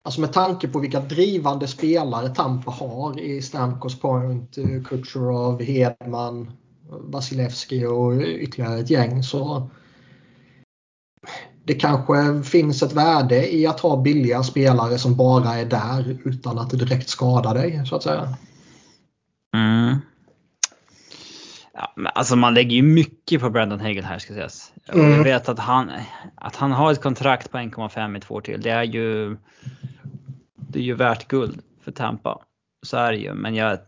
Alltså med tanke på vilka drivande spelare Tampa har i Stamkos Point, eh, Kucherov, Hedman, Vasilevski och ytterligare ett gäng så det kanske finns ett värde i att ha billiga spelare som bara är där utan att det direkt skadar dig så att säga. Mm. Ja, men alltså man lägger ju mycket på Brandon Hagel här ska sägas. Mm. Jag vet att han, att han har ett kontrakt på 1,5 i två år till. Det är ju det är ju värt guld för Tampa. Så är det ju. Men jag,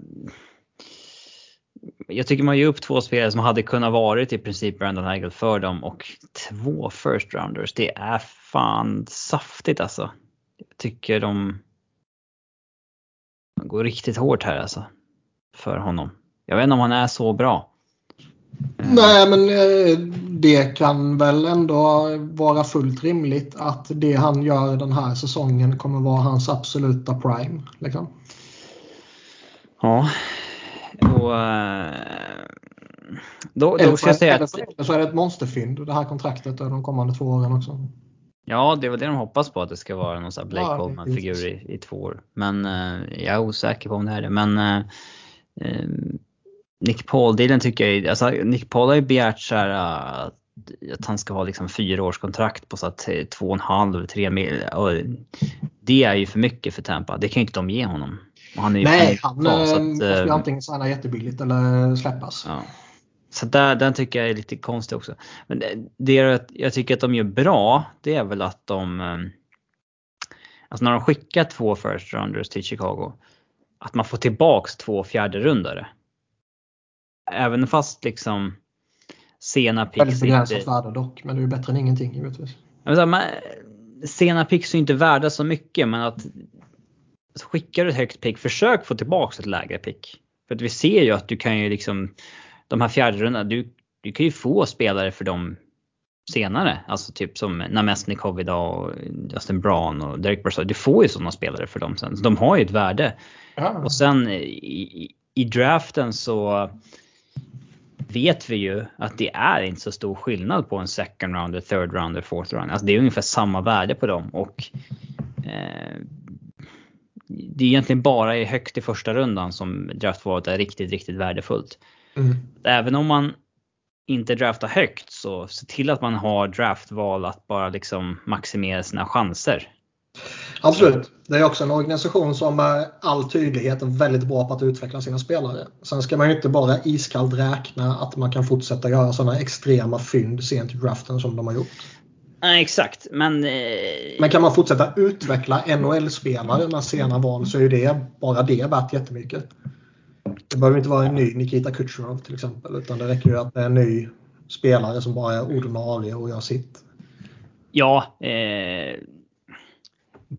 jag tycker man ger upp två spelare som hade kunnat varit i princip Brandon Hagel för dem och två first rounders. Det är fan saftigt alltså. Jag tycker de, de går riktigt hårt här alltså. För honom. Jag vet inte om han är så bra. Nej, men eh, det kan väl ändå vara fullt rimligt att det han gör den här säsongen kommer vara hans absoluta prime. Liksom. Ja. Och, eh, då, då ska jag säga att eller så är det ett monsterfynd det här kontraktet de kommande två åren också. Ja, det var det de hoppas på att det ska vara någon sån här Blake Ja, Coleman-figur i, i två år. Men eh, jag är osäker på om det är det. Men eh, eh, Nick Paul-dealen tycker jag, alltså Nick Paul har ju begärt så här eh, att han ska ha liksom fyra års kontrakt på så att eh, två och en halv, tre mil. Och det är ju för mycket för Tampa. Det kan ju inte de ge honom. Och Han är Nej, han bra, eh, så att, måste ju eh, antingen signa jättebilligt eller släppas. Ja. Så där, den tycker jag är lite konstig också. Men det, det jag- tycker att de gör bra, det är väl att de... eh, Alltså när de skickar två first rounders till Chicago, att man får tillbaks två fjärde rundare. Även fast liksom sena picks Väldigt begränsat inte... värde dock, men det är ju bättre än ingenting givetvis. Säga, man, sena picks är inte värda så mycket men att skickar du ett högt pick, försök få tillbaks ett lägre pick. För att vi ser ju att du kan ju liksom, de här fjärde rundorna, du, du kan ju få spelare för dem senare. Alltså typ som Namestnikov idag och Justin Braun och Derek Brassard. Du får ju sådana spelare för dem sen. Så de har ju ett värde. Ja. Och sen i, i draften så vet vi ju att det är inte så stor skillnad på en second rounder, third rounder, fourth rounder. Alltså det är ungefär samma värde på dem och eh, det är egentligen bara i högt i första rundan som draftvalet är riktigt, riktigt värdefullt. Mm. Även om man inte draftar högt så se till att man har draftval att bara liksom maximera sina chanser. Absolut. Det är också en organisation som med all tydlighet är väldigt bra på att utveckla sina spelare. Sen ska man ju inte bara iskallt räkna att man kan fortsätta göra sådana extrema fynd sent i draften som de har gjort. Nej exakt men... Eh, Men kan man fortsätta utveckla NHL-spelare med sena val så är ju det bara det värt jättemycket. Det behöver inte vara en ny Nikita Kucherov till exempel utan det räcker ju att det är en ny spelare som bara är ordinarie och gör sitt. Ja, eh,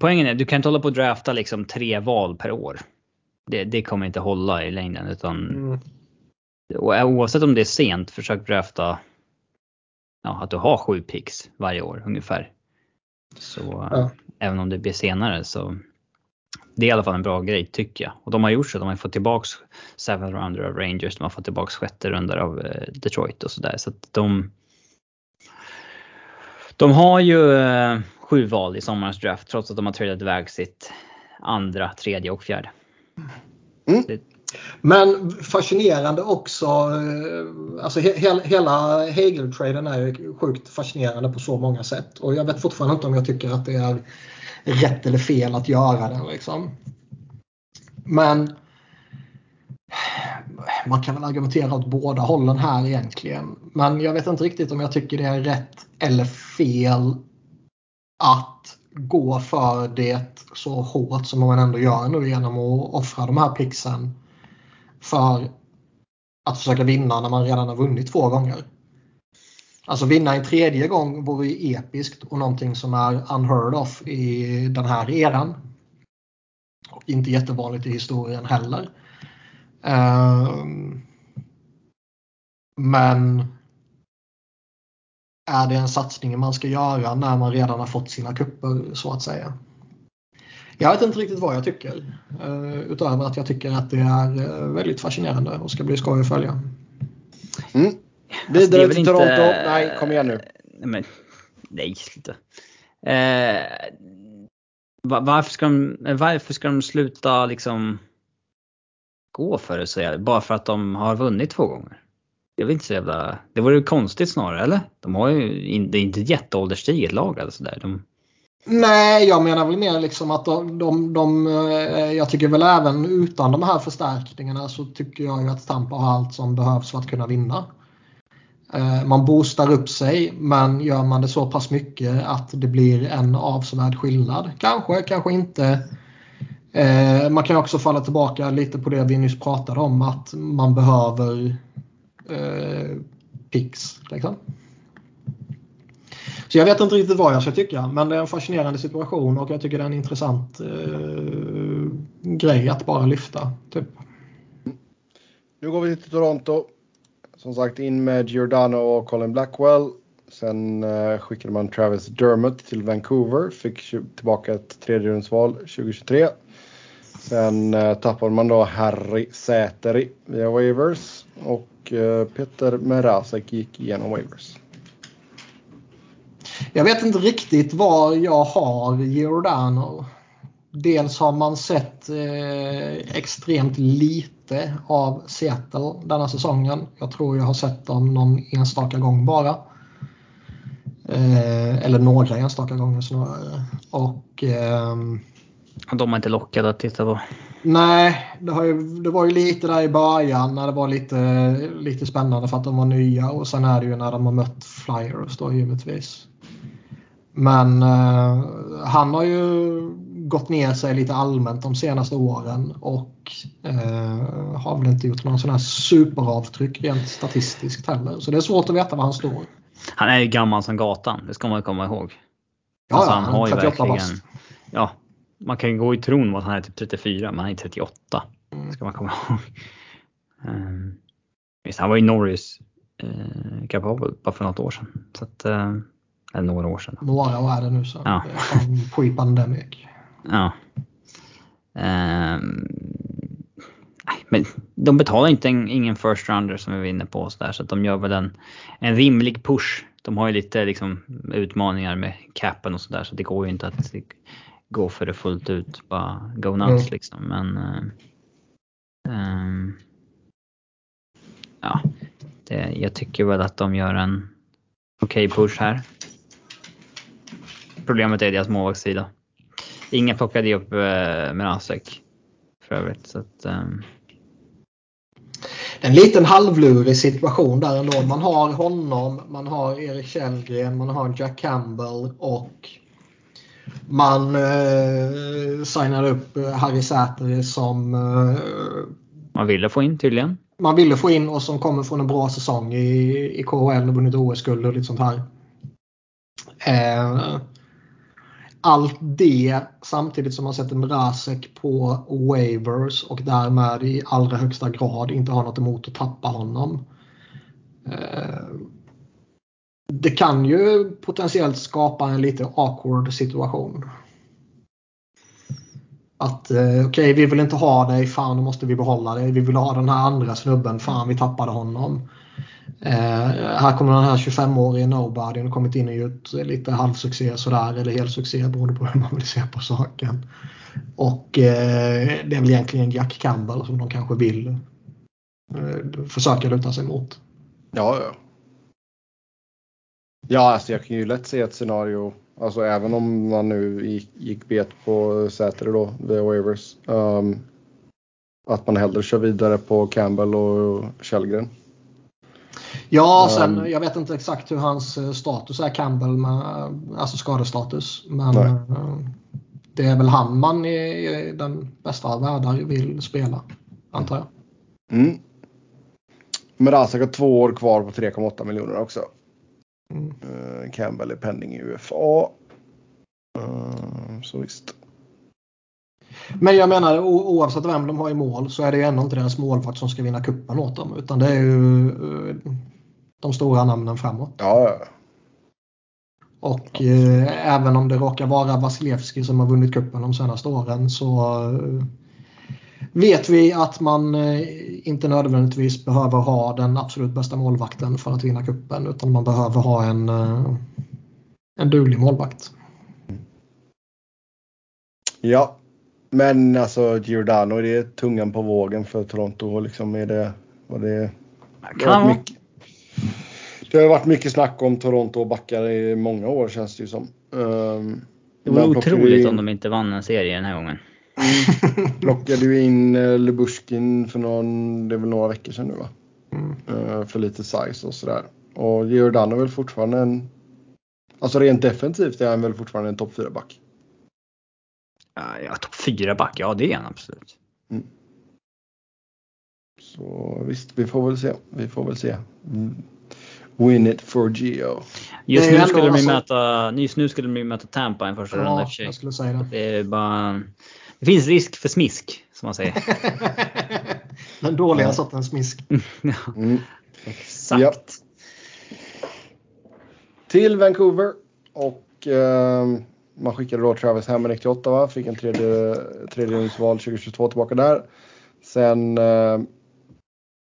poängen är du kan inte hålla på att drafta liksom tre val per år. Det, det kommer inte hålla i längden utan Mm. och oavsett om det är sent, försök drafta ja, att du har sju picks varje år ungefär. Så Ja. även om det blir senare så det är i alla fall en bra grej tycker jag. Och de har gjort så. De har fått tillbaks seven rounder av Rangers, de har fått tillbaks sjätte rundor av eh, Detroit och sådär. Så att de de har ju eh, sju val i sommarens draft trots att de har tradat iväg sitt andra, tredje och fjärde. Mm. Det, Men fascinerande också. eh, Alltså he he hela Hegel-traden är ju sjukt fascinerande på så många sätt. Och jag vet fortfarande inte om jag tycker att det är rätt eller fel att göra den. Liksom. Men man kan väl argumentera åt båda hållen här egentligen. Men jag vet inte riktigt om jag tycker det är rätt eller fel att gå för det så hårt som man ändå gör nu genom att offra de här pixen för att försöka vinna när man redan har vunnit två gånger. Alltså vinna en tredje gång vore ju episkt och någonting som är unheard of i den här eran. Och inte jättevanligt i historien heller. Ehm, men är det en satsning man ska göra när man redan har fått sina kupper så att säga? Jag vet inte riktigt vad jag tycker. Uh, utöver att jag tycker att det är uh, väldigt fascinerande och ska bli skoj att följa. Mm. Alltså, det är Vidare väl till inte- Toronto. Nej, kom igen nu. Nej, men, nej, sluta. Eh, va- varför, ska de, varför ska de sluta liksom gå för det så bara för att de har vunnit två gånger? Det är väl inte så jävla, det vore ju konstigt snarare eller? De har ju, in- det är inte ett jätteålderstiget lag alltså där. De, Nej, jag menar väl mer liksom att de, de, de, eh, jag tycker väl även utan de här förstärkningarna så tycker jag ju att Tampa har allt som behövs för att kunna vinna. Eh, man boostar upp sig men gör man det så pass mycket att det blir en avsevärd skillnad? Kanske, kanske inte. Eh, man kan också falla tillbaka lite på det vi nyss pratade om att man behöver eh, picks. Liksom. Så jag vet inte riktigt vad jag ska tycka men det är en fascinerande situation och jag tycker det är en intressant eh, grej att bara lyfta. Typ. Nu går vi till Toronto. Som sagt in med Giordano och Colin Blackwell. Sen eh, skickade man Travis Dermott till Vancouver. Fick tillbaka ett tredjerumsval 2023. Sen eh, tappade man då Harry Säteri via Wavers Och eh, Peter Merasek gick igenom Wavers. Jag vet inte riktigt var jag har Giordano. Dels har man sett eh, extremt lite av Seattle denna säsongen. Jag tror jag har sett dem någon enstaka gång bara. Eh, eller några enstaka gånger snarare. Och, eh, de har inte lockat att titta på. Nej, det, ju, det var ju lite där i början när det var lite, lite spännande för att de var nya och sen är det ju när de har mött Flyers då givetvis. Men eh, han har ju gått ner sig lite allmänt de senaste åren och eh, har väl inte gjort någon sån här superavtryck rent statistiskt heller. Så det är svårt att veta var han står. Han är ju gammal som gatan, det ska man komma ihåg. Ja, Alltså, ja, han har ju 38 verkligen, bast. ja, man kan gå i tron att han är typ 34 men han är 38. Mm. ska man komma ihåg. Um, visst, han var ju Norris uh, kapabel bara för något år sedan. Så att, uh, eller några år sedan. Några år är det nu så. Ja. Pre-pandemic. Ja. Ehm, nej, men de betalar inte en, ingen first rounder som vi var inne på så, där, så att de gör väl en, en rimlig push. De har ju lite liksom, utmaningar med capen och sådär så det går ju inte att gå för det fullt ut. Bara go nuts Mm. liksom. Men ehm, ja, det, jag tycker väl att de gör en okej push här. Problemet är deras målvaktssida. Ingen plockade ju upp eh, Mrazek för övrigt. Så att, ehm, En liten halvlurig situation där ändå. Man har honom, man har Erik Källgren, man har Jack Campbell och man eh, signar upp eh, Harry Säteri som eh, man ville få in tydligen. man ville få in och som kommer från en bra säsong i, i KHL och vunnit OS-guld och lite sånt här. Eh, allt det samtidigt som man sätter Mrazek på waivers och därmed i allra högsta grad inte har något emot att tappa honom. Eh, det kan ju potentiellt skapa en lite awkward situation. Att eh, okej, vi vill inte ha dig, fan då måste vi behålla dig. Vi vill ha den här andra snubben, fan vi tappade honom. Eh, här kommer den här 25-årige nobody och kommit in och gjort lite halvsuccé sådär eller helsuccé beroende på hur man vill se på saken. Och eh, det är väl egentligen Jack Campbell som de kanske vill eh, försöka luta sig mot. Ja, ja. Ja, alltså jag kan ju lätt se ett scenario, alltså även om man nu gick, gick bet på Säter då, via waivers. Um, att man hellre kör vidare på Campbell och Källgren. Ja, sen Um, jag vet inte exakt hur hans eh, status är Campbell med alltså skadestatus. Men Nej. eh, det är väl han man i, i den bästa av världar vill spela, antar jag. Mm. Men Razak har två år kvar på 3,8 miljoner också. Mm. Uh, Campbell är penning i UFA. Uh, så visst. Men jag menar oavsett vem de har i mål så är det ju ändå inte deras målvakt som ska vinna kuppen åt dem. Utan det är ju eh, de stora namnen framåt. Ja, ja. Och eh, även om det råkar vara Vasilevski som har vunnit kuppen de senaste åren så eh, vet vi att man eh, inte nödvändigtvis behöver ha den absolut bästa målvakten för att vinna kuppen utan man behöver ha en, eh, en duglig målvakt. Ja, men alltså Giordano, det är tungan på vågen för Toronto. Liksom är det, och det, det, Kan mycket, det har varit mycket snack om Toronto och backar i många år känns det ju som. Um, Det vore otroligt in- om de inte vann en serie den här gången. Plockade du in uh, Lubushkin för någon, det är väl några veckor sedan nu va? Mm. Eh, för lite size och sådär. Och Giordano är väl fortfarande en, alltså rent defensivt är han väl fortfarande en topp 4 back. Ja, ja topp 4 back, ja det är han absolut. Så visst, vi får väl se. Vi får väl se. Mm. Win it for Geo. Just nu, skulle de alltså- möta, just nu skulle de ju möta Tampa i en första runda i och Ja, för sig. jag skulle säga det. Det är bara... Det finns risk för smisk, som man säger. Den dåliga sortens smisk. ja, Mm. exakt. Ja. Till Vancouver och eh, man skickade då Travis Hamonic till Ottawa. Fick en tredje, tredje rundsval 2022 tillbaka där. Sen eh,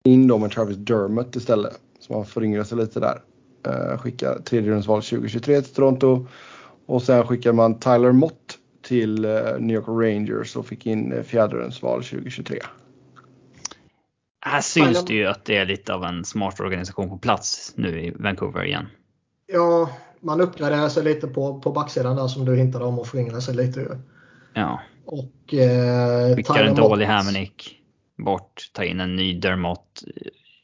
in då med Travis Dermott istället. Så man föryngrade sig lite där. Eh, skickar tredjerumsval 2023 till Toronto. Och sen skickar man Tyler Mott till eh, New York Rangers och fick in eh, fjärderumsval 2023. Här syns det ju att det är lite av en smart organisation på plats nu i Vancouver igen. Ja, man uppgraderar sig lite på, på backsidan där som du hintade om och föryngrade sig lite. ju. Ja, Och eh, skickar en dålig Hamonic bort, ta in en ny Dermott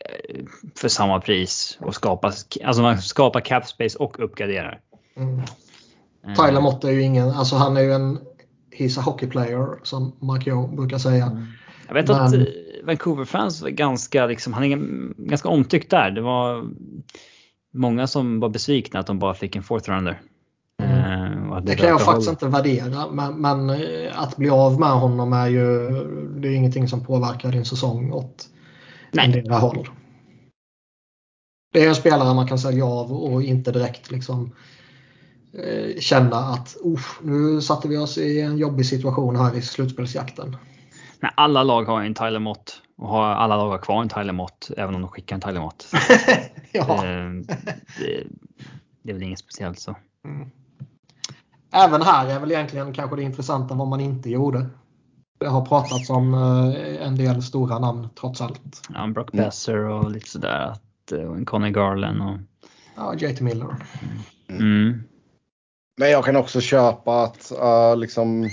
eh, för samma pris och skapa, alltså man skapar cap space och uppgraderar. Mm. Eh, Tyler Mott är ju ingen, alltså han är ju en He's a hockey player som Mark Joe brukar säga. Jag vet att Men- eh, Vancouver-fans var ganska, liksom, han är ganska omtyckt där. Det var många som var besvikna att de bara fick en fourth rounder. Eh, och att Det kan jag faktiskt inte värdera men, men eh, att bli av med honom är ju det är ingenting som påverkar din säsong åt endera håll. Det är en spelare man kan sälja av och inte direkt liksom eh, känna att "Uff, nu satte vi oss i en jobbig situation här i slutspelsjakten. Nej, alla lag har en Tyler Mott och har, alla lag har kvar en Tyler Mott även om de skickar en Tyler Mott. ja. Eh, det, det är väl inget speciellt så. Mm. Även här är väl egentligen kanske det intressanta vad man inte gjorde. Det har pratats om eh, en del stora namn trots allt. Ja, Brock. Besser och lite sådär. Eh, och en Conny Garland och... Ja, JT Miller. Mm. Men jag kan också köpa att uh, liksom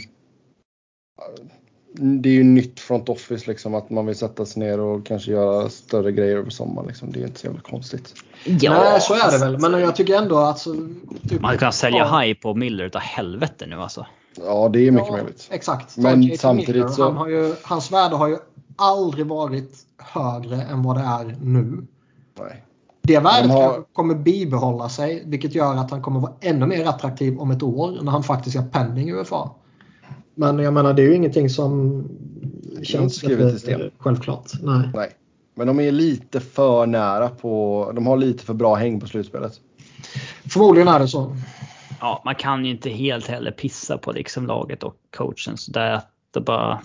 det är ju nytt front office liksom att man vill sätta sig ner och kanske göra större grejer över sommaren. Liksom. Det är inte så jävla konstigt. Ja, Nej, så är det väl. Men jag tycker ändå att... så- Typ, Man kunnat sälja Ja. high på Miller utav helvete nu alltså. Ja, det är mycket Ja, möjligt. Exakt. Men JT samtidigt Miller. så- Han har ju, hans värde har ju aldrig varit högre än vad det är nu. Nej. Det värdet De har- kommer bibehålla sig vilket gör att han kommer vara ännu mer attraktiv om ett år när han faktiskt gör pending i UFA. Men jag menar det är ju ingenting som känns skrivet i sten. självklart. Nej. Nej. Men de är lite för nära på, de har lite för bra häng på slutspelet. Förmodligen är det så. Ja, man kan ju inte helt heller pissa på liksom laget och coachen. Så det är att det bara...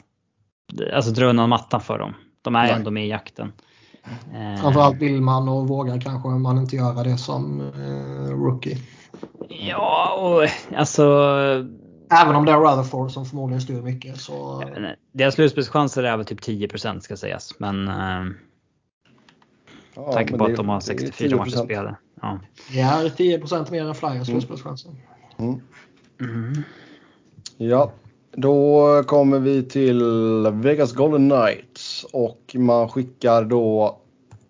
Alltså dra undan mattan för dem. De är Nej. ändå med i jakten. Eh, Framförallt vill man och vågar kanske man inte göra det som eh, rookie. Ja, och alltså... Även om det är Rutherford som förmodligen styr mycket så... Deras slutspelschanser är väl typ 10% ska sägas. Men eh, Ja, tanke men på att de har det är 64 matcher 10%. spelade. Ja. Det är 10 mer än Flyers slutspelschanser. Mm. Mm. Ja, då kommer vi till Vegas Golden Knights och man skickar då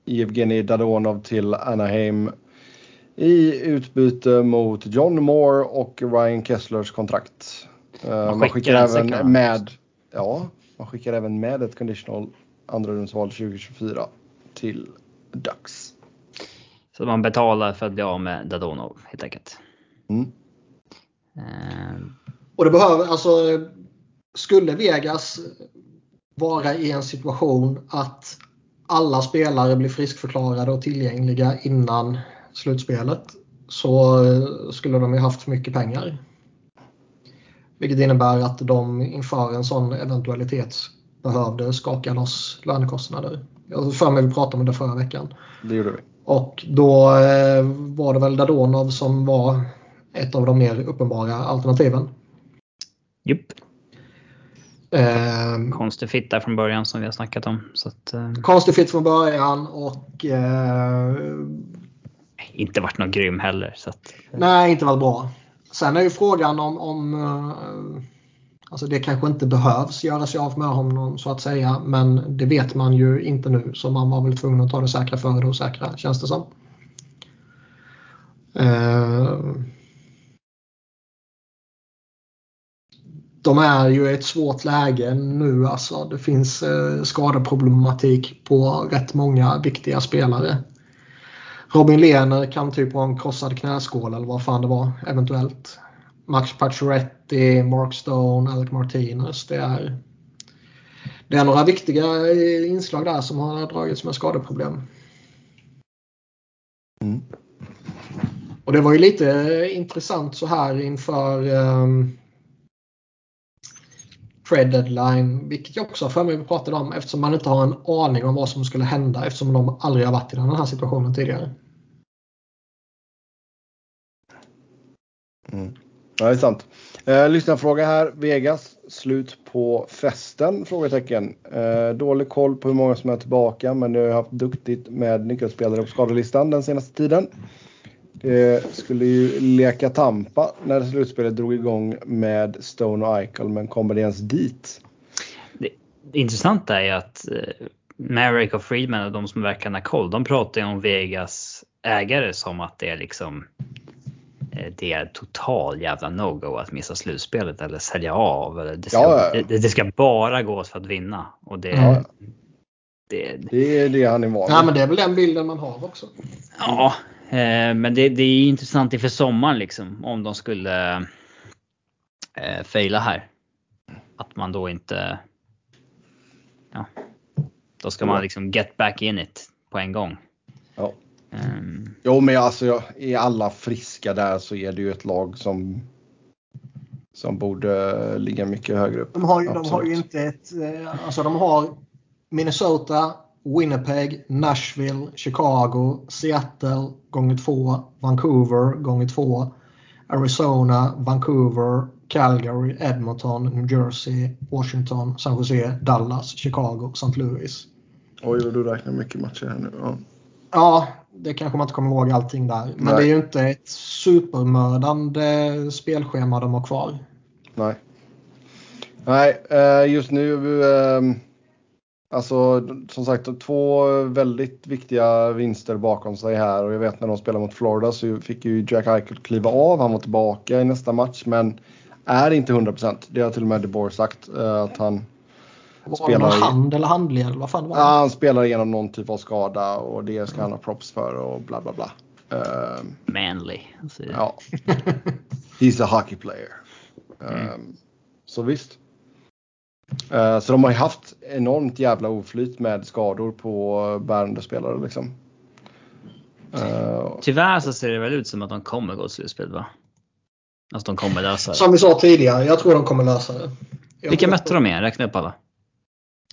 Evgenij Dadonov till Anaheim i utbyte mot John Moore och Ryan Kesslers kontrakt. Eh, Man skickar skickar, en även med ja, man skickar även med ett conditional andra rundsval 2024 till Ducks. Så man betalar för att bli av med Dadonov helt enkelt. Mm. Och det behöver, alltså, skulle Vegas vara i en situation att alla spelare blir friskförklarade och tillgängliga innan slutspelet så skulle de ju haft mycket pengar. Vilket innebär att de inför en sån eventualitet behövde skaka loss lönekostnader. Jag har för mig vi pratade om det förra veckan. Det gjorde vi. Och då eh, var det väl Dadonov som var ett av de mer uppenbara alternativen. Jupp. Eh, Konstig fit där från början som vi har snackat om. Så att, eh, konstig fit från början och eh, inte varit någon grym heller. Så att, nej, inte varit bra. Sen är ju frågan om, om eh, alltså det kanske inte behövs göra sig av med honom så att säga. Men det vet man ju inte nu så man var väl tvungen att ta det säkra före det osäkra känns det som. Eh, de är ju i ett svårt läge nu. Alltså, det finns eh, skadeproblematik på rätt många viktiga spelare. Robin Lehner kan typ ha en krossad knäskål eller vad fan det var eventuellt. Max Pacioretty, Mark Stone, Alec Martinez. Det är, det är några viktiga eh, inslag där som har dragits med skadeproblem. Mm. Och det var ju lite eh, intressant så här inför um, trade deadline, vilket jag också har för mig vi pratade om eftersom man inte har en aning om vad som skulle hända eftersom de aldrig har varit i den här situationen tidigare. Mm. Ja, det är sant. Eh, lyssnarfråga här. Vegas, slut på festen? Frågetecken. Eh, dålig koll på hur många som är tillbaka, men ni har haft duktigt med nyckelspelare på skadelistan den senaste tiden. Det skulle ju leka Tampa när slutspelet drog igång med Stone och Eichel men kommer det ens dit? Det, det intressanta är att eh, Merrick och Friedman och de som verkar ha koll, de pratar ju om Vegas ägare som att det är liksom eh, det är total jävla no-go att missa slutspelet eller sälja av. Eller det, ska, Ja, ja. det, det ska bara gås för att vinna. Och det, Ja. det, Det är det han är van Ja, vid. men det är väl den bilden man har också. Ja, eh, men det, det är intressant inför sommaren liksom om de skulle eh, faila här. Att man då inte... Ja, då ska man liksom get back in it på en gång. Ja. Ehm, Jo, men alltså är alla friska där så är det ju ett lag som som borde ligga mycket högre upp. De har ju, de har ju inte ett... eh, Alltså de har Minnesota, Winnipeg, Nashville, Chicago, Seattle gånger två, Vancouver gånger två, Arizona, Vancouver, Calgary, Edmonton, New Jersey, Washington, San Jose, Dallas, Chicago, St. Louis. Oj, vad du räknar mycket matcher här nu. Ja. Ja, det kanske man inte kommer ihåg allting där. Men Nej. det är ju inte ett supermördande spelschema de har kvar. Nej. Nej, eh, just nu. Alltså som sagt två väldigt viktiga vinster bakom sig här och jag vet när de spelade mot Florida så fick ju Jack Eichel kliva av. Han var tillbaka i nästa match men är inte 100%. Det har till och med DeBoer sagt eh, att han, Var Spelar det någon hand eller handled eller vad fan det var? ja, han spelar igenom någon typ av skada och det ska han ha props för och bla bla bla. Eh, manly. Ja. He's a hockey player. Um, så visst. Eh, så de har ju haft enormt jävla oflyt med skador på bärande spelare liksom. Eh, Tyvärr så ser det väl ut som att de kommer gå slutspel va? Alltså de kommer lösa det. Som vi sa tidigare, jag tror de kommer lösa det. Jag Vilka mötte de igen? Räkna upp alla.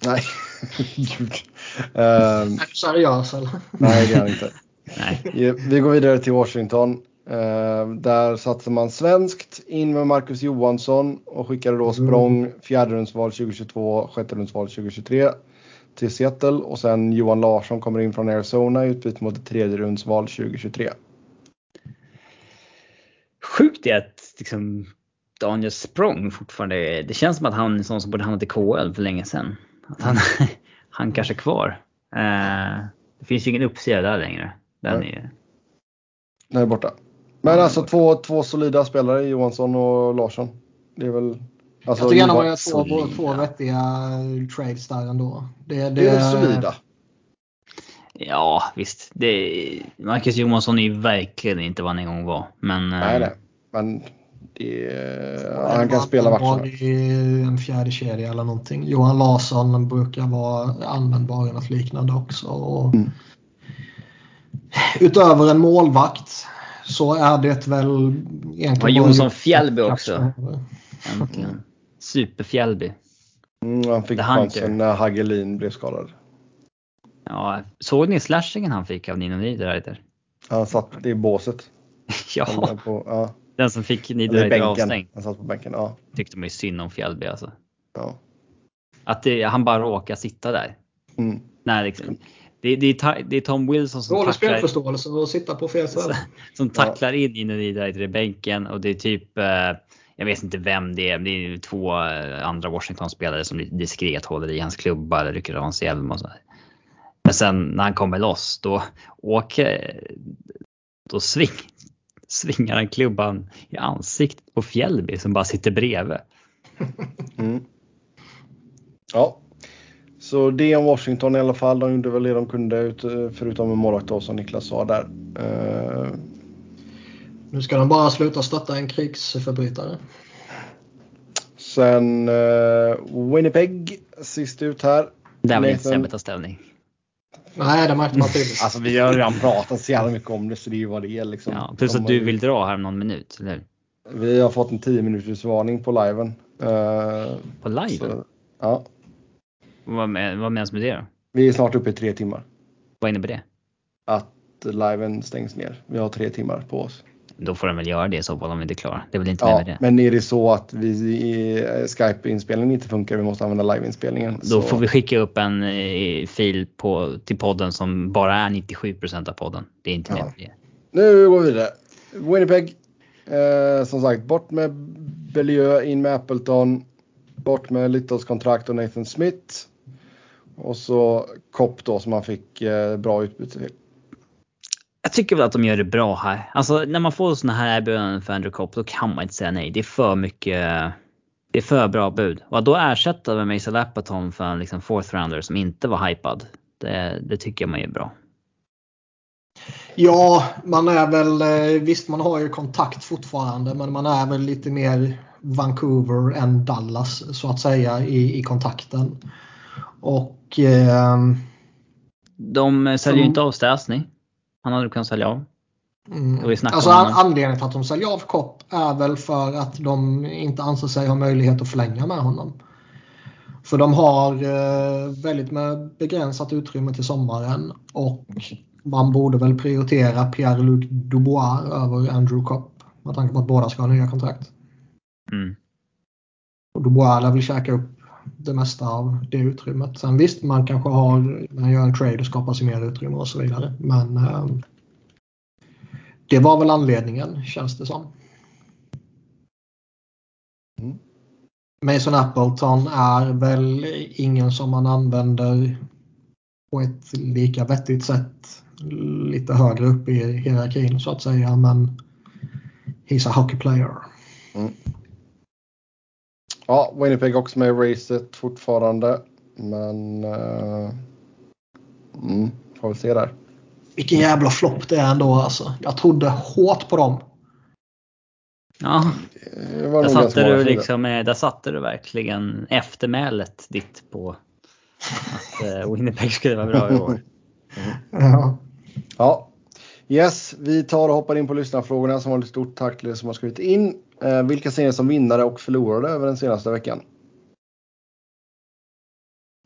nej. Gud. Ehm, Är du seriös eller? nej, det är han inte. Nej. Vi går vidare till Washington. Eh, där satsar man svenskt in med Marcus Johansson och skickade då språng fjärderumsval 2022, sjätterumsval 2023 till Seattle och sen Johan Larsson kommer in från Arizona i utbyte mot ett tredjerumsval 2023. Sjukt är att liksom, Daniel Språng fortfarande, det känns som att han är en sån som borde hamnat i KL för länge sedan. Att han, han kanske är kvar. Eh, det finns ju ingen uppsida där längre. Den Nej. är, Den är borta. Men alltså två, två solida spelare, Johansson och Larsson. Det är väl... Alltså, jag tycker ändå att jag två, två vettiga trades där ändå. Det, det, det är väl solida. ja visst, det, Marcus Johansson är ju verkligen inte vad han en gång var. Men eh, Nej, nej. Men det, han kan spela matcherna. matcherna. i en fjärde kedja eller någonting. Johan Larsson brukar vara användbar i något liknande också. Och Mm. Utöver en målvakt så är det väl egentligen... Och Jonsson Fjällby också. äntligen. Superfjällby. Mm, han fick The Hunter. chansen när Hagelin blev skadad. Ja, såg ni slashingen han fick av Nino Niederreiter? Han satt i båset. Ja, på, ja. den som fick Niederreiter avstängd. Han satt på bänken. Ja. Tyckte man ju synd om Fjällby alltså. ja. Att det, han bara råkar sitta där. Mm. Nej, liksom, det, det, är, det är Tom Wilson som Dålig tacklar, spelförståelse och sitta på fel ställe. som tacklar in Niederreiter i bänken och det är typ eh, jag vet inte vem det är, men det är två eh, andra Washington-spelare som lite diskret håller i hans klubba eller rycker av hans hjälm och så. här. Men sen när han kommer loss då åker, då sving, svingar han klubban i ansiktet på Fjällby som bara sitter bredvid. Mm. Ja. Så det om Washington i alla fall. De gjorde väl det de kunde ut- förutom en målvakt då som Niklas sa där. Eh, Nu ska de bara sluta stötta en krigsförbrytare. sen eh, Winnipeg sist ut här. Där vill inte Nathan- Sebbe ta ställning. Nej, det märkte man tydligt. Alltså vi har redan pratat så jävla mycket om det så det är ju vad det är liksom. Ja, plus De att du ju- vill dra här om någon minut, eller hur? Vi har fått en 10 minuters varning på liven. Eh, På live? så, ja. Vad, med, vad menas med det då? Vi är snart uppe i tre timmar. Vad innebär det? Att liven stängs ner. Vi har tre timmar på oss. då får de väl göra det i så fall om vi inte är klara. Det är väl inte Ja, med det. men är det så att vi i Skype-inspelningen inte funkar, vi måste använda live-inspelningen. Då så- får vi skicka upp en eh, fil på, till podden som bara är 97% av podden. Det är inte Ja. mer det. Nu går vi vidare. Winnipeg. Eh, som sagt, bort med Bellieu, in med Appleton. Bort med Littles kontrakt och Nathan Smith. Och så Kopp då som man fick eh, bra utbyte till. Jag tycker väl att de gör det bra här. Alltså när man får såna här erbjudanden för Andrew Copp då kan man inte säga nej. Det är för mycket. Det är för bra bud. Och att då ersätta med Mason Lapperton för en liksom fourth rounder som inte var hypad. Det, det tycker jag man gör bra. Ja, man är väl, eh, visst man har ju kontakt fortfarande men man är väl lite mer Vancouver än Dallas så att säga i, i kontakten. Och ehm, De eh, säljer ju Som- inte av Stasny. Han hade kunnat sälja av. Mm. Alltså anledningen till att de säljer av Kopp är väl för att de inte anser sig ha möjlighet att förlänga med honom. För de har eh, väldigt med begränsat utrymme till sommaren och man borde väl prioritera Pierre-Luc Dubois över Andrew Kopp med tanke på att båda ska ha nya kontrakt. Mm. Och Dubois lär väl käka upp det mesta av det utrymmet. Sen visst, man kanske har, man gör en trade och skapar sig mer utrymme och så vidare. Men eh, det var väl anledningen, känns det som. Mm. Mason Appleton är väl ingen som man använder på ett lika vettigt sätt lite högre upp i hierarkin så att säga. Men he's a hockey player. Ja, Winnipeg också med i racet fortfarande. Men... Eh, mm, får vi se där. Vilken jävla flopp det är ändå alltså. Jag trodde hårt på dem. Ja, Det var där satte, du liksom, eh, där satte du verkligen eftermälet ditt på att eh, Winnipeg skulle vara bra i år. Ja. Ja. Yes, vi tar och hoppar in på lyssnarfrågorna som var ett stort tack till er som har skrivit in. Eh, vilka ser ni som vinnare och förlorare över den senaste veckan?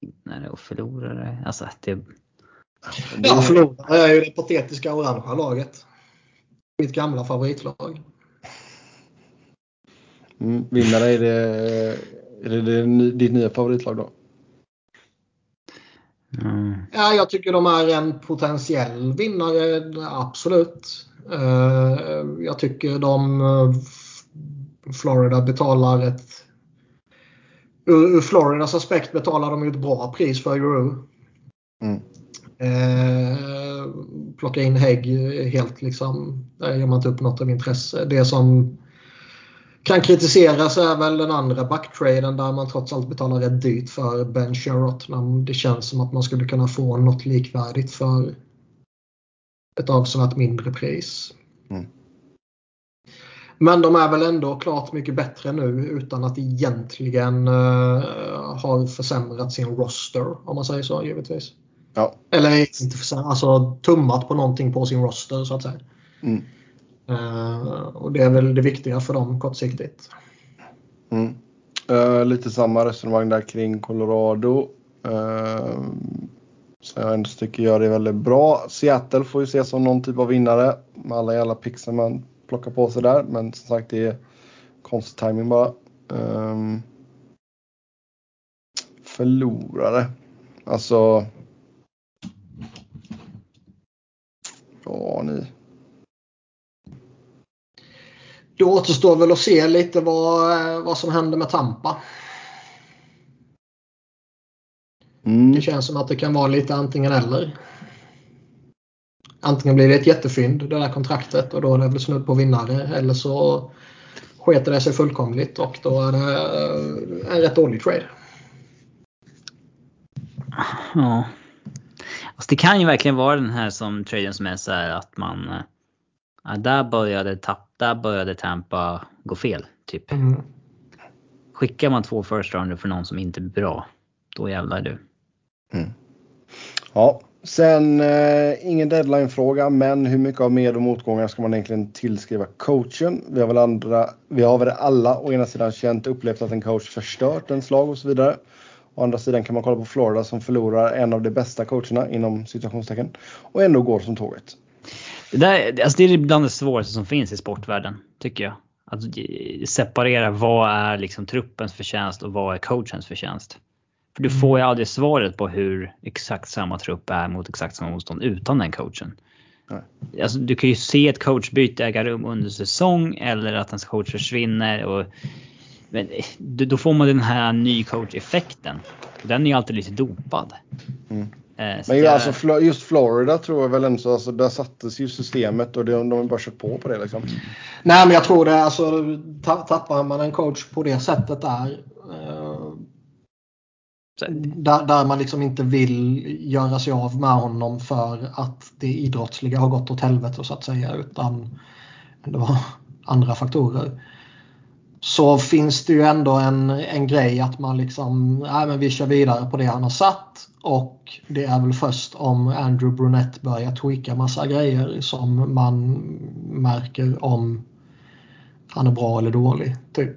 Vinnare och förlorare. Alltså det, Ja, förlorare är ju det patetiska orangea laget. Mitt gamla favoritlag. Mm, vinnare är det, är det, det ny- ditt nya favoritlag då? mm, Ja, jag tycker de är en potentiell vinnare, absolut. Eh, Jag tycker de Florida betalar ett... Ur ur Floridas aspekt betalar de ju ett bra pris för Euro. Mm. Eh, plocka in Hägg helt liksom. Där gör man inte upp något av intresse. Det som kan kritiseras är väl den andra backtraden där man trots allt betalar rätt dyrt för Ben Sherrott. Det känns som att man skulle kunna få något likvärdigt för ett avsevärt mindre pris. Mm. Men de är väl ändå klart mycket bättre nu utan att egentligen uh, ha försämrat sin roster om man säger så givetvis. Ja. Eller inte försämrat, alltså tummat på någonting på sin roster så att säga. Mm. Eh, och det är väl det viktiga för dem kortsiktigt. Mm. Eh, lite samma resonemang där kring Colorado. Uh, så jag ändå tycker gör det väldigt bra. Seattle får ju ses som någon typ av vinnare med alla jävla pixar man plockar på sig där. Men som sagt det är konstig timing bara. Ehm, förlorare. Alltså. Ja ni. Det återstår väl att se lite vad, vad som händer med Tampa. Mm. Det känns som att det kan vara lite antingen eller. Antingen blir det ett jättefynd det där kontraktet och då är det väl snudd på vinnare eller så sketer det sig fullkomligt och då är det eh, en rätt dålig trade. ja. Alltså det kan ju verkligen vara den här som traden som är så här att man eh, ja, där började tapp, där började Tampa gå fel. Typ. Mm. Skickar man två first rounder för någon som inte är bra, då jävlar du. Ja, sen eh, ingen deadline-fråga, men hur mycket av med och motgångar ska man egentligen tillskriva coachen? Vi har väl andra, vi har väl alla å ena sidan känt och upplevt att en coach förstört en slag och så vidare. Å andra sidan kan man kolla på Florida som förlorar en av de bästa coacherna inom situationstecken och ändå går som tåget. Det, där, alltså det är bland det svåraste som finns i sportvärlden, tycker jag. Att eh, separera vad är liksom truppens förtjänst och vad är coachens förtjänst. För du får ju aldrig svaret på hur exakt samma trupp är mot exakt samma motstånd utan den coachen. Alltså, du kan ju se ett coachbyte äga rum under säsong eller att ens coach försvinner. Och, men då får man den här ny coach-effekten. Den är ju alltid lite dopad. Mm. Eh, men ju, alltså, just Florida tror jag väl ändå, alltså, där sattes ju systemet och de, har bara kört på på det liksom. Nej men jag tror det, alltså tappar man en coach på det sättet där. Där, där, man liksom inte vill göra sig av med honom för att det idrottsliga har gått åt helvete så att säga utan det var andra faktorer. Så finns det ju ändå en, en grej att man liksom, nej men vi kör vidare på det han har satt och det är väl först om Andrew Brunette börjar tweaka massa grejer som man märker om han är bra eller dålig. Typ.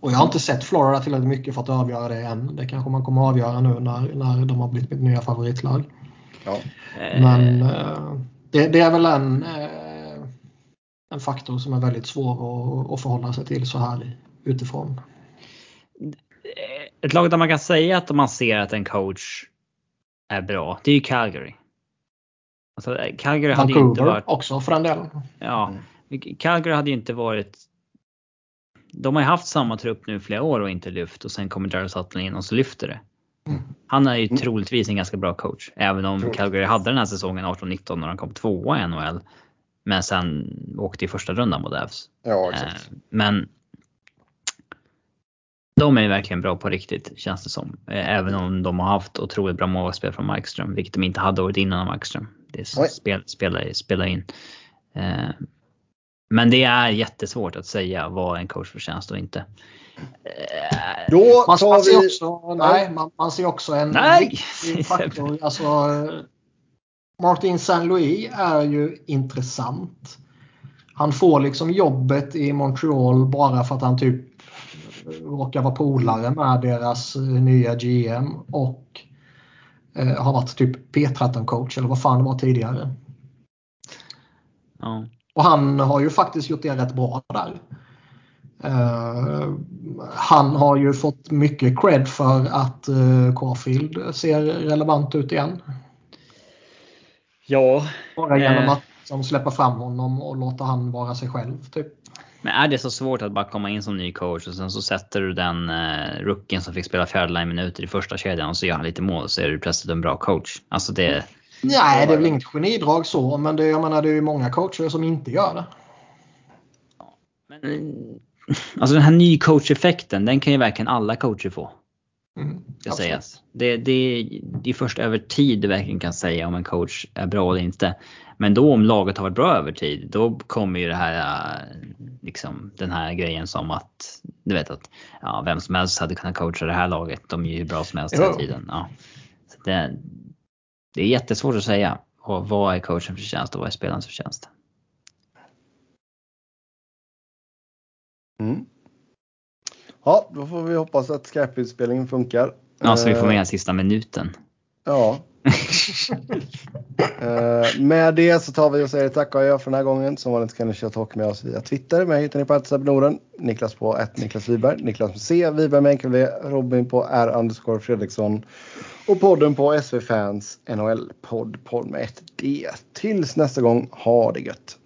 Och jag har inte sett Florida tillräckligt mycket för att avgöra det än. Det kanske man kommer att avgöra nu när, när de har blivit mitt nya favoritlag. Ja. Men eh, det, det, är väl en, eh, en faktor som är väldigt svår att, att förhålla sig till så här utifrån. Ett lag där man kan säga att man ser att en coach är bra, det är ju Calgary. Alltså, Calgary hade Vancouver inte varit... också för den delen. Ja, Calgary hade ju inte varit de har ju haft samma trupp nu flera år och inte lyft och sen kommer Jared Sutton in och så lyfter det. Mm. Han är ju mm. troligtvis en ganska bra coach. Även om Troligt. Calgary hade den här säsongen 18-19 när han kom tvåa i NHL. Men sen åkte i första rundan mot Avs. Ja, exakt. Eh, men de är ju verkligen bra på riktigt känns det som. Eh, även om de har haft otroligt bra målvaktsspel från Markström, vilket de inte hade året innan Markström. Det spel, spelar, spelar in. Eh, men det är jättesvårt att säga vad en coach förtjänst och inte. Då man, man, ser också, nej, man, man, ser också en nej. faktor. Alltså, Martin Saint Louis är ju intressant. Han får liksom jobbet i Montreal bara för att han typ råkar vara polare med deras nya GM och eh, har varit typ P13-coach eller vad fan det var tidigare. Ja. Och han har ju faktiskt gjort det rätt bra där. Uh, han har ju fått mycket cred för att uh, Caulfield ser relevant ut igen. Ja. Bara genom uh, att som släppa fram honom och låta han vara sig själv. Typ. Men är det så svårt att bara komma in som ny coach och sen så sätter du den uh, rookien som fick spela fjärde minuter i första kedjan och så gör han lite mål så är du plötsligt en bra coach. Alltså det, Nej, det är väl inget genidrag så, men det, jag menar, det är ju många coacher som inte gör det. Men, alltså den här ny coach-effekten, den kan ju verkligen alla coacher få. Mm, ska sägas. Det, det, det är först över tid du verkligen kan säga om en coach är bra eller inte. Men då om laget har varit bra över tid, då kommer ju det här, liksom, den här grejen som att, du vet att ja, vem som helst hade kunnat coacha det här laget. De är ju bra som helst hela tiden. Ja. Så det, det är jättesvårt att säga. Och vad är coachens förtjänst och vad är spelarens förtjänst? Mm. Ja, då får vi hoppas att Skype-inspelningen funkar. Ja, så vi får med den sista minuten. Ja. uh, med det så tar vi och säger tack och jag för den här gången. Som vanligt kan ni köra talk med oss via Twitter. Mig hittar ni på Norden. Niklas på ett Niklas Wiberg. Niklas med C. Wiberg med enkel Robin på R Fredriksson. Och podden på SV Fans NHL-podd. Podd med ett D. Tills nästa gång, ha det gött.